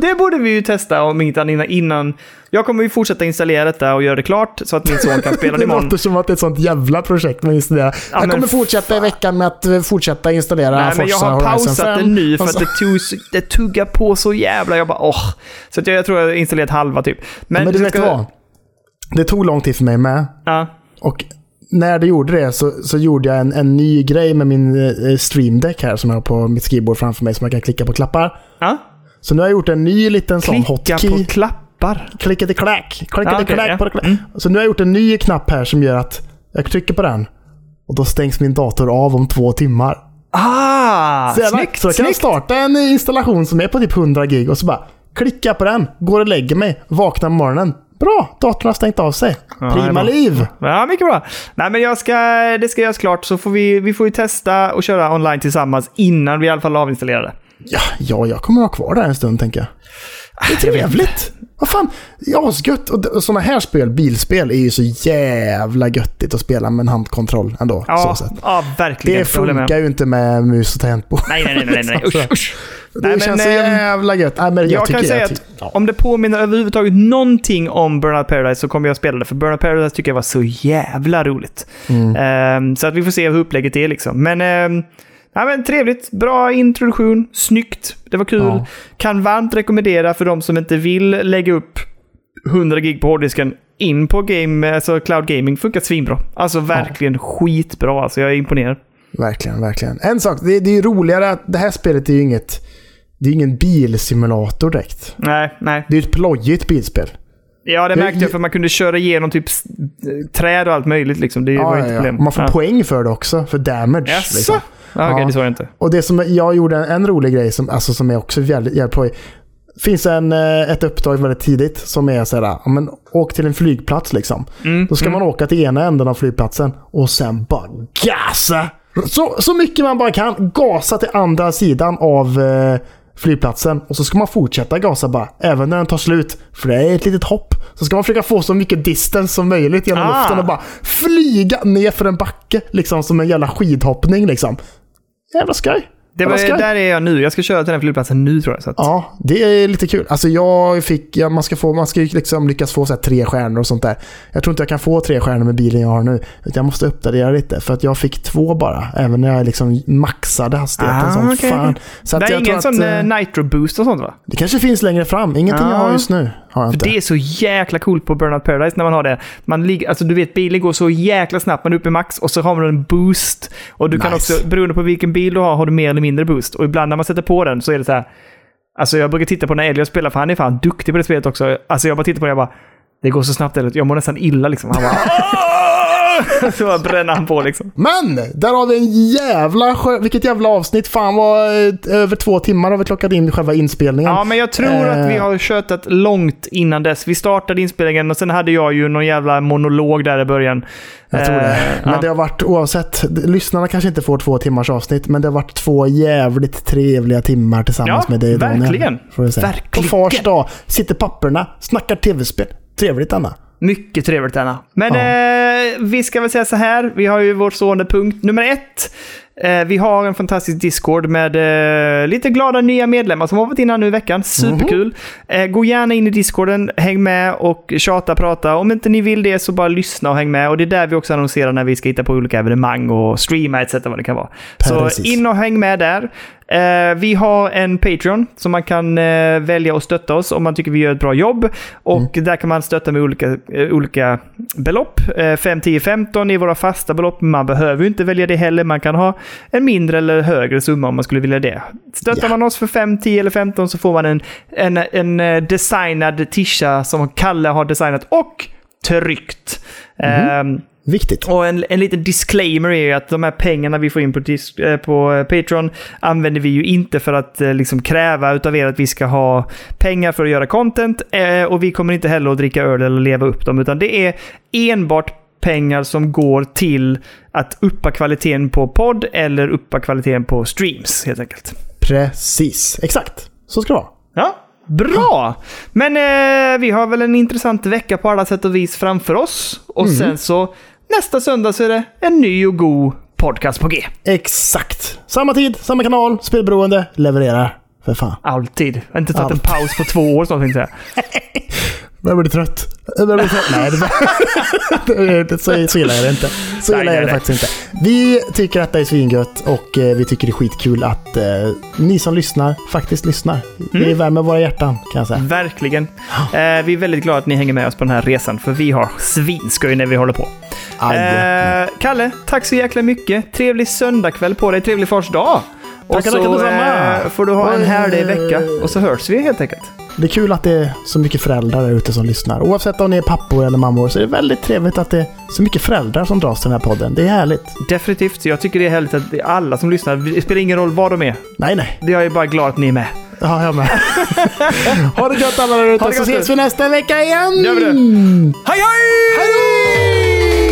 det borde vi ju testa om inte innan, innan. Jag kommer ju fortsätta installera detta och göra det klart så att min son kan spela det Det imorgon. låter som att det är ett sånt jävla projekt med att installera. jag men kommer fortsätta i veckan med att eh, fortsätta installera Nej, men jag Forza har pausat 5. det nu för att så- det, tog, så- det tuggar på så jävla. Jag bara åh. Så att jag, jag tror jag har installerat halva typ. Men, du det vet ska- vad? Det tog lång tid för mig med. Ja. Och när det gjorde det så, så gjorde jag en, en ny grej med min eh, stream deck här som jag har på mitt skrivbord framför mig som jag kan klicka på klappar. ja. Så nu har jag gjort en ny liten sån Klicka hotkey. på klappar. Klickade klack. Klickade Ja, okej, klack ja. på klack. Mm. Så nu har jag gjort en ny knapp här som gör att jag trycker på den. Och då stängs min dator av om två timmar. Ah! Så, jävla, snyggt! så jag kan snyggt. starta en installation som är på typ 100 gig och så bara klicka på den, går och lägger mig, vaknar på morgonen. Bra, datorn har stängt av sig. är Prima liv. Ja, mycket bra. Nej, men jag ska, det ska göras klart så får vi, vi får ju testa och köra online tillsammans innan vi i alla fall avinstallerar det. Ja, ja, jag kommer ha kvar det här en stund tänker jag. Det är trevligt. Vad fan, ja. Och, och sådana här spel, bilspel, är ju så jävla göttigt att spela med en handkontroll ändå. Ja, ja verkligen. Det funkar ju inte med mus och tangentbord. Nej, nej, nej, nej, nej. Usch, usch. Det Nej, känns så men, ehm, jävla gött. Nej, men jag, Jag tycker kan säga jag att ja. om det påminner överhuvudtaget någonting om Burnout Paradise så kommer jag spela det. För Burnout Paradise tycker jag var så jävla roligt. Mm. Ehm, så att vi får se hur upplägget är liksom. Men, um, ja, men trevligt. Bra introduktion. Snyggt. Det var kul. Ja. Kan varmt rekommendera för de som inte vill lägga upp 100 gig på hårddisken in på game, alltså cloud gaming. Funkar svinbra. Alltså verkligen skitbra. Alltså jag är imponerad. Verkligen, verkligen. En sak, det, det är ju roligare att det här spelet är ju inget... Det är ingen bilsimulator direkt. Nej, nej. Det är ett plojigt bilspel. Ja, det märkte jag för man kunde köra igenom typ träd och allt möjligt liksom. Det var Ja, inte ja, ja. problem. Man får ja. poäng för det också, för damage. Jaså? Liksom. Ja, Okej, Ja. det såg jag inte. Och det som jag gjorde, en, en rolig grej som, alltså, som är också jävligt, jävligt plojig. finns en, eh, ett uppdrag väldigt tidigt som är såhär, ja, men, åk till en flygplats liksom. Mm, Då ska man åka till ena änden av flygplatsen och sen bara gasa! Så, så mycket man bara kan. Gasa till andra sidan av eh, flygplatsen. Och så ska man fortsätta gasa bara, även när den tar slut. För det är ett litet hopp. Så ska man försöka få så mycket distance som möjligt genom Ah. luften och bara flyga ner för en backe. Liksom som en jävla skidhoppning liksom. Jävla skoj. Det var, skoj. där är jag nu. Jag ska köra till den flygplatsen nu tror jag. Så att, Ja, det är lite kul. Alltså jag fick, ja, man ska, få, man ska ju liksom lyckas få så tre stjärnor och sånt där. Jag tror inte jag kan få tre stjärnor med bilen jag har nu. Jag måste uppdatera lite. För att jag fick två bara. Även när jag liksom maxade hastigheten Ah, som okej, fan. Så det är ingen att, sån eh, eh, nitro boost och sånt va? Det kanske finns längre fram. Ingenting jag har just nu. Har jag För inte. det är så jäkla coolt på Burnout Paradise när man har det. Man ligger, alltså du vet, bilen går så jäkla snabbt. Man är uppe i max och så har man en boost. Och du kan Nice. också, beroende på vilken bil du har, har du mer eller mindre boost. Och ibland när man sätter på den så är det så här. Alltså jag brukar titta på när Elliot spelar, för han är fan duktig på det spelet också. Alltså jag bara tittar på det och jag bara, det går så snabbt Elliot. Jag mår nästan illa liksom. Han bara! så bara bränner han på liksom. Men! Där har vi en jävla Vilket jävla avsnitt. Fan vad eh, över två timmar har vi klockat in själva inspelningen. Ja, men jag tror att vi Eh. har köttat långt innan dess. Vi startade inspelningen och sen hade jag ju någon jävla monolog där i början. Jag tror det. Eh, Men ja. det har varit oavsett. Lyssnarna kanske inte får två timmars avsnitt. Men det har varit två jävligt trevliga timmar tillsammans Ja, med dig Daniel, verkligen. Verkligen. På fars dag sitter papperna, snackar tv-spel. Trevligt Anna. Mycket trevligt Anna. Men Ja. eh, vi ska väl säga så här. Vi har ju vår stående punkt nummer ett. Eh, vi har en fantastisk Discord med eh, lite glada nya medlemmar som har varit in här nu i veckan. Superkul. Eh, gå gärna in i Discorden, häng med och tjata, prata. Om inte ni vill det så bara lyssna och häng med. Och det är där vi också annonserar när vi ska hitta på olika evenemang och streama etc. vad det kan vara. Precis. Så in och häng med där. Eh, vi har en Patreon som man kan eh, välja att stötta oss om man tycker vi gör ett bra jobb. Och där kan man stötta med olika, eh, olika belopp. Eh, 5, 10, 15 är våra fasta belopp. Man behöver ju inte välja det heller. Man kan ha en mindre eller högre summa om man skulle vilja det. Stöttar Ja. man oss för 5, 10 eller 15 så får man en, en, en designad tisha som Kalle har designat och tryckt. Ehm, Viktigt. och en, en liten disclaimer är ju att de här pengarna vi får in på, dis, eh, på eh, Patreon använder vi ju inte för att eh, liksom kräva utav er att vi ska ha pengar för att göra content. Eh, och vi kommer inte heller att dricka öl eller leva upp dem, utan det är enbart pengar som går till att uppa kvaliteten på podd eller uppa kvaliteten på streams helt enkelt. Precis. Exakt. Så ska det vara. Ja, bra! Men eh, vi har väl en intressant vecka på alla sätt och vis framför oss. Och sen så nästa söndag så är det en ny och god podcast på G. Exakt. Samma tid, samma kanal, spelberoende, levererar. För fan. Alltid. Jag har inte tagit en Allt. paus på två år snart tänkte jag Jag blir trött. Jag blir trött. Nej, det, är så, så illa är det inte. Så illa nej, är det nej. faktiskt inte. Vi tycker att det är svingött och eh, vi tycker det är skitkul att eh, ni som lyssnar faktiskt lyssnar. Mm. Det värmer våra hjärtan kan jag säga. Verkligen. Eh, vi är väldigt glada att ni hänger med oss på den här resan, för vi har svinskoj när vi håller på. Eh, Kalle, tack så jäkla mycket. Trevlig söndagkväll på dig. Trevlig fars dag. Och Tackar, så tackar eh, får du ha en härlig vecka. Och så hörs vi helt enkelt. Det är kul att det är så mycket föräldrar där ute som lyssnar. Oavsett om ni är pappor eller mammor så är det väldigt trevligt att det är så mycket föräldrar som dras till den här podden. Det är härligt. Definitivt. Jag tycker det är härligt att det är alla som lyssnar. Det spelar ingen roll var de är. Nej, nej. Jag är bara glad att ni är med. Ja, jag med. ha det gött alla där ute så ses vi nästa vecka igen! Gör vi det. Hej hej! Hej då!